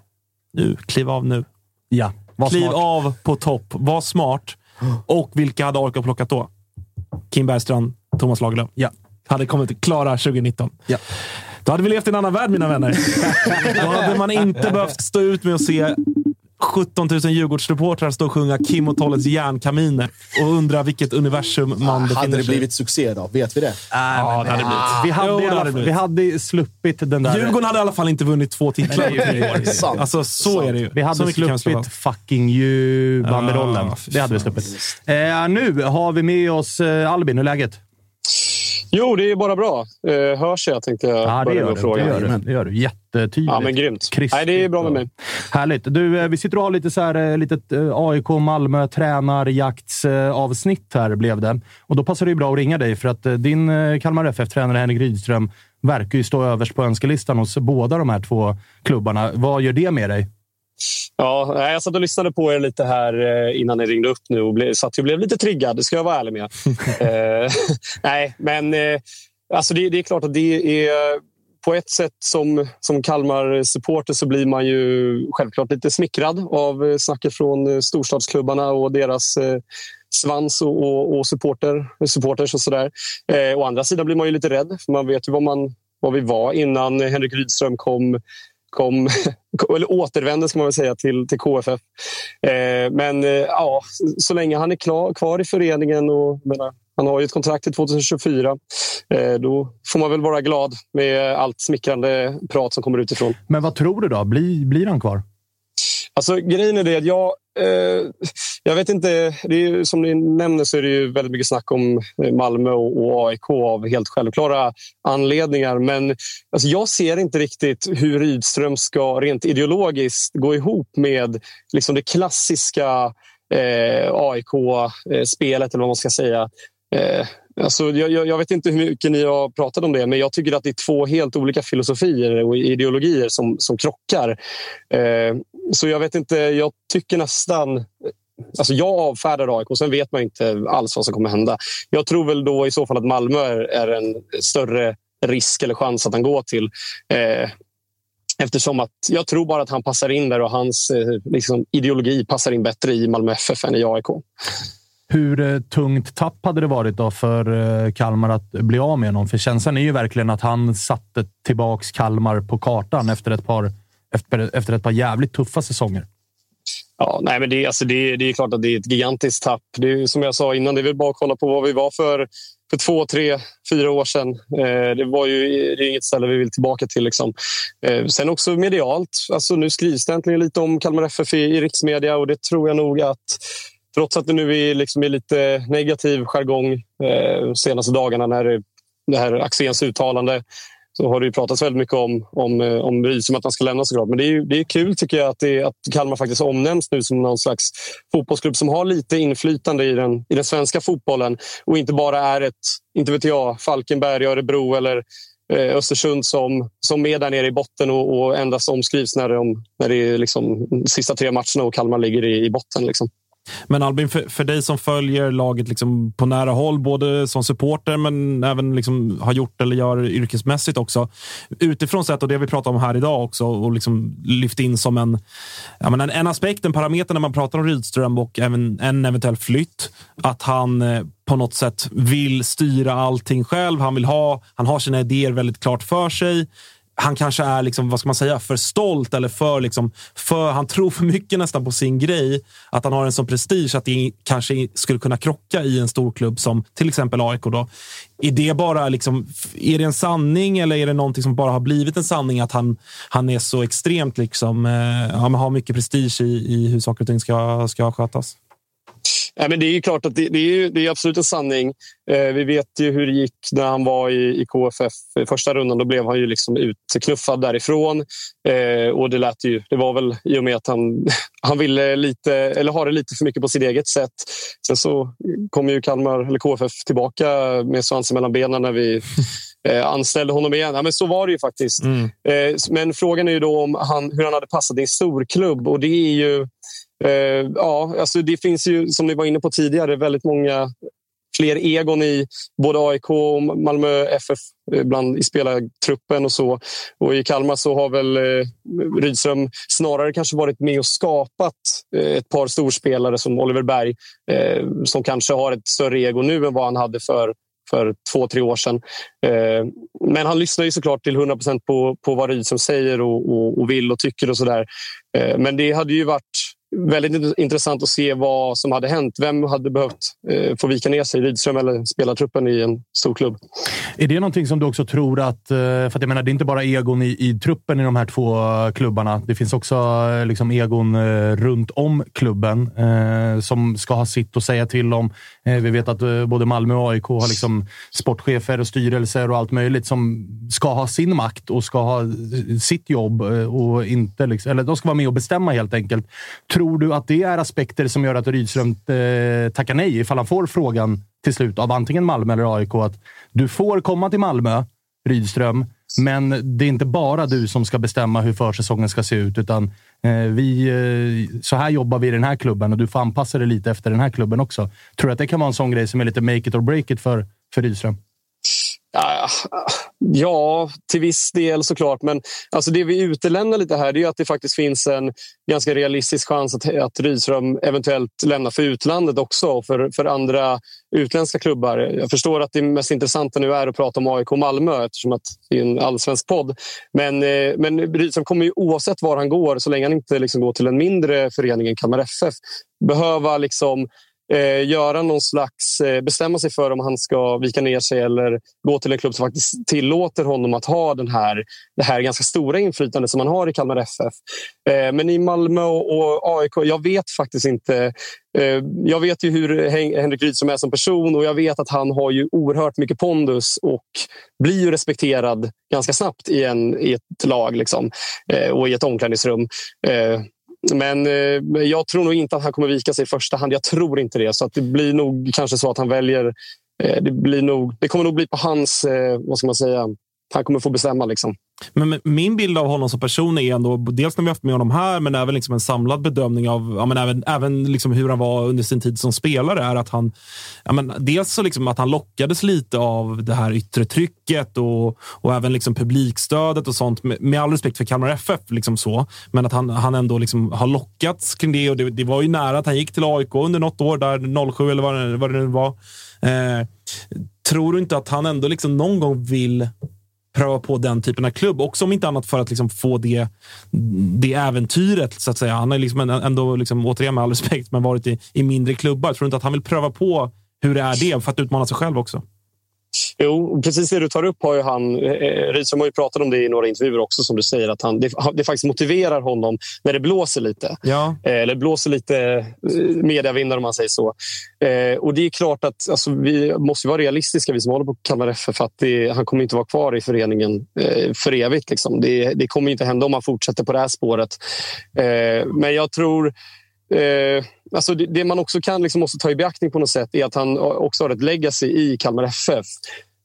nu, kliv av nu. Ja, var kliv smart. av på topp, var smart. Och vilka hade AIK plockat då? Kim Bergstrand, Thomas Lagerlöf. Ja. Hade kommit klara 2019. Ja. Då hade vi levt i en annan värld, mina vänner. Då hade man inte behövt stå ut med att se 17 000 Djurgårdsreportrar stå och sjunga Kim och Tollets järnkaminer och undra vilket universum man Ah, befinner hade det sig i. blivit succé då? Vet vi det? Ja, det hade blivit. Vi hade, Jo, det hade vi hade sluppit den där... Djurgården hade i alla fall inte vunnit två titlar Nej, det är ju- i år. Sant. Alltså, så är det ju. Vi Så hade slå sluppit fucking ju-banderollen. Ja, fy det hade vi sluppit. Eh, nu har vi med oss eh, Albin. Hur är läget? Jo, det är bara bra. Eh, hörs jag, tänkte jag Ja, det börja gör, med du, att fråga. det, gör du. det gör du. Jättetydligt. Ja, men grymt. Nej, det är bra med mig. Härligt. Du, eh, vi sitter och har lite så här, eh, litet eh, AIK Malmö tränarjaktsavsnitt här blev det. Och då passar det ju bra att ringa dig för att din Kalmar FF-tränare Henrik Rydström verkar ju stå överst på önskelistan hos båda de här två klubbarna. Vad gör det med dig? Ja, jag satt och lyssnade på er lite här eh, innan ni ringde upp nu och blev, satt och blev lite triggad, det ska jag vara ärlig med. eh, nej, men eh, alltså det, det är klart att det är på ett sätt som, som Kalmar-supporter så blir man ju självklart lite smickrad av eh, snacket från eh, storstadsklubbarna och deras eh, svans och, och, och supporter, supporters och sådär. Eh, å andra sidan blir man ju lite rädd, för man vet ju vad, man, vad vi var innan Henrik Rydström kom kom, eller återvände ska man väl säga till, till KFF. Eh, men eh, ja, så länge han är klar, kvar i föreningen och menar, han har ju ett kontrakt till 2024. Eh, då får man väl vara glad med allt smickrande prat som kommer utifrån. Men vad tror du då? Blir, blir han kvar? Alltså, grejen är det att jag, eh, jag vet inte. Det är, ju- som ni nämner så är det ju väldigt mycket snack om eh, Malmö och, och AIK av helt självklara anledningar. Men alltså, jag ser inte riktigt hur Rydström ska rent ideologiskt gå ihop med liksom, det klassiska eh, AIK-spelet, eh, eller vad man ska säga. Eh, alltså, jag, jag jag vet inte hur mycket ni har pratat om det, men jag tycker att det är två helt olika filosofier och ideologier som, som krockar. Eh, så jag vet inte, jag tycker nästan... Alltså jag avfärdar AIK, sen vet man inte alls vad som kommer hända. Jag tror väl då i så fall att Malmö är, en större risk eller chans att han går till. Eh, Eftersom att jag tror bara att han passar in där och hans eh, liksom, ideologi passar in bättre i Malmö FF än i AIK. Hur eh, tungt tapp hade det varit då för eh, Kalmar att bli av med honom? För känslan är ju verkligen att han satte tillbaks Kalmar på kartan efter ett par, efter, efter ett par jävligt tuffa säsonger. Ja, nej, men det, alltså det, det är klart att det är ett gigantiskt tapp. Det är, som jag sa innan, det är väl bara att kolla på vad vi var för, för två, tre, fyra år sedan. Eh, det var ju det är inget ställe vi vill tillbaka till. Liksom. Eh, sen också medialt. Alltså, nu skrivs det äntligen lite om Kalmar FF i, i riksmedia och det tror jag nog att trots att det nu är liksom är lite negativ jargong eh, de senaste dagarna när det, det här Axéns uttalande så har det ju pratats väldigt mycket om, om, eh, om Rydström att han ska lämna såklart. Men det är, ju, det är kul tycker jag att, det, att Kalmar faktiskt omnämns nu som någon slags fotbollsklubb som har lite inflytande i den, i den svenska fotbollen och inte bara är ett, inte vet jag, Falkenberg, Örebro eller eh, Östersund som, som är där nere i botten och, och endast omskrivs när, de, när det är liksom de sista tre matcherna och Kalmar ligger i, i botten. Liksom. Men Albin, för, för dig som följer laget liksom på nära håll, både som supporter men även liksom har gjort eller gör yrkesmässigt också. Utifrån sett, och det vi pratar om här idag också, och liksom lyft in som en, ja, men en, en aspekt, en parameter när man pratar om Rydström och även en eventuell flytt. Att han eh, på något sätt vill styra allting själv. Han vill ha, han har sina idéer väldigt klart för sig han kanske är liksom, vad ska man säga, för stolt eller för, liksom, för... Han tror för mycket nästan på sin grej. Att han har en sån prestige att det kanske skulle kunna krocka i en stor klubb som till exempel AIK. Då. Är det bara liksom, är det en sanning eller är det någonting som bara har blivit en sanning att han, han är så extremt liksom, eh, han har mycket prestige i, i hur saker och ting ska, ska skötas? Ja, men det är ju klart att det, det, är, det är absolut en sanning. Eh, vi vet ju hur det gick när han var i, i KFF i första rundan. Då blev han ju liksom utknuffad därifrån. Eh, och det lät ju, det var väl i och med att han, han ville lite, eller ha det lite för mycket på sitt eget sätt. Sen så kom ju Kalmar, eller KFF tillbaka med svansen mellan benen när vi eh, anställde honom igen. Ja, men så var det ju faktiskt. Mm. Eh, men frågan är ju då om han, hur han hade passat i en storklubb. Och det är ju Eh, ja, alltså det finns ju, som ni var inne på tidigare, väldigt många fler egon i både AIK och Malmö FF eh, bland, i spelartruppen och så. Och i Kalmar så har väl eh, Rydström snarare kanske varit med och skapat eh, ett par storspelare som Oliver Berg eh, som kanske har ett större ego nu än vad han hade för för två, tre år sedan. Eh, men han lyssnar ju såklart till 100 procent på, på vad Rydström säger och, och, och vill och tycker och sådär. Eh, men det hade ju varit väldigt intressant att se vad som hade hänt. Vem hade behövt eh, få vika ner sig, Rydström eller spelartruppen i en stor klubb? Är det någonting som du också tror att... Eh, för att jag menar, det är inte bara egon i, i truppen i de här två eh, klubbarna. Det finns också eh, liksom egon eh, runt om klubben eh, som ska ha sitt att säga till om. Eh, vi vet att eh, både Malmö och AIK har liksom sportchefer och styrelser och allt möjligt som ska ha sin makt och ska ha sitt jobb eh, och inte... Liksom, eller de ska vara med och bestämma helt enkelt. Tror du att det är aspekter som gör att Rydström eh, tackar nej ifall han får frågan till slut av antingen Malmö eller AIK att du får komma till Malmö, Rydström, men det är inte bara du som ska bestämma hur försäsongen ska se ut, utan eh, vi, eh, så här jobbar vi i den här klubben och du får anpassa dig lite efter den här klubben också. Tror du att det kan vara en sån grej som är lite make it or break it för, för Rydström? Ja, ja, Ja, till viss del såklart. Men alltså det vi utelämnar lite här är att det faktiskt finns en ganska realistisk chans att, att Rydström eventuellt lämnar för utlandet också och för, för andra utländska klubbar. Jag förstår att det mest intressanta nu är att prata om AIK och Malmö eftersom att det är en allsvensk podd. Men, eh, men Rydström kommer ju oavsett var han går, så länge han inte liksom går till en mindre förening än Kalmar FF, behöva liksom eh, göra någon slags, eh, bestämma sig för om han ska vika ner sig eller gå till en klubb som faktiskt tillåter honom att ha den här, det här ganska stora inflytandet som han har i Kalmar FF. Eh, men i Malmö och, och AIK, jag vet faktiskt inte. Eh, jag vet ju hur Hen- Henrik Rydström är som person och jag vet att han har ju oerhört mycket pondus och blir ju respekterad ganska snabbt i, en, i ett lag liksom, eh, och i ett omklädningsrum. Eh, men eh, jag tror nog inte att han kommer vika sig i första hand. Jag tror inte det. Så att det blir nog kanske så att han väljer... Eh, det, blir nog, det kommer nog bli på hans... Eh, vad ska man säga? Han kommer få bestämma. Liksom. Men min bild av honom som person är ändå, dels när vi haft med honom här, men även liksom en samlad bedömning av ja, men även, även liksom hur han var under sin tid som spelare. är att han, ja, men Dels så liksom att han lockades lite av det här yttre trycket och, och även liksom publikstödet och sånt. Med, med all respekt för Kalmar FF, liksom så, men att han, han ändå liksom har lockats kring det. Och det, det var ju nära att han gick till AIK under något år, där 07 eller vad det, vad det nu var. Eh, tror du inte att han ändå liksom någon gång vill pröva på den typen av klubb. Också om inte annat för att liksom få det, det äventyret. så att säga. Han har liksom ändå, liksom, återigen med all respekt, men varit i, i mindre klubbar. Tror du inte att han vill pröva på hur det är det för att utmana sig själv också? Jo, precis det du tar upp har ju han... Eh, Rydström har ju pratat om det i några intervjuer också, som du säger. att han, det, det faktiskt motiverar honom när det blåser lite. Ja. Eh, eller blåser lite eh, mediavindar om man säger så. Och det är klart att alltså, vi måste vara realistiska, vi som håller på Kalmar FF, för att det, han kommer inte vara kvar i föreningen för evigt. Liksom. Det, det kommer inte hända om han fortsätter på det här spåret. Men jag tror... Alltså det, det man också kan liksom måste ta i beaktning på något sätt är att han också har ett legacy i Kalmar FF.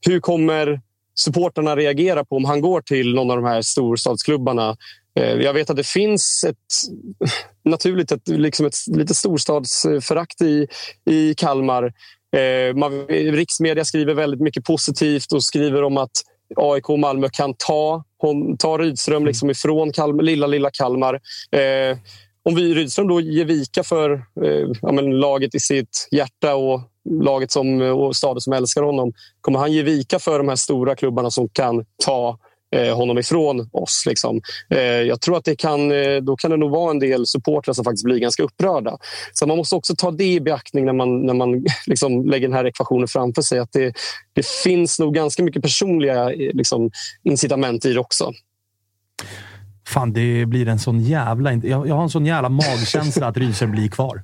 Hur kommer supporterna reagera på om han går till någon av de här storstadsklubbarna? Eh, jag vet att det finns ett naturligt ett, liksom ett lite storstadsförakt i, i Kalmar. Eh, man, riksmedia skriver väldigt mycket positivt och skriver om att AIK och Malmö kan ta, ta Rydström liksom ifrån Kalmar, lilla, lilla Kalmar. Eh, om vi Rydström då ger vika för eh, ja, men laget i sitt hjärta och laget som, och staden som älskar honom, kommer han ge vika för de här stora klubbarna som kan ta eh, honom ifrån oss? Liksom? Eh, jag tror att det kan, eh, då kan det nog vara en del supportrar som faktiskt blir ganska upprörda. Så man måste också ta det i beaktning när man, när man liksom lägger den här ekvationen framför sig. Att det, det finns nog ganska mycket personliga eh, liksom, incitament i det också. Fan, det blir en sån jävla... Jag, jag har en sån jävla magkänsla att Rydström blir kvar.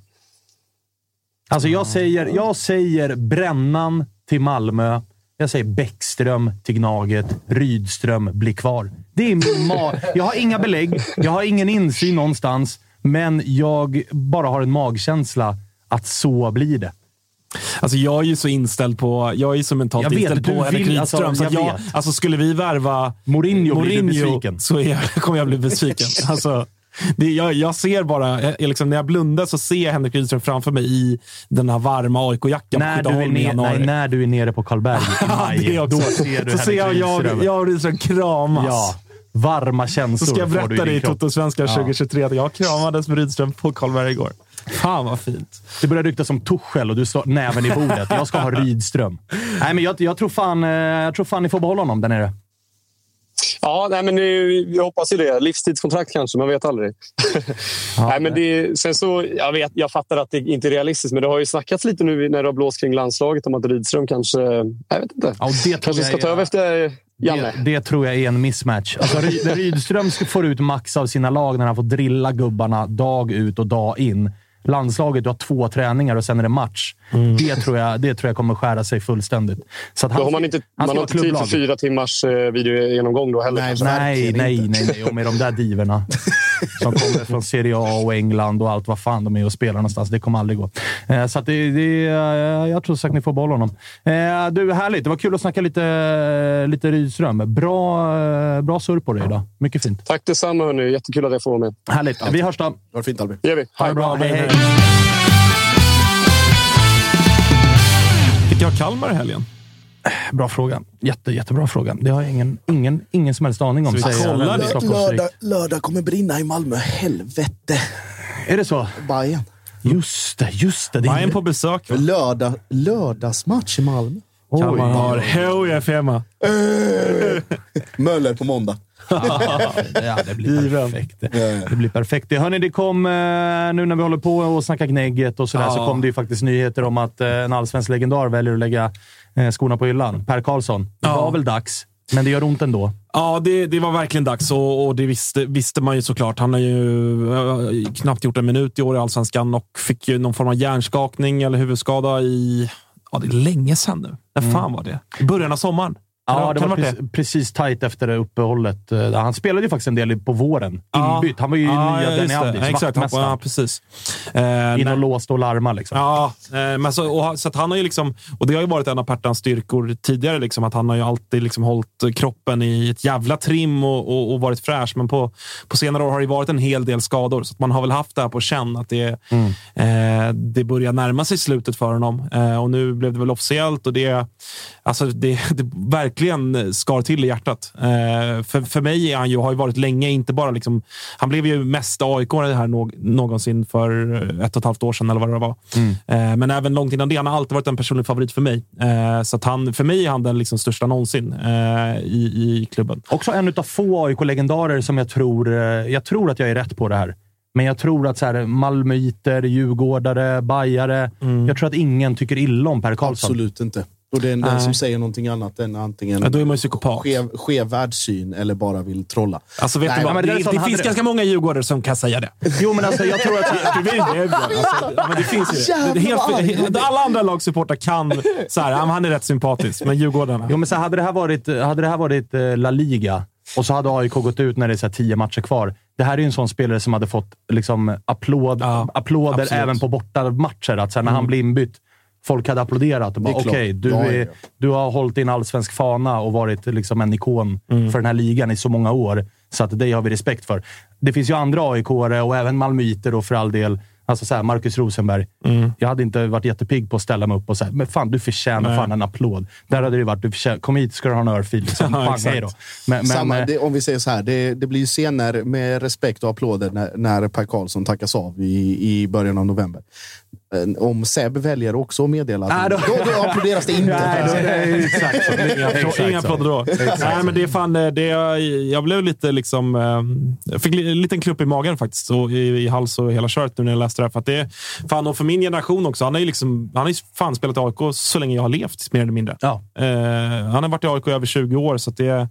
Alltså jag säger, jag säger Brännan till Malmö. Jag säger Bäckström till Gnaget. Rydström blir kvar. Det är min ma Jag har inga belägg. Jag har ingen insyn någonstans. Men jag bara har en magkänsla att så blir det. Alltså jag är ju så inställd på, jag är ju så mentalt Jag vet, inställd du på Henrik Rydström. alltså, jag jag, vet. alltså skulle vi värva Mourinho besviken. så jag, kommer jag bli besviken. alltså, det, jag, jag ser bara, jag, liksom, när jag blundar så ser jag Henrik Rydström framför mig i den här varma AIK-jackan När du, ner, nej, när du är nere på Karlberg i Ja, maj, då ser du så ser jag, jag, jag och Rydström kramas. Ja, varma känslor Så ska jag berätta det i. Toto Svenska Ja. 2023 att jag kramades med Rydström på Karlberg igår. Fan vad fint. Det börjar ryktas om Tuchel och du slår näven i bordet. Jag ska ha Rydström. Nej, men jag, jag, tror fan, eh, jag tror fan ni får behålla honom där nere. Ja, nej, men jag hoppas ju det. Livstidskontrakt kanske, man vet aldrig. nej, men det, sen så, jag, vet, jag fattar att det inte är realistiskt, men det har ju snackats lite nu när det har blåst kring landslaget om att Rydström kanske... Jag vet inte. Ja, det kanske jag ska ta över efter Janne. Det, det tror jag är en mismatch. Alltså, Rydström ska- får ut max av sina lag när han får drilla gubbarna dag ut och dag in. Landslaget, du har två träningar och sen är det match. Det, tror jag, det tror jag kommer skära sig fullständigt. Så att Då har man inte, han man har inte tid för fyra timmars eh, videogenomgång då heller. Nej. Nej, nej, inte. nej, nej. Och med de där diverna som kommer från Serie A och England och allt vad fan de är och spelar någonstans. Det kommer aldrig gå. Eh, Så att det, det, eh, jag tror säkert ni får behålla honom. Eh, Du, härligt. Det var kul att snacka lite, lite Rydström. Bra, bra surr på dig idag. Mycket fint. Tack detsamma, hörni. Jättekul att jag får vara med. Härligt. Vi hörs då. Ha det fint Albin. Det gör vi. Ha det bra. Hej, hej. Fick jag Kalmar i helgen? Bra fråga. Jätte, jättebra fråga. Det har jag ingen, ingen, ingen som helst aning om. Så vi kollar det. Lördag, lördag kommer brinna i Malmö. Helvete. Är det så? Bajen. Just det, just det. Bajen på besök. va? Lördag, lördagsmatch i Malmö. Kalmar har HIF hemma. Möller på måndag. Ja, det blir perfekt. Det blir perfekt. Hörni, det kom, eh, nu när vi håller på och snackar gnägget och sådär, Ja. så kom det ju faktiskt nyheter om att eh, en allsvensk legendar väljer att lägga eh, skorna på hyllan. Per Karlsson. Det Ja. var väl dags, men det gör ont ändå. Ja, det, det var verkligen dags och, och det visste, visste man ju såklart. Han har ju eh, knappt gjort en minut i år i Allsvenskan och fick ju någon form av hjärnskakning eller huvudskada i... Ja, det är länge sedan nu. När fan var det? I början av sommaren? Ja, det var precis, precis tajt efter det uppehållet. Eh, Han spelade ju faktiskt en del på våren. Inbytt. Han var ju Ja, nya Denny det. Avdic, Exakt, ja, precis. Eh, In och låste och larma liksom. Ja, eh, men så, och, så han har ju liksom, och det har ju varit en av Pertans styrkor tidigare, liksom, att han har ju alltid liksom hållit kroppen i ett jävla trim och, och, och varit fräsch. Men på, på senare år har det varit en hel del skador, så man har väl haft det här på känn att det, eh, det börjar närma sig slutet för honom. Eh, och nu blev det väl officiellt och det, alltså det, det verkligen skar till i hjärtat. Eh, för, för mig är han ju, har ju varit länge, inte bara liksom, han blev ju mest aik det här nå, någonsin för ett och ett halvt år sedan eller vad det var. Eh, men även långt innan det. Han har alltid varit en personlig favorit för mig. Eh, så att han, för mig är han den liksom största någonsin eh, i, i klubben. Också en av få AIK-legendarer som jag tror... eh, Jag tror att jag är rätt på det här. Men jag tror att så här, malmöiter, djurgårdare, bajare. Jag tror att ingen tycker illa om Per Karlsson. Absolut inte. Och det är den Nej. som säger någonting annat än antingen Ja, då är man psykopat. skev, skev världssyn eller bara vill trolla. Alltså, vet Nej, du vad? men det Det, det, finns det- ganska många djurgårdare som kan säga det. Jo, men alltså jag tror att... Det är- det. Alltså, men det finns ju det. helt, alla andra lagsupportrar kan så här, han är rätt sympatisk, men Djurgårdarna... Jo, men så hade det här varit, hade det här varit eh, La Liga och så hade AIK gått ut när det är så här tio matcher kvar. Det här är ju en sån spelare som hade fått liksom, applåd, Ja, applåder absolut. Mm. även på bortamatcher. Att så här, när han blir inbytt, folk hade applåderat och bara okej, du, Ja, ja, du har hållit din allsvensk fana och varit liksom en ikon Mm. för den här ligan i så många år. Så att dig har vi respekt för. Det finns ju andra aik och även malmöiter och för all del Alltså så här, Marcus Rosenberg. Mm. Jag hade inte varit jättepigg på att ställa mig upp och säga men fan du förtjänar Nej. fan en applåd. Där hade det varit, du förtjänar, kom hit ska du ha en örfil. Liksom. Ja, hej då. Men, men, Samma, eh, det, om vi säger så här, det, det blir ju scener med respekt och applåder när, när Per Karlsson tackas av i, i början av november. Eh, Om Seb väljer också att meddela Nej, då, då- då, applåderas det inte. Nej, då är det exakt så. Inga, inga applåder då. Nej, men det är fan, eh, det, jag blev lite liksom... eh, Jag fick en liten klupp i magen faktiskt. Och i, I hals och hela köret nu när jag läste det här. För, att det, fan, och för min generation också. Han har ju liksom, han har fan spelat i AIK så länge jag har levt, mer eller mindre. Ja. Eh, han har varit i AIK i över 20 år, så att det...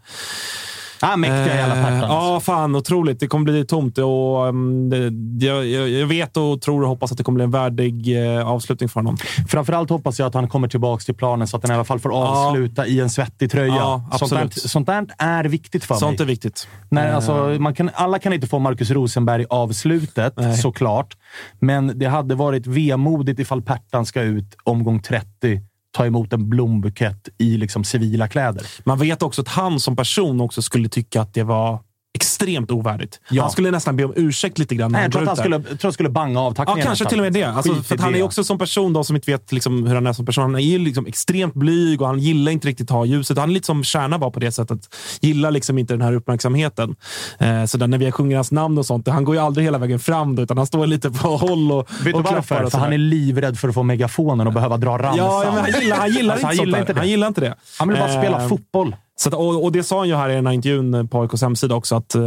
Ah, mäktiga jävla Eh, Pertan. Ja, fan otroligt. Det kommer bli tomt och um, det, jag, jag, vet och tror och hoppas att det kommer bli en värdig eh, avslutning för honom. Framförallt hoppas jag att han kommer tillbaka till planen så att han i alla fall får avsluta i en svettig tröja. Ja, sånt, absolut. sånt där är viktigt för Sånt mig. är viktigt. Nej, Eh, alltså, man kan, alla kan inte få Marcus Rosenberg avslutet, Nej. såklart. Men det hade varit vemodigt ifall Pertan ska ut omgång 30, ta emot en blombukett i liksom civila kläder. Man vet också att han som person också skulle tycka att det var extremt ovärdigt. Ja. Han skulle nästan be om ursäkt lite grann. Nej, jag tror att han skulle, tror han skulle banga av Ja, tacklingen. kanske nästan. till och med det. Alltså, för han är också som person, de som inte vet liksom, hur han är som person, han är ju liksom extremt blyg och han gillar inte riktigt att ha ljuset. Han är lite som Kärna var på det sättet. Gillar liksom inte den här uppmärksamheten. Eh, så där, när vi sjunger hans namn och sånt, han går ju aldrig hela vägen fram då, utan han står lite på håll och, Vet och klappar varför? och För han är livrädd för att få megafonen och behöva dra ramsan. Ja, han gillar, han gillar Alltså, inte han gillar inte det. Han gillar inte det. Han vill bara spela Eh, fotboll. Så att, och, och det sa han ju här i den här intervjun på AIKs hemsida också. Att, eh,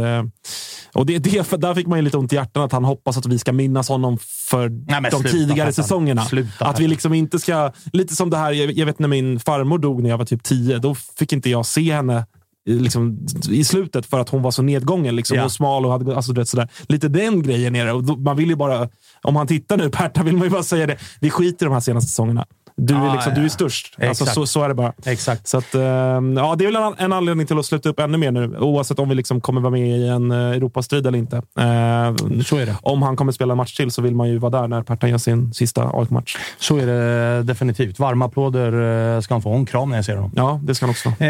och det, det, där fick man ju lite ont i hjärtat att han hoppas att vi ska minnas honom för men de tidigare Pettan. säsongerna. Sluta, att vi liksom inte ska... Lite som det här, jag, jag vet när min farmor dog när jag var typ tio. Då fick inte jag se henne i- Liksom, I slutet för att hon var så nedgången liksom, Ja. och smal. och hade, alltså, du vet, sådär. Lite den grejen är det. Och då, man vill ju bara, om han tittar nu, Perta, vill man ju bara säga det. Vi skiter i de här senaste säsongerna. Du är, Ja, liksom, ja. du är störst. Alltså, så, så är det bara. Exakt. Så att, eh, ja, det är väl en, en anledning till att sluta upp ännu mer nu, oavsett om vi liksom kommer vara med i en eh, Europastrid eller inte. Eh, Så är det. Om han kommer spela en match till så vill man ju vara där när Pertan gör sin sista AIK-match. Så är det definitivt. Varma applåder eh, ska han få. En kram när jag ser honom. Ja, det ska han också. Eh,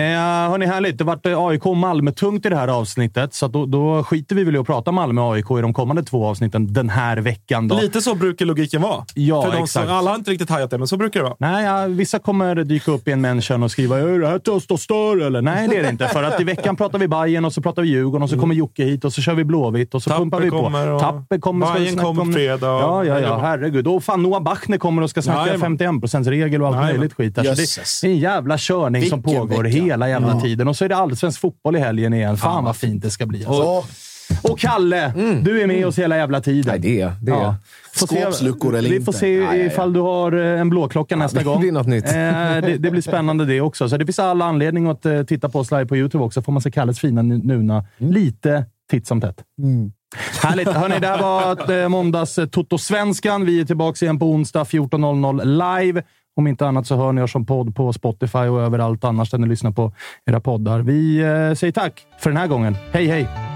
hörni, härligt. Det vart eh, AIK och Malmö tungt i det här avsnittet, så då, då skiter vi väl i att prata Malmö och AIK i de kommande två avsnitten den här veckan. Då. Lite så brukar logiken vara. Ja, För exakt. som, alla har inte riktigt hajat det, men så brukar det vara. Nej, ja, vissa kommer dyka upp i en mention och skriva “Är det här och stör?” eller Nej, det är det inte. För att i veckan pratar vi Bayern och så pratar vi Djurgården och så kommer Jocke hit och så kör vi Blåvitt och så Tapper pumpar vi på. kommer och Tapper kommer. Bayern snacka kommer om- på fredag. Ja, ja, ja. Ja. Herregud. Och fan, Noah Bachner kommer och ska snacka Jajamän. 51%-regel och allt Jajamän. möjligt skit. Där. Så Jösses. det är en jävla körning som Vilken pågår vecka. hela jävla tiden. Och så är det allsvensk fotboll i helgen igen. Fan vad fint det ska bli. Alltså. Ja, Och Kalle, du är med oss hela jävla tiden. Nej, det är det. Är. Se- Skåpsluckor eller Vi får inte? se Ja, ja, ja. ifall du har eh, en blåklocka nästa det gång. blir något nytt. Eh, det, det blir spännande det också. Så det finns alla anledning att eh, titta på oss live på YouTube också. får man se Kalles fina Nuna lite titt som tätt. Härligt! Hörni, det här var eh, måndags eh, Toto-svenskan. Vi är tillbaka igen på onsdag 14.00 live. Om inte annat så hör ni oss som podd på Spotify och överallt annars där ni lyssnar på era poddar. Vi eh, säger tack för den här gången. Hej, hej!